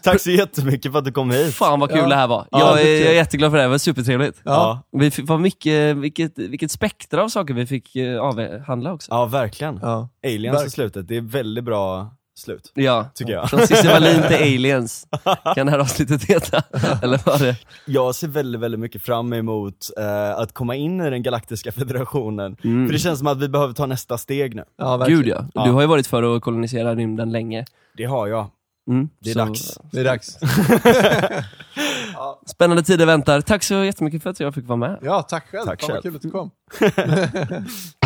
Tack så jättemycket för att du kom hit. Fan vad kul Ja. det här var. Ja, Jag det är, jag är jätteglad för det här, det var supertrevligt. Ja. Vi f- var mycket, vilket, vilket spektra av saker vi fick eh, avhandla också. Ja, verkligen. Ja. Aliens Verk- i slutet, det är väldigt bra slut. Ja, Tycker jag. från Cissi Wallin till aliens. Kan det här avsnittet heta? Eller vad det? Jag ser väldigt, väldigt mycket fram emot eh, att komma in i den galaktiska federationen. Mm. För det känns som att vi behöver ta nästa steg nu. Ja, verkligen. Gud ja. Ja. Du har ju varit för att kolonisera rymden länge. Det har jag. Mm, Det är så- dags. Det är dags. Spännande tider väntar. Tack så jättemycket för att jag fick vara med. Ja, tack själv. Tack Fan vad kul att du kom.